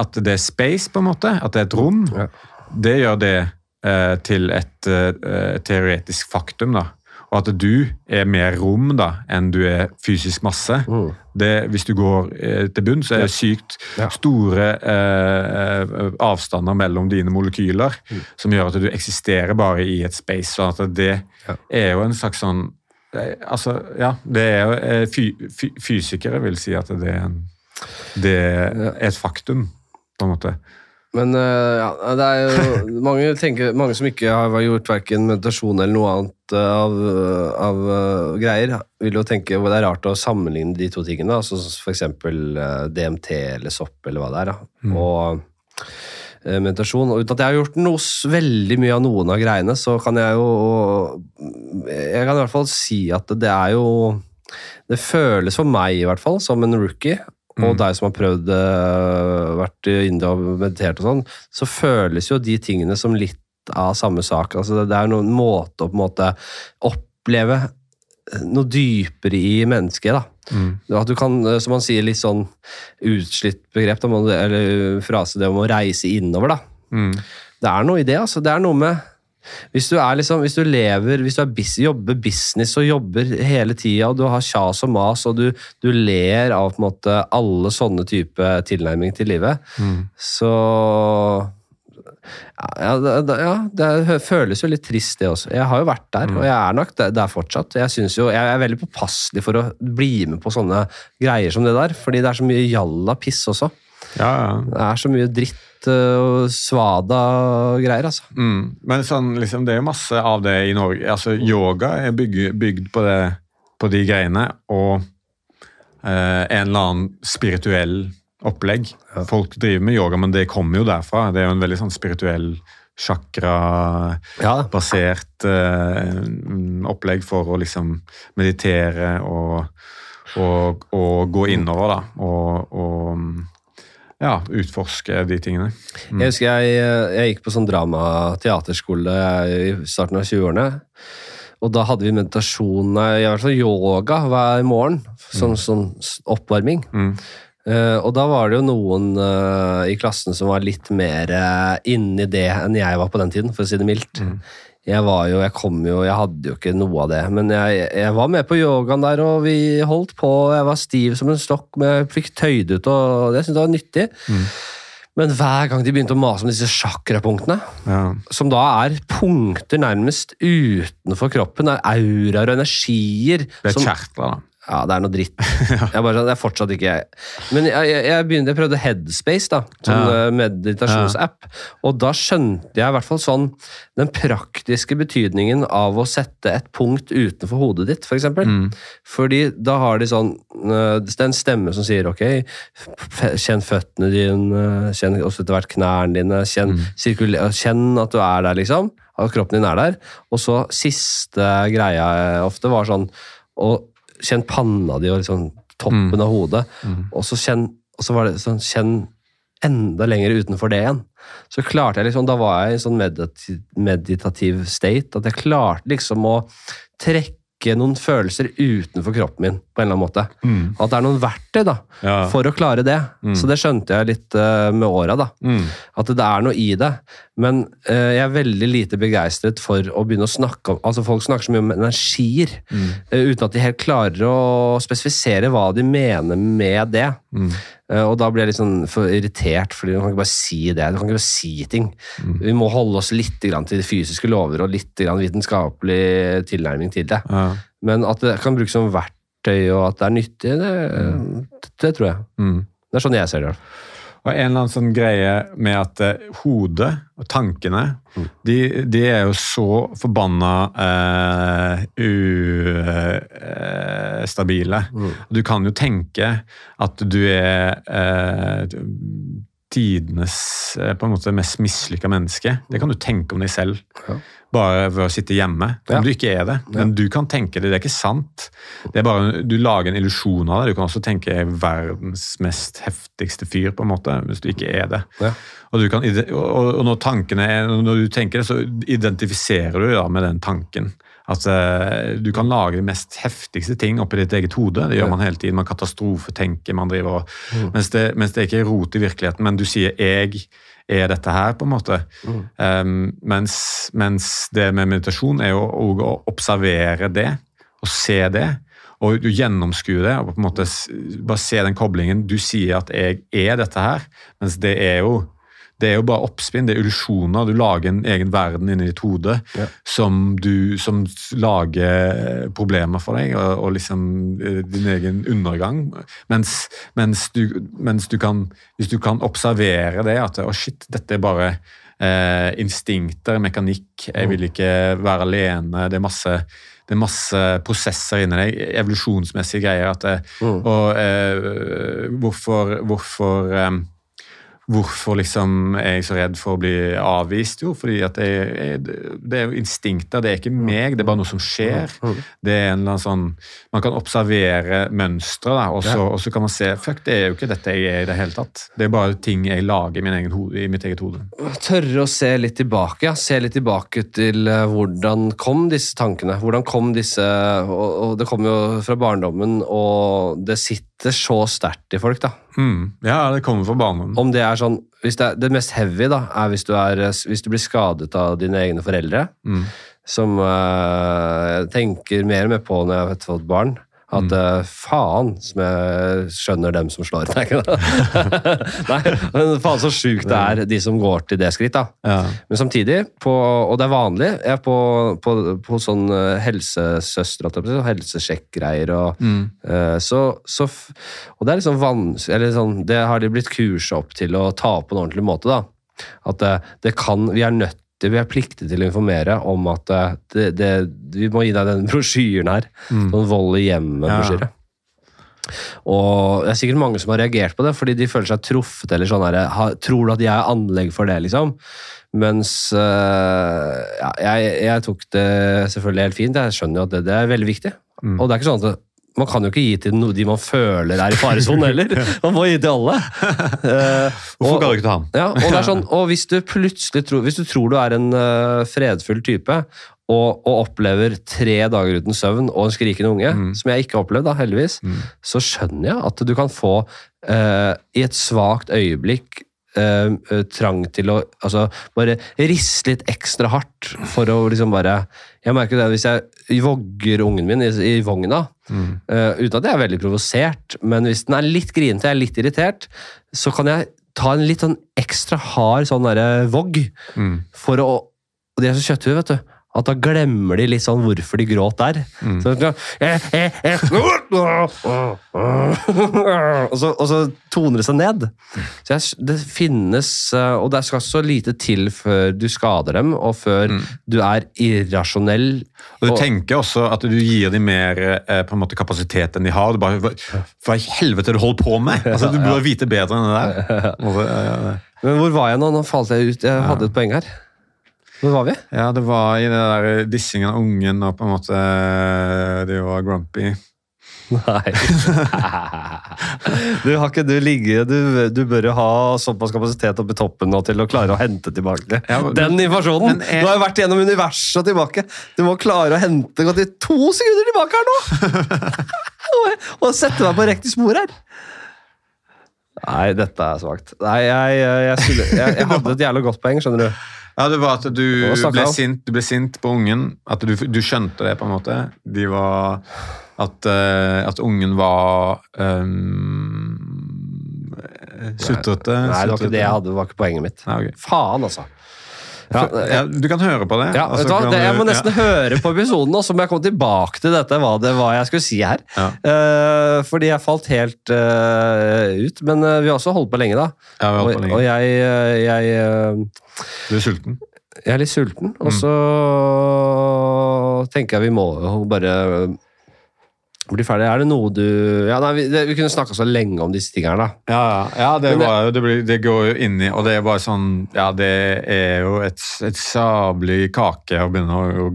at, det er space, på en måte. At det er et rom. Ja. Det gjør det eh, til et eh, teoretisk faktum. da. Og at du er mer rom da, enn du er fysisk masse. Mm. Det, hvis du går eh, til bunn, så er det sykt ja. store eh, avstander mellom dine molekyler mm. som gjør at du eksisterer bare i et space. sånn at det ja. er jo en slags sånn eh, Altså, ja, det er jo eh, fy, fy, Fysikere vil si at det er, en, det er et faktum, på en måte. Men uh, ja, det er jo mange, tenker, mange som ikke har gjort verken meditasjon eller noe annet uh, av, av uh, greier, vil jo tenke det er rart å sammenligne de to tingene. Altså F.eks. Uh, DMT eller sopp eller hva det er. Mm. Og meditasjon. Og uten at jeg har gjort noe, veldig mye av noen av greiene, så kan jeg jo Jeg kan i hvert fall si at det er jo Det føles for meg i hvert fall som en rookie og mm. deg som har prøvd uh, vært i India og meditert og sånn, så føles jo de tingene som litt av samme sak. Altså, det er noen måte å på en måte oppleve noe dypere i mennesket. da. Mm. At du kan, eh, som man sier, litt sånn utslitt begrep, eller frase, det om å reise innover. da. Mm. Det er noe i det. altså. Det er noe med hvis du, liksom, hvis du lever, hvis du bis, jobber business og jobber hele tida, og du har kjas og mas, og du, du ler av måte alle sånne type tilnærming til livet, mm. så ja det, ja, det, føles jo litt trist, det også. Jeg har jo vært der, mm. og jeg er nok der, der fortsatt. Jeg, jo, jeg er veldig påpasselig for å bli med på sånne greier som det der, fordi det er så mye jalla piss også. Ja, ja. Det er så mye dritt og svada-greier, altså. Mm. Men sånn, liksom, det er jo masse av det i Norge. Altså, yoga er bygd, bygd på, det, på, de greiene, og eh, en eller annen spirituell opplegg. Ja. Folk driver med yoga, men det kommer jo derfra. Det er jo en veldig sånn spirituell chakra-basert eh, opplegg for å liksom meditere og, og, og gå innover, da. Og, og ja, utforske de tingene. Mm. Jeg husker jeg, jeg, gikk på sånn drama-teaterskole i starten av 20-årene. Og da hadde vi meditasjon, i hvert fall yoga, hver morgen. Som mm. sånn oppvarming. Mm. Uh, og da var det jo noen uh, i klassen som var litt mer uh, inni det enn jeg var på den tiden, for å si det mildt. Mm jeg var jo, jeg kom jo, jeg hadde jo ikke noe av det. Men jeg, jeg var med på yogaen der, og vi holdt på. Jeg var stiv som en stokk, men jeg fikk tøyd ut, og det syntes jeg var nyttig. Mm. Men hver gang de begynte å mase om disse sjakrapunktene, ja. som da er punkter nærmest utenfor kroppen, er auraer og energier Det er kjertler, da. Ja, det er noe dritt. Jeg bare, det er fortsatt ikke jeg. Men jeg, jeg, jeg, begynte, jeg prøvde Headspace, da, sånn ja. Eh, meditasjonsapp. Og da skjønte jeg i hvert fall sånn den praktiske betydningen av å sette et punkt utenfor hodet ditt, f.eks. For eksempel. mm. Fordi da har de sånn eh, Det er en stemme som sier ok, kjenn føttene dine, kjenn også etter hvert knærne dine, kjenn, mm. kjenn at du er der, liksom. At kroppen din er der. Og så siste greia ofte var sånn og kjenn panna di og liksom toppen mm. av hodet. Mm. Og, så kjenn, og så var det sånn Kjenn enda lenger utenfor det igjen. Så klarte jeg liksom, Da var jeg i en sånn meditativ, state at jeg klarte liksom å trekke vekke noen følelser utenfor kroppen min. på en eller annen måte. Mm. At det er noen verktøy da, ja. for å klare det. Mm. Så det skjønte jeg litt uh, med åra. Mm. At det er noe i det. Men uh, jeg er veldig lite begeistret for å begynne å snakke om altså Folk snakker så mye om energier uh, uten at de helt klarer å spesifisere hva de mener med det. Eh, og da blir jeg litt sånn for irritert, fordi du kan ikke bare si det. Du kan ikke bare si ting. Mm. Vi må holde oss litt til de fysiske lover og litt vitenskapelig tilnærming til det. Ja. Men at det kan brukes som verktøy, og at det er nyttig, det, mm. det tror jeg. Mm. Det er sånn jeg ser det. Og en eller annen sånn greie med at uh, hodet og tankene mm. de, de, er jo så forbanna eh, ustabile. Uh, mm. Du kan jo tenke at du er uh, tidenes på en måte mest mislykka menneske. Det kan du tenke om deg selv. Ja bare ved å sitte hjemme. Om ja. du ikke er det. Men du kan tenke det. Det er ikke sant. Det er bare, Du lager en illusjon av det. Du kan også tenke verdens mest heftigste fyr, på en måte, hvis du ikke er det. Ja. Og, kan, og, når, tankene er, når du tenker det, så identifiserer du da med den tanken. At uh, du kan lage de mest heftigste ting oppi ditt eget hode. Det gjør man hele tiden. Man katastrofetenker. man driver og, mm. mens, det, mens det ikke er rot i virkeligheten. Men du sier 'jeg' er dette her, på en måte. Mm. Um, mens, mens, det med meditasjon er jo å observere det, og se det. Og du gjennomskuer det, og på en måte bare se den koblingen. Du sier at 'jeg er dette her', mens det er jo det er jo bare oppspinn, det er illusjoner. Du lager en egen verden inni ditt hode ja. som, du, som lager problemer for deg, og, og, liksom eh, din egen undergang. Mens, mens, du, mens, du, kan Hvis du kan observere det, at å shit, dette er bare eh, instinkter, mekanikk, jeg vil ikke være alene, det er masse det er masse prosesser inni deg, evolusjonsmessige greier. At det, mm. Og eh, hvorfor, hvorfor eh, Hvorfor liksom er jeg så redd for å bli avvist? Jo, fordi at det, det er jo instinkter. Det er ikke meg, det er bare noe som skjer. Det er en eller annen sånn, Man kan observere mønstre, og, og, så kan man se Fuck, det er jo ikke dette jeg er i det hele tatt. Det er bare ting jeg lager i, min hode, i mitt eget hode. Tørre å se litt tilbake. ja. Se litt tilbake til uh, hvordan kom disse tankene? Hvordan kom disse og, og det kommer jo fra barndommen, og det sitter sitter så sterkt i folk, da. Mm. Ja, det kommer fra barndommen. Om det er sånn det, er, det, mest heavy da, er hvis du, er hvis du, blir skadet av dine egne foreldre. Mm. Som uh, jeg tenker mer og mer på når jeg har fått barn. At mm. uh, faen som jeg skjønner dem som slår. Nei, Nei men faen så sjukt det er, de som går til det skritt. da. Ja. Men samtidig, på, og det er vanlig, jeg er på, på, på sånn eh, helsesøster, helsesjekkgreier og mm. uh, så, så, Og det er liksom vanskelig sånn, Det har de blitt kursa opp til å ta på en ordentlig måte. da. At det, det kan, Vi er nødt vi er pliktige til å informere om at eh, det, det, vi må gi deg den brosjyren her. Mm. Sånn vold i hjemmet-brosjyre. Ja. Og det er sikkert mange som har reagert på det, fordi de føler seg truffet. eller sånn her, Tror du at jeg er anlegg for det, liksom? Mens øh, ja, jeg, jeg, tok det selvfølgelig helt fint. Jeg skjønner jo at det, det er veldig viktig. Mm. Og det er ikke sånn at man kan jo ikke gi til de man føler er i faresonen heller. Man må gi til alle. Uh, Hvorfor ga du ikke til ham? Ja, og, det er sånn, og hvis du tror, hvis du, tror du er en uh, fredfull type, og, og, opplever tre dager uten søvn og en skrikende unge, mm. som jeg ikke har opplevd, da, heldigvis, mm. så skjønner jeg at du kan få, uh, i et svakt øyeblikk, Uh, trang til å altså, bare riste litt ekstra hardt for å liksom bare Jeg merker det hvis jeg vogger ungen min i, i vogna, mm. uh, uten at jeg er veldig provosert, men hvis den er litt grinete, jeg er litt irritert, så kan jeg ta en litt sånn ekstra hard sånn derre vogg mm. for å Og de er så kjøtthue, vet du at da glemmer de litt sånn hvorfor de gråt der. Mm. Så, og, så, og, så, toner det seg ned. Så jeg, det finnes eh, Og det skal så lite til før du skader dem, og før mm. du er irrasjonell. Og Du og, tenker også at du gir dem mer eh, på en måte kapasitet enn de har. Du bare, Hva i helvete du holder på med?! Altså, Du burde vite bedre enn det der. Men hvor var jeg nå? Nå falt jeg ut. Jeg hadde et poeng her. Hvor var vi? Ja, Det var i det der dissingen av ungen, og på en måte de var grumpy. Nei. du har ikke du ligget du, du, bør jo ha såpass kapasitet oppe i toppen nå til å klare å hente tilbake ja, men, den informasjonen! Jeg, du har jo vært gjennom universet og tilbake. Du må klare å hente gå til to sekunder tilbake her nå! og sette meg på riktig spor her. Nei, dette er svakt. Nei, jeg, jeg, jeg, jeg hadde et jævlig godt poeng, skjønner du. Ja, det var at du ble, sint, du ble sint på ungen. At du, du, skjønte det, på en måte. De var At, uh, at ungen var um, sutrete. Nei, det var ikke det jeg hadde. Det var ikke poenget mitt. Nei, okay. Faen, altså. Ja, ja, du kan høre på det. Ja, altså, du, jeg må nesten høre på episoden, og så må jeg komme tilbake til dette, hva, det, hva jeg skulle si her. Uh, fordi jeg falt helt uh, ut. Men uh, vi har også holdt på lenge, da. Ja, vi har holdt på lenge. Og, og jeg, jeg Du er sulten? Jeg er litt sulten. Og så mm. tenker jeg vi må bare bli ferdig. Er det noe du Ja, nei, vi, det, vi kunne snakka så lenge om disse tingene, da. Ja, ja det, var, det, blir, det, går jo inn i Og det er bare sånn Ja, det er jo et, et sabelig kake å begynne å, å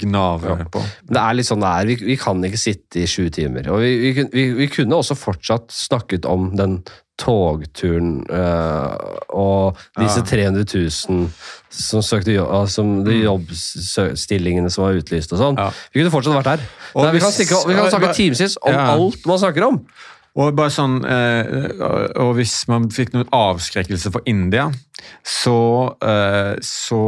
gnave ja. på. Det er litt sånn det er. Vi, vi kan ikke sitte i sju timer. Og vi, vi, kunne også fortsatt snakket om den togturen uh, og disse ja. 300 000 som søkte jobb, som de mm. jobbstillingene som var utlyst og sånn. Ja. Vi kunne fortsatt vært der. Nei, vi, kan stikke, vi kan snakke timevis om ja. alt man snakker om. Og bare sånn, eh, og hvis man fikk noen avskrekkelse for India så, uh, så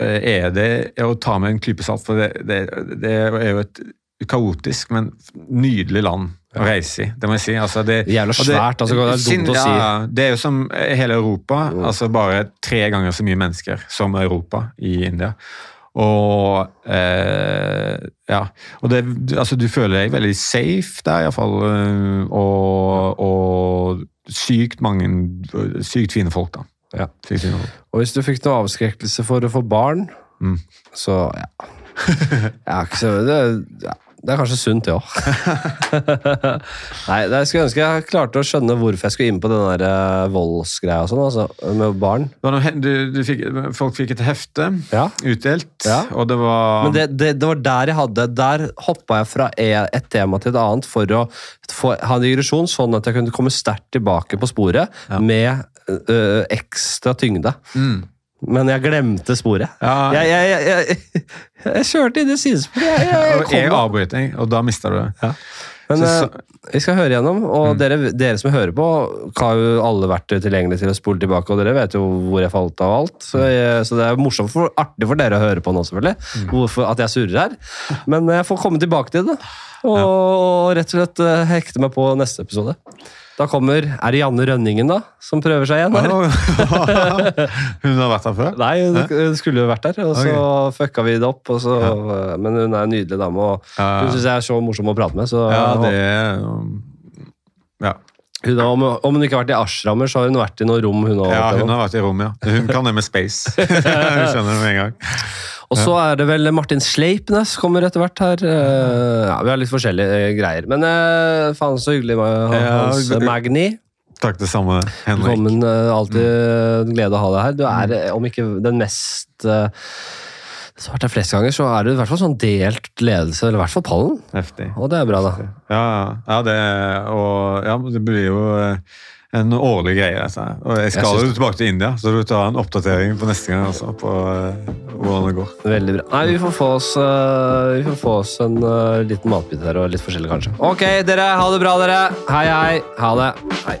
er det å ta med en klype salt, for det, det, det er jo et kaotisk, men nydelig land å reise i. Det må jeg si. Altså, det, Jævla svært. altså, det er dumt å si. Ja, det er jo som hele Europa. Mm. altså Bare tre ganger så mye mennesker som Europa i India. Og eh, ja, og det, altså, du føler deg veldig safe der, iallfall. Eh, og, og sykt mange Sykt fine folk, da. Ja. Sykt fine folk. Og hvis du fikk noe avskrekkelse for å få barn, mm. så ja. ja, det, ja. Det er kanskje sunt, det ja. òg. Nei, jeg skulle ønske jeg klarte å skjønne hvorfor jeg skulle inn på den der uh, voldsgreia og sånn, altså, med barn. Du, du fikk, folk fikk et hefte ja. utdelt, ja. og det var Men det, det, det, var der jeg hadde Der hoppa jeg fra e, et tema til et annet for å få, ha en digresjon, sånn at jeg kunne komme sterkt tilbake på sporet ja. med ø, ekstra tyngde. Mm. Men jeg glemte sporet. Ja. Jeg, jeg, jeg, jeg, kjørte i sidesporet. Jeg, jeg avbrøt avbryting, og da mista du det. Ja. Men så, så, eh, vi skal høre gjennom, og mm. dere, dere, som hører på, har jo alle vært tilgjengelige til å spole tilbake, og dere vet jo hvor jeg falt av alt. Så, mm. så det er morsomt for, artig for dere å høre på nå, selvfølgelig, mm. hvorfor at jeg surrer her. Men jeg får komme tilbake til det, og, og rett og slett eh, hekte meg på neste episode. Da kommer Er det Janne Rønningen, da? Som prøver seg igjen? hun har vært her før? Nei, hun skulle jo vært der. Og så okay. fucka vi det opp. Så, ja. Men hun er en nydelig dame, og hun syns jeg er så morsom å prate med. Så, ja, det. Ja. Hun, om, om, hun ikke har vært i ashrammer, så har hun vært i noe rom. Hun, ja, hun har vært i rom, ja. Hun kan det med space. hun skjønner det med en gang. Og så er det vel Martin Sleipnes kommer etter hvert her. Eh, ja, Vi har litt forskjellige eh, greier. Men eh, faen så hyggelig med Hans ja, Magni. Takk, det samme, Henrik. Velkommen. Alltid glede å ha deg her. Du er, om ikke den mest så har vært her flest ganger, så er det i hvert fall sånn delt ledelse, eller i hvert fall pallen. Heftig. Og det er bra, da. Ja, ja det, og, ja, det blir jo en årlig greie. Altså. Og jeg skal jo tilbake til India, så du tar en oppdatering på neste gang. Altså, på uh, hvordan det går. Veldig bra. Nei, Vi får få oss, uh, får få oss en uh, liten matbit her, og litt forskjellig, kanskje. Ok, dere. Ha det bra, dere. Hei, hei. Ha det. Hei.